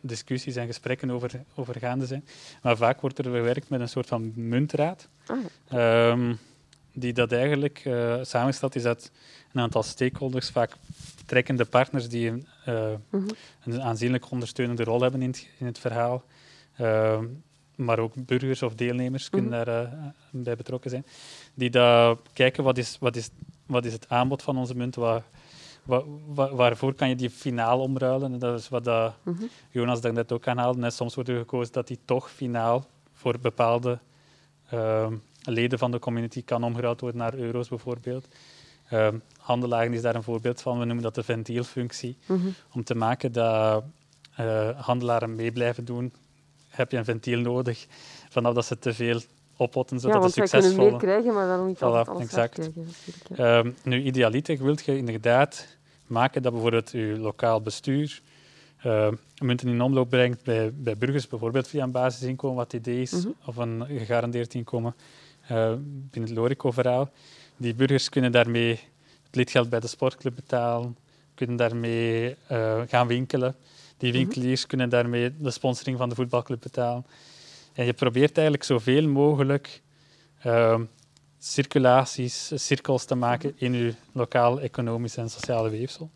discussies en gesprekken over, over gaande zijn. Maar vaak wordt er gewerkt met een soort van muntraad. Ah. Um, die dat eigenlijk uh, samengesteld is uit een aantal stakeholders, vaak trekkende partners die een, uh, een aanzienlijk ondersteunende rol hebben in het, in het verhaal. Uh, maar ook burgers of deelnemers kunnen mhm. daar bij betrokken zijn, die daar kijken wat is, wat, is, wat is het aanbod van onze munt, wat, waarvoor kan je die finaal omruilen. En dat is wat dat mm Jonas daarnet ook aanhaalde. En soms wordt er gekozen dat die toch finaal voor bepaalde ehm, leden van de community kan omgeruild worden naar euro's bijvoorbeeld. Uh, handelaren is daar een voorbeeld van. We noemen dat de ventielfunctie. Mhm. Om te maken dat uh, handelaren mee blijven doen, heb je een ventiel nodig. Vanaf dat ze te veel oppotten, zodat ja, want de succesvolle... kunnen meer krijgen, maar dan niet voilà, alles exact. krijgen. Ja. Uh, nu, idealiter wil je inderdaad maken dat bijvoorbeeld je lokaal bestuur uh, munten in omloop brengt bij, bij burgers, bijvoorbeeld via een basisinkomen, wat het idee is, mhm. of een gegarandeerd inkomen uh, binnen het Lorico-verhaal. Die burgers kunnen daarmee het lidgeld bij de sportclub betalen, kunnen daarmee uh, gaan winkelen. Die mhm. winkeliers kunnen daarmee de sponsoring van de voetbalclub betalen. En je probeert eigenlijk zoveel mogelijk uh, circulaties, cirkels te maken in je lokaal economische en sociale weefsel.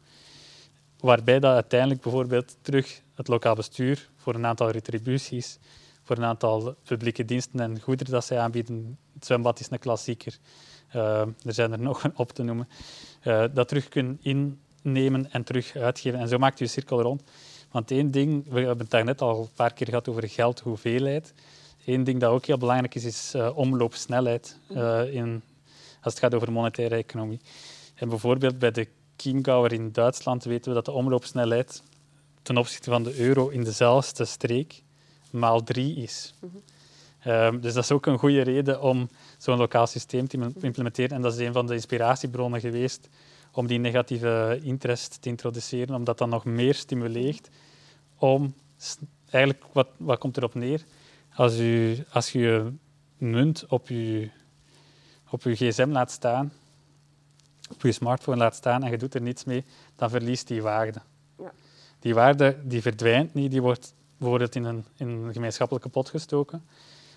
Waarbij dat uiteindelijk bijvoorbeeld terug het lokaal bestuur voor een aantal retributies, voor een aantal publieke diensten en goederen dat zij aanbieden, het zwembad is een klassieker, uh, er zijn er nog een op te noemen, uh, dat terug kunnen innemen en terug uitgeven. En zo maakt je cirkel rond. Want één ding, we hebben het daar net al een paar keer gehad over geldhoeveelheid. Eén ding dat ook heel belangrijk is, is uh, omloopsnelheid uh, in, als het gaat over monetaire economie. En bijvoorbeeld bij de Chiemgauer in Duitsland weten we dat de omloopsnelheid ten opzichte van de euro in dezelfde streek maal drie is. Mm -hmm. dus dat is ook een goede reden om zo'n lokaal systeem te implementeren. En dat is een van de inspiratiebronnen geweest om die negatieve interest te introduceren, omdat dat nog meer stimuleert om eigenlijk, wat, wat komt erop neer? Als, u, als je je munt op je, op je gsm laat staan, op je smartphone laat staan en je doet er niets mee, dan verliest die waarde. Ja. Die waarde die verdwijnt niet, die wordt bijvoorbeeld in een, in een gemeenschappelijke pot gestoken.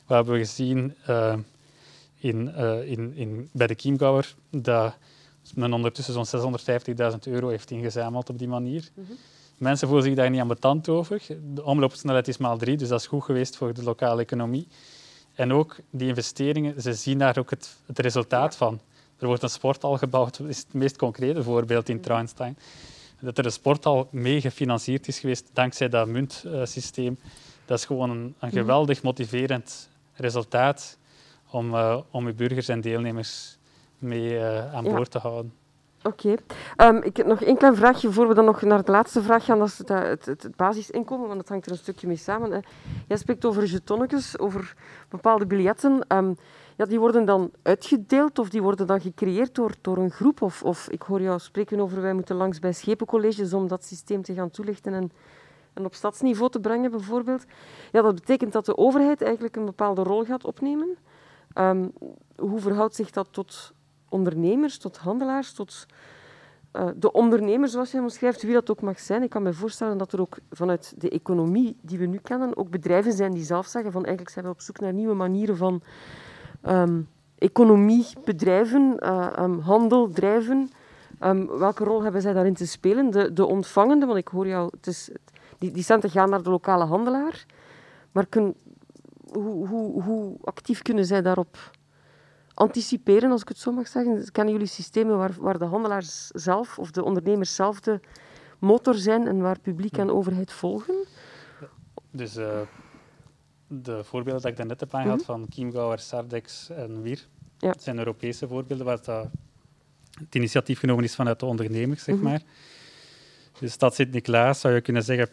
We hebben gezien uh, in, uh, in, in, bij de Chiemgauer dat men ondertussen zo'n 650.000 euro heeft ingezameld op die manier. Mm -hmm. Mensen voelen zich daar niet aan betand over. De omloopsnelheid is maal drie, dus dat is goed geweest voor de lokale economie. En ook die investeringen, ze zien daar ook het, het resultaat van. Er wordt een sporthal gebouwd, dat is het meest concrete voorbeeld in Traunstein. Dat er een sporthal mee gefinancierd is geweest dankzij dat muntsysteem. Dat is gewoon een, een mhm. geweldig motiverend resultaat om, uh, om je burgers en deelnemers mee uh, aan boord te houden. Oké. Ehm, ik heb nog één klein vraagje voor we dan nog naar de laatste vraag gaan. Dat is het, het, het, basisinkomen, want dat hangt er een stukje mee samen. Hè. Jij spreekt over jetonnetjes, over bepaalde biljetten. Um, ja, die worden dan uitgedeeld of die worden dan gecreëerd door, door een groep? Of, of ik hoor jou spreken over wij moeten langs bij schepencolleges om dat systeem te gaan toelichten en, en op stadsniveau te brengen, bijvoorbeeld. Ja, dat betekent dat de overheid eigenlijk een bepaalde rol gaat opnemen. Um, hoe verhoudt zich dat tot ondernemers, tot handelaars, tot uh, de ondernemers, zoals je omschrijft, wie dat ook mag zijn. Ik kan me voorstellen dat er ook vanuit de economie die we nu kennen, ook bedrijven zijn die zelf zeggen van eigenlijk zijn we op zoek naar nieuwe manieren van um, economie bedrijven, uh, um, handel drijven. Um, welke rol hebben zij daarin te spelen? De, de ontvangende, want ik hoor jou, het is, die, die centen gaan naar de lokale handelaar. Maar hoe, hoe, hoe actief kunnen zij daarop anticiperen, als ik het zo mag zeggen? Kennen jullie systemen waar, waar de handelaars zelf of de ondernemers zelf de motor zijn en waar publiek en overheid volgen? Dus uh, de voorbeelden dat ik daarnet heb aangehaald mm van Chiemgauer, Sardex en Wier, ja. zijn Europese voorbeelden waar dat het initiatief genomen is vanuit de ondernemers, zeg mm -hmm. maar. Dus Stad Sint-Niklaas zou je kunnen zeggen,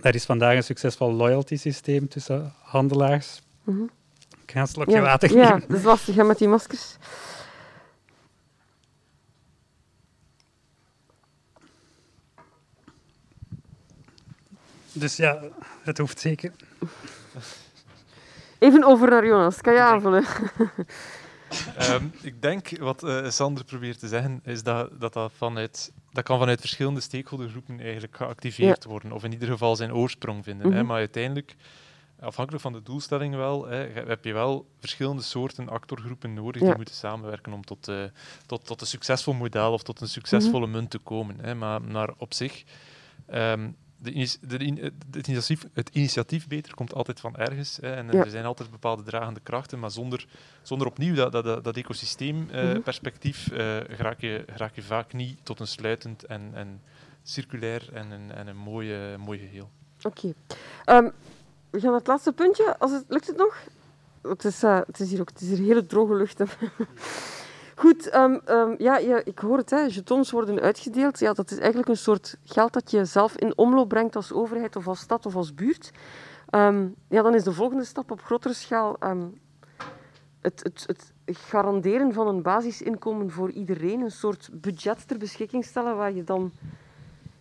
daar is vandaag een succesvol loyalty systeem tussen handelaars. Mm -hmm ik ga een slokje ja, water nemen. Ja, dat is lastig met die maskers. Dus ja, het hoeft zeker. Even over naar Jonas. Kan je aanvullen? um, ik denk wat uh, Sander probeert te zeggen, is dat dat, dat, vanuit, dat kan vanuit verschillende stakeholdergroepen eigenlijk geactiveerd ja. worden. Of in ieder geval zijn oorsprong vinden. Mm -hmm. hè, maar uiteindelijk afhankelijk van de doelstelling wel, hè, heb je wel verschillende soorten actorgroepen nodig die moeten samenwerken om tot, uh, tot, tot een succesvol model of tot een succesvolle mm -hmm. munt te komen. Hè. Maar naar op zich um, de, de, het, initiatief, het, initiatief, beter komt altijd van ergens. Hè, en er zijn altijd bepaalde dragende krachten, maar zonder, zonder opnieuw dat, dat, dat ecosysteemperspectief uh, mm -hmm. raak, je, raak je vaak niet tot een sluitend en, en circulair en een, en een mooie, mooi geheel. Oké. Okay. Um, we gaan naar het laatste puntje. Als het, lukt het nog? Het is, uh, het is hier ook het is hier hele droge lucht. Goed, um, um, ja, ik hoor het, hè. jetons worden uitgedeeld. Ja, dat is eigenlijk een soort geld dat je zelf in omloop brengt als overheid of als stad of als buurt. Um, ja, dan is de volgende stap op grotere schaal het, het, het, garanderen van een basisinkomen voor iedereen. Een soort budget ter beschikking stellen waar je dan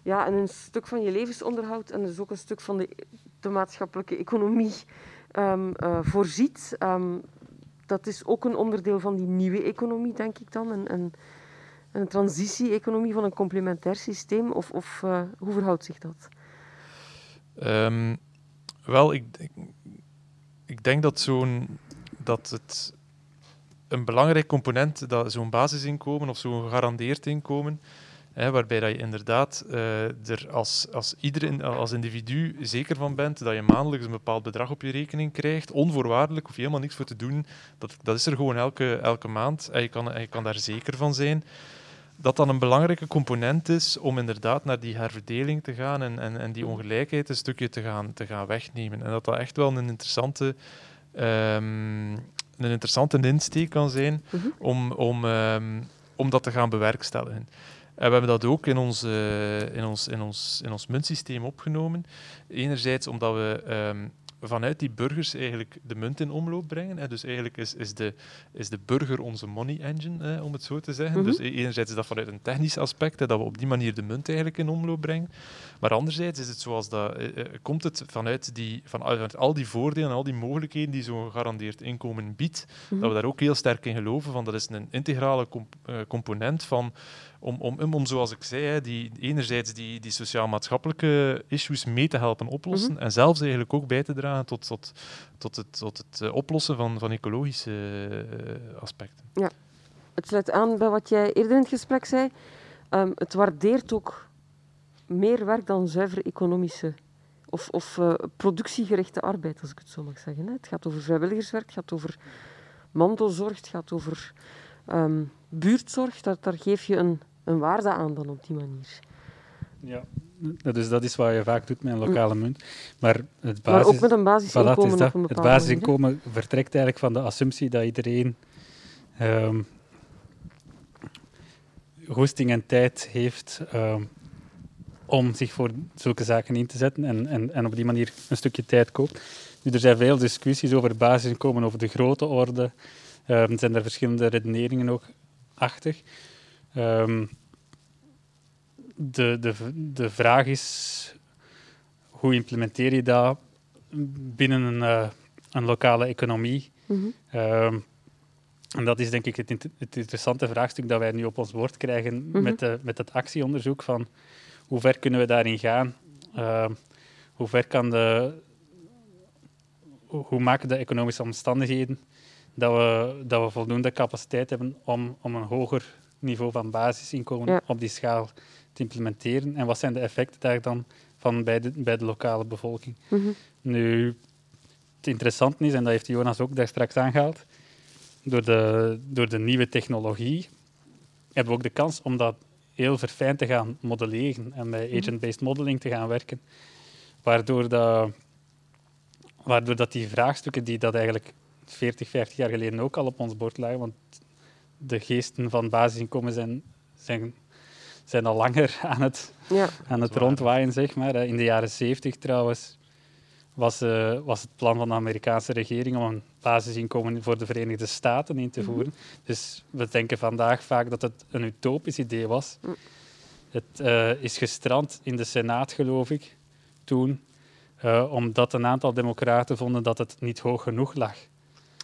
ja, een stuk van je levensonderhoud en dus ook een stuk van de, de maatschappelijke economie um, uh, voorziet. Um, dat is ook een onderdeel van die nieuwe economie, denk ik dan. Een, een, een transitie-economie van een complementair systeem. Of, of uh, hoe verhoudt zich dat? Um, wel, ik, ik, ik, denk dat, zo'n, dat het een belangrijk component, dat zo'n basisinkomen of zo'n gegarandeerd inkomen, Hè, waarbij dat je inderdaad uh, er als, als, ieder, als individu zeker van bent dat je maandelijks een bepaald bedrag op je rekening krijgt, onvoorwaardelijk, hoef je helemaal niks voor te doen. Dat, dat is er gewoon elke, elke maand en je, kan, en je kan daar zeker van zijn. Dat dan een belangrijke component is om inderdaad naar die herverdeling te gaan en, en, en die ongelijkheid een stukje te gaan, te gaan wegnemen. En dat dat echt wel een interessante, um, een interessante insteek kan zijn -hmm. om, om, um, om dat te gaan bewerkstelligen. En we hebben dat ook in ons, uh, in ons, in ons, in ons muntsysteem opgenomen. Enerzijds omdat we um, vanuit die burgers eigenlijk de munt in omloop brengen. Hè. Dus eigenlijk is, is, de, is de burger onze money engine, hè, om het zo te zeggen. Mm -hmm. Dus enerzijds is dat vanuit een technisch aspect, hè, dat we op die manier de munt eigenlijk in omloop brengen. Maar anderzijds is het zoals dat, uh, komt het vanuit, die, vanuit al die voordelen en al die mogelijkheden die zo'n gegarandeerd inkomen biedt, mm -hmm. dat we daar ook heel sterk in geloven. Van, dat is een integrale comp component van om, om, om, zoals ik zei, die, enerzijds die, die sociaal-maatschappelijke issues mee te helpen oplossen mm -hmm. en zelfs eigenlijk ook bij te dragen tot, tot, tot het, tot het uh, oplossen van, van ecologische uh, aspecten. Ja, het sluit aan bij wat jij eerder in het gesprek zei. Um, het waardeert ook meer werk dan zuiver economische of, of uh, productiegerichte arbeid, als ik het zo mag zeggen. Hè. Het gaat over vrijwilligerswerk, het gaat over mantelzorg, het gaat over um, buurtzorg. Daar, daar geef je een, een waarde aan dan op die manier. Ja, dus dat is wat je vaak doet met een lokale mm. munt. Maar, het basis, maar ook met een basisinkomen voilà, een Het basisinkomen manier. vertrekt eigenlijk van de assumptie dat iedereen um, goesting en tijd heeft um, om zich voor zulke zaken in te zetten en, en, en op die manier een stukje tijd koopt. Nu, er zijn veel discussies over basisinkomen, over de grote orde. Um, er zijn er verschillende redeneringen ook achter. Um, de, de, de vraag is, hoe implementeer je dat binnen een, uh, een lokale economie? Mm -hmm. um, en dat is denk ik het, het, interessante vraagstuk dat wij nu op ons bord krijgen mm -hmm. met, de, met het actieonderzoek van hoe ver kunnen we daarin gaan? Uh, hoe ver kan de... Hoe maken de economische omstandigheden dat we, dat we voldoende capaciteit hebben om, om een hoger niveau van basisinkomen ja. op die schaal te implementeren? En wat zijn de effecten daar dan van bij de, bij de lokale bevolking? Mm -hmm. Nu, het interessante is, en dat heeft Jonas ook daar straks aangehaald, door de, door de nieuwe technologie hebben we ook de kans om dat heel verfijnd te gaan modelleren en met agent-based modeling te gaan werken. Waardoor, dat, waardoor dat die vraagstukken die dat eigenlijk 40, 50 jaar geleden ook al op ons bord lagen, want de geesten van basisinkomen zijn, zijn, zijn al langer aan het, ja. aan het rondwaaien, zeg maar. In de jaren 70 trouwens was, uh, was het plan van de Amerikaanse regering om een basisinkomen voor de Verenigde Staten in te voeren. Mm -hmm. Dus we denken vandaag vaak dat het een utopisch idee was. Mm. Het uh, is gestrand in de Senaat, geloof ik, toen, uh, omdat een aantal democraten vonden dat het niet hoog genoeg lag.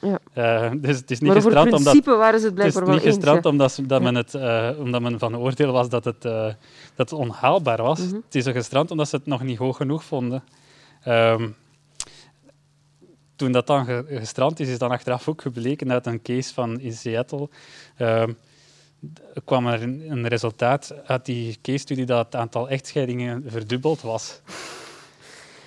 Ja. Uh, dus het is niet maar principe omdat, waren ze het het is niet gestrand omdat, dat men het, uh, omdat men van oordeel was dat het, uh, dat het onhaalbaar was. Mm -hmm. Het is er gestrand omdat ze het nog niet hoog genoeg vonden. Um, toen dat dan gestrand is, is dan achteraf ook gebleken uit een case van in Seattle. Um, kwam er een, resultaat uit die case study dat het aantal echtscheidingen verdubbeld was.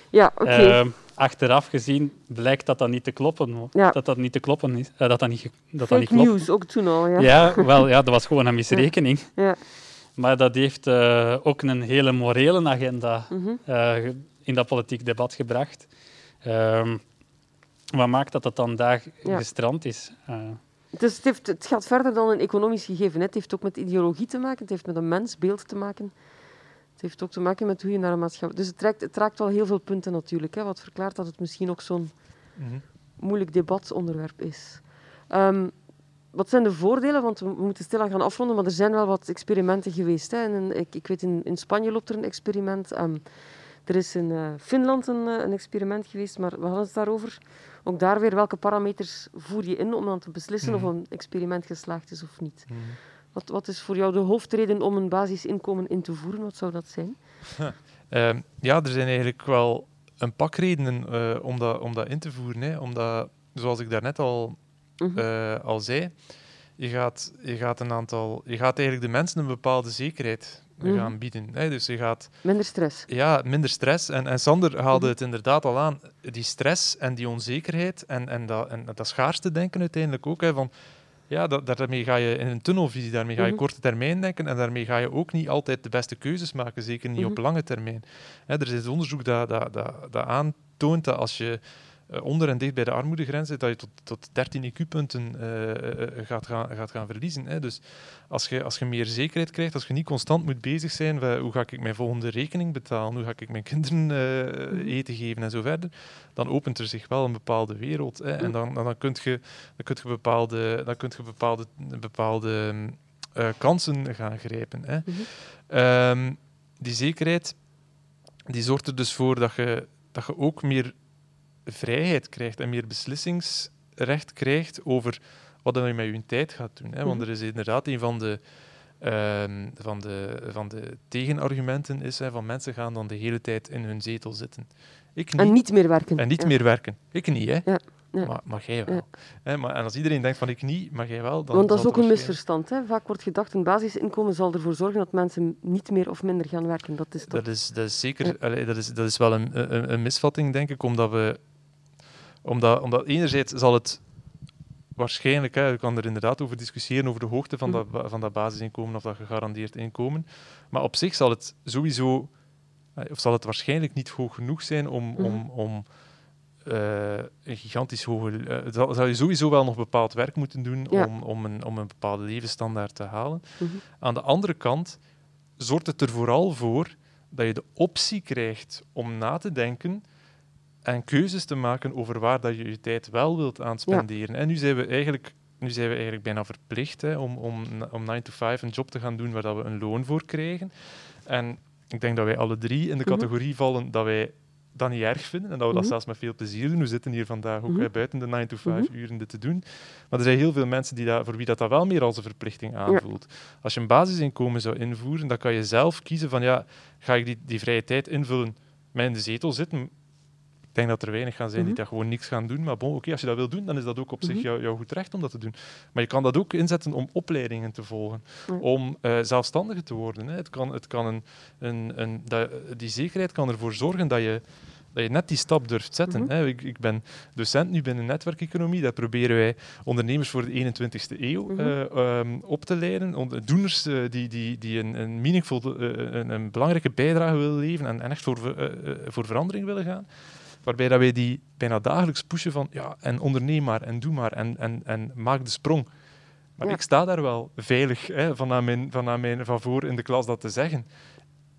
Ja, oké. Ehm, achteraf gezien blijkt dat dat niet te kloppen, ja. dat dat niet te kloppen is. Uh, dat dat niet, dat dat niet klopt. nieuws, ook toen al, ja. Ja, wel, ja, dat was gewoon een misrekening. Ja. Maar dat heeft uh, ook een hele morele agenda mm in dat politiek debat gebracht. Uh, wat maakt dat dat dan daar gestrand is? Dus het, heeft, het gaat verder dan een economisch gegeven. Het heeft ook met ideologie te maken, het heeft met een mensbeeld te maken. Het heeft ook te maken met hoe je naar een maatschappij... Dus het, trekt, het raakt wel heel veel punten natuurlijk, hè, wat verklaart dat het misschien ook zo'n mm moeilijk debatonderwerp is. Um, wat zijn de voordelen? Want we moeten stilaan gaan afronden, maar er zijn wel wat experimenten geweest. Hè. En ik, ik, weet, in, in Spanje loopt er een experiment. Um, er is in uh, Finland een, uh, een, experiment geweest, maar we hadden het daarover. Ook daar weer, welke parameters voer je in om dan te beslissen of mhm. een experiment geslaagd is of niet? Mhm. Wat, wat, is voor jou de hoofdreden om een basisinkomen in te voeren? Wat zou dat zijn? Uh, ja, er zijn eigenlijk wel een pak redenen uh, om, dat, om dat in te voeren. Hè. Omdat, zoals ik daarnet al, mhm. al zei, je gaat, je, gaat een aantal, je gaat eigenlijk de mensen een bepaalde zekerheid mm. gaan bieden. Hè. Dus je gaat... Minder stress. Ja, minder stress. En, en Sander haalde mhm. het inderdaad al aan. Die stress en die onzekerheid en, en, dat, en dat schaarste denken uiteindelijk ook. Hè, van, ja, dat, daarmee ga je in een tunnelvisie, daarmee ga je mhm. korte termijn denken en daarmee ga je ook niet altijd de beste keuzes maken, zeker niet op mhm. lange termijn. Hè, er is onderzoek dat, dat, dat, dat aantoont dat als je onder en dicht bij de armoedegrens dat je tot, tot 13 IQ-punten uh, eh, eh, gaat, gaan, gaat gaan verliezen. Hè. Dus als je, als je meer zekerheid krijgt, als je niet constant moet bezig zijn, van, hoe ga ik mijn volgende rekening betalen, hoe ga ik mijn kinderen mhm. eten geven en zo verder, dan opent er zich wel een bepaalde wereld. Hè. En dan, dan, dan kun je, dan kunt je bepaalde, dan kunt je bepaalde, bepaalde kansen gaan grijpen. Hè. Mhm. Ehm, die zekerheid die zorgt er dus voor dat je, dat je ook meer vrijheid krijgt en meer beslissingsrecht krijgt over wat je met je tijd gaat doen. Hè? Want mhm. er is inderdaad een van de, uh, van de, van de tegenargumenten is, hè, van mensen gaan dan de hele tijd in hun zetel zitten. Ik niet. En niet meer werken. En niet meer werken. Ik niet, hè. Ja. Ja. Maar, maar jij wel. Ja. maar, en als iedereen denkt van ik niet, maar jij wel, dan Want dat is ook een misverstand. Hè? Vaak wordt gedacht, een basisinkomen zal ervoor zorgen dat mensen niet meer of minder gaan werken. Dat is, toch... dat is, dat is zeker dat, is, dat is wel een, een, een misvatting, denk ik, omdat we omdat, omdat enerzijds zal het waarschijnlijk, hè, je kan er inderdaad over discussiëren, over de hoogte van, dat, mhm. van dat basisinkomen of dat gegarandeerd inkomen. Maar op zich zal het sowieso, of zal het waarschijnlijk niet hoog genoeg zijn om, mm om, om uh, een gigantisch hoge. Uh, zal, zal, je sowieso wel nog bepaald werk moeten doen om, om, een, om een bepaalde levensstandaard te halen. Mhm. Aan de andere kant zorgt het er vooral voor dat je de optie krijgt om na te denken en keuzes te maken over waar dat je je tijd wel wilt aan spenderen. En nu zijn we eigenlijk, nu zijn we eigenlijk bijna verplicht hè, om, om, om 9 to 5 een job te gaan doen waar dat we een loon voor krijgen. En ik denk dat wij alle drie in de mhm. categorie vallen dat wij dat niet erg vinden en dat we dat mhm. zelfs met veel plezier doen. We zitten hier vandaag ook mm buiten de 9 to 5 uren dit te doen. Maar er zijn heel veel mensen die dat, voor wie dat, dat wel meer als een verplichting aanvoelt. Als je een basisinkomen zou invoeren, dan kan je zelf kiezen van ja, ga ik die, die vrije tijd invullen met in de zetel zitten, denk dat er weinig gaan zijn die mhm. dat gewoon niks gaan doen. Maar bon, oké, als je dat wil doen, dan is dat ook op zich mhm. jou, jouw goed recht om dat te doen. Maar je kan dat ook inzetten om opleidingen te volgen, om uh, zelfstandiger te worden. Hè. Het kan, het kan een, een, een, dat, die zekerheid kan ervoor zorgen dat je, dat je net die stap durft zetten. Mhm. hè. Ik, ik, ben docent nu binnen netwerkeconomie. Dat proberen wij ondernemers voor de 21ste eeuw uh, um, op te leiden. Doeners uh, die, die, die een, een meaningful, een, een, belangrijke bijdrage willen leveren en, en echt voor, voor verandering willen gaan. Waarbij dat wij die bijna dagelijks pushen van ja, en onderneem maar en doe maar en, en, en maak de sprong. Maar ik sta daar wel veilig hè, mijn, van, aan mijn, van voor in de klas dat te zeggen.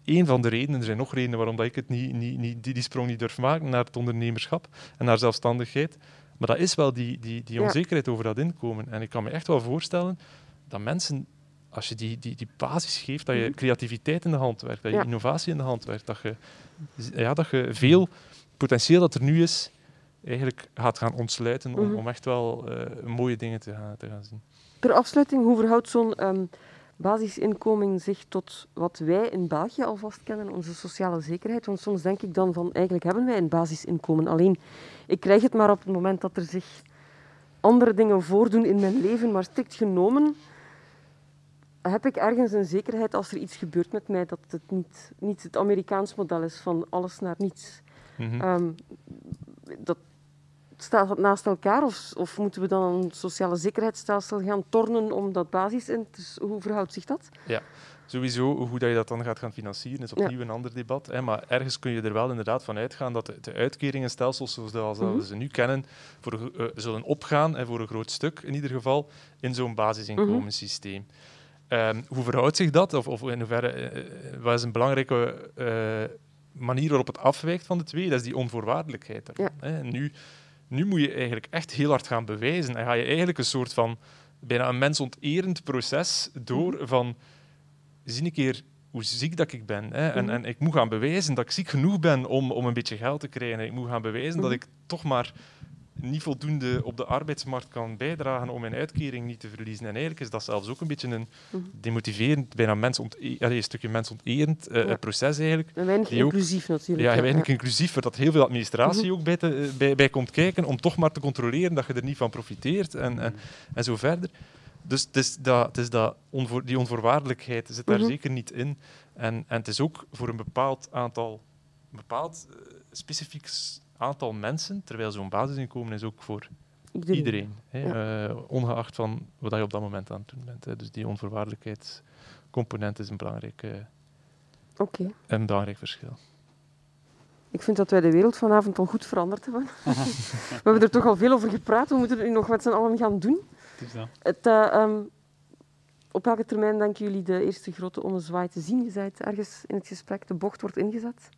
Eén van de redenen, er zijn nog redenen waarom dat ik het niet, niet, niet, die, die sprong niet durf maken naar het ondernemerschap en naar zelfstandigheid. Maar dat is wel die, die, die onzekerheid over dat inkomen. En ik kan me echt wel voorstellen dat mensen, als je die, die, die basis geeft, dat je mhm. creativiteit in de hand werkt, dat je innovatie in de hand werkt, dat je, ja, dat je veel potentieel dat er nu is, eigenlijk gaat gaan ontsluiten om, mhm. om echt wel uh, mooie dingen te gaan, te gaan zien. Ter afsluiting, hoe verhoudt zo'n um, basisinkomen zich tot wat wij in België alvast kennen, onze sociale zekerheid? Want soms denk ik dan van, eigenlijk hebben wij een basisinkomen. Alleen, ik krijg het maar op het moment dat er zich andere dingen voordoen in mijn leven, maar strikt genomen heb ik ergens een zekerheid als er iets gebeurt met mij dat het niet, niet het Amerikaans model is van alles naar niets. Mhm. Ehm, dat, staat dat naast elkaar of, of moeten we dan een sociale zekerheidsstelsel gaan tornen om dat basis in? Dus hoe verhoudt zich dat? Ja, sowieso hoe dat je dat dan gaat gaan financieren is opnieuw een ander debat. Hè, maar ergens kun je er wel inderdaad van uitgaan dat de, uitkeringenstelsels zoals mm we ze nu kennen, voor, uh, zullen opgaan en voor een groot stuk in ieder geval in zo'n basisinkomenssysteem. Um, hoe verhoudt zich dat? Of, of in hoeverre, uh, wat is een belangrijke uh, manier waarop het afwijkt van de twee? Dat is die onvoorwaardelijkheid. Ja. Hè. Nu, nu moet je eigenlijk echt heel hard gaan bewijzen. En ga je eigenlijk een soort van bijna een mensonterend proces door mhm. van zie een keer hoe ziek dat ik ben. Hè? En, mhm. en ik moet gaan bewijzen dat ik ziek genoeg ben om, om een beetje geld te krijgen. Ik moet gaan bewijzen dat mhm. ik toch maar niet voldoende op de arbeidsmarkt kan bijdragen om mijn uitkering niet te verliezen. En eigenlijk is dat zelfs ook een beetje een mhm. demotiverend, bijna mensonterend, een stukje mensonterend uh, proces eigenlijk. En weinig inclusief natuurlijk. Ja, weinig ja. inclusief, waar dat heel veel administratie mhm. ook bij, te, bij, bij, komt kijken, om toch maar te controleren dat je er niet van profiteert en, en, en zo verder. Dus het is dat, het is dat onvoor, die onvoorwaardelijkheid zit daar mhm. zeker niet in. En, en het is ook voor een bepaald aantal, een bepaald specifiek aantal mensen, terwijl zo'n basisinkomen is ook voor iedereen. hè, uh, ongeacht van wat je op dat moment aan het doen bent. Hè. Dus die onvoorwaardelijkheidscomponent is een belangrijk, uh, okay. een belangrijk verschil. Ik vind dat wij de wereld vanavond al goed veranderd hebben. We hebben er toch al veel over gepraat. We moeten het nu nog met z'n allen gaan doen. Het, uh, um, op welke termijn denken jullie de eerste grote ommezwaai te zien? Je zei het ergens in het gesprek, de bocht wordt ingezet.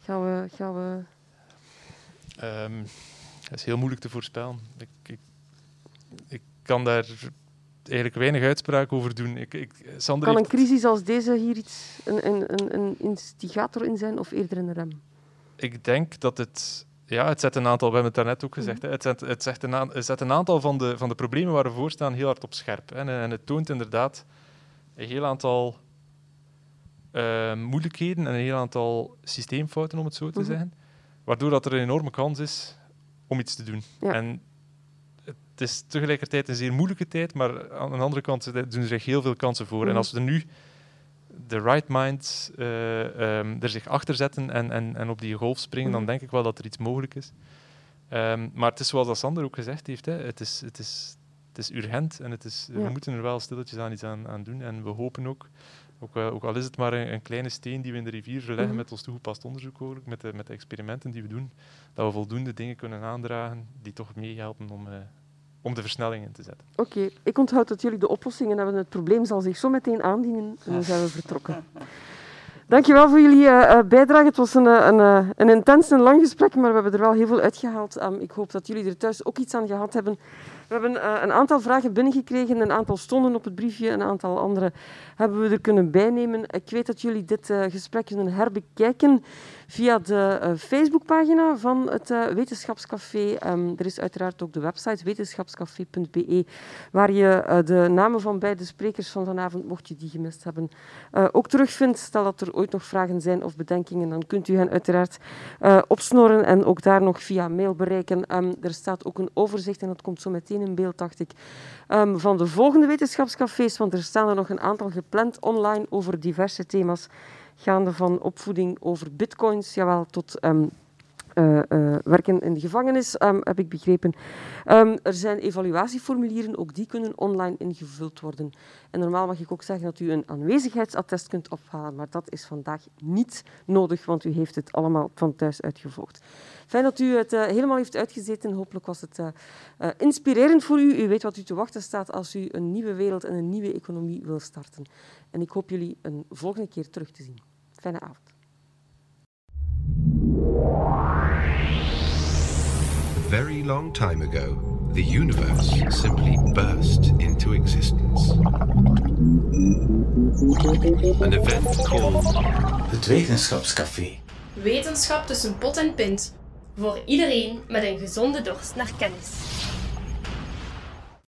Gaan we, gaan we Um, dat is heel moeilijk te voorspellen. Ik, ik, ik, kan daar eigenlijk weinig uitspraak over doen. Ik, ik, Sander kan een crisis als deze hier iets, een, een, een instigator in zijn of eerder een rem? Ik denk dat het ja, het zet een aantal, we hebben het daarnet ook gezegd, mm het, zet, het, zet een, het zet een aantal van de, van de problemen waar we voor staan heel hard op scherp. Hè. En, en, het toont inderdaad een heel aantal uh, moeilijkheden en een heel aantal systeemfouten, om het zo te mm -hmm. zeggen. Waardoor dat er een enorme kans is om iets te doen. En het is tegelijkertijd een zeer moeilijke tijd, maar aan de andere kant doen er zich heel veel kansen voor. En mhm. als we er nu de right minds uh, um, er zich achter zetten en, en, en op die golf springen, dan mhm. denk ik wel dat er iets mogelijk is. Um, maar het is zoals Sander ook gezegd heeft, hè, het, is, het, is, het is urgent en het is, we moeten er wel stilletjes aan iets aan, aan doen. En we hopen ook ook, uh, ook, al is het maar een, een, kleine steen die we in de rivier verleggen mm met ons toegepast onderzoek, ook, met, de, met de experimenten die we doen, dat we voldoende dingen kunnen aandragen die toch meehelpen om, uh, om de versnelling in te zetten. Oké, ik onthoud dat jullie de oplossingen hebben. Het probleem zal zich zo meteen aandienen en dan zijn we vertrokken. Dankjewel voor jullie uh, bijdrage. Het was een, een, een intens en lang gesprek, maar we hebben er wel heel veel uitgehaald. Um, ik hoop dat jullie er thuis ook iets aan gehad hebben. We hebben uh, een aantal vragen binnengekregen, een aantal stonden op het briefje, een aantal andere hebben we er kunnen bijnemen. Ik weet dat jullie dit uh, gesprek kunnen herbekijken via de uh, Facebookpagina van het uh, Wetenschapscafé. Um, er is uiteraard ook de website wetenschapscafé.be, waar je uh, de namen van beide sprekers van vanavond, mocht je die gemist hebben, ook terugvindt. Stel dat er ooit nog vragen zijn of bedenkingen, dan kunt u hen uiteraard opsnoren en ook daar nog via mail bereiken. Um, er staat ook een overzicht, en dat komt zo meteen in beeld, dacht ik, um, van de volgende wetenschapscafés, want er staan er nog een aantal gepland online over diverse thema's gaande van opvoeding over bitcoins, jawel, tot um, uh, uh, werken in de gevangenis, um, heb ik begrepen. Um, er zijn evaluatieformulieren, ook die kunnen online ingevuld worden. En normaal mag ik ook zeggen dat u een aanwezigheidsattest kunt ophalen, maar dat is vandaag niet nodig, want u heeft het allemaal van thuis uitgevolgd. Fijn dat u het uh, helemaal heeft uitgezeten. Hopelijk was het inspirerend voor u. U weet wat u te wachten staat als u een nieuwe wereld en een nieuwe economie wil starten. En ik hoop jullie een volgende keer terug te zien. Fijne avond. A very long time ago, the universe simply burst into existence. An event called het Wetenschapscafé. Wetenschap tussen pot en pint. Voor iedereen met een gezonde dorst naar kennis.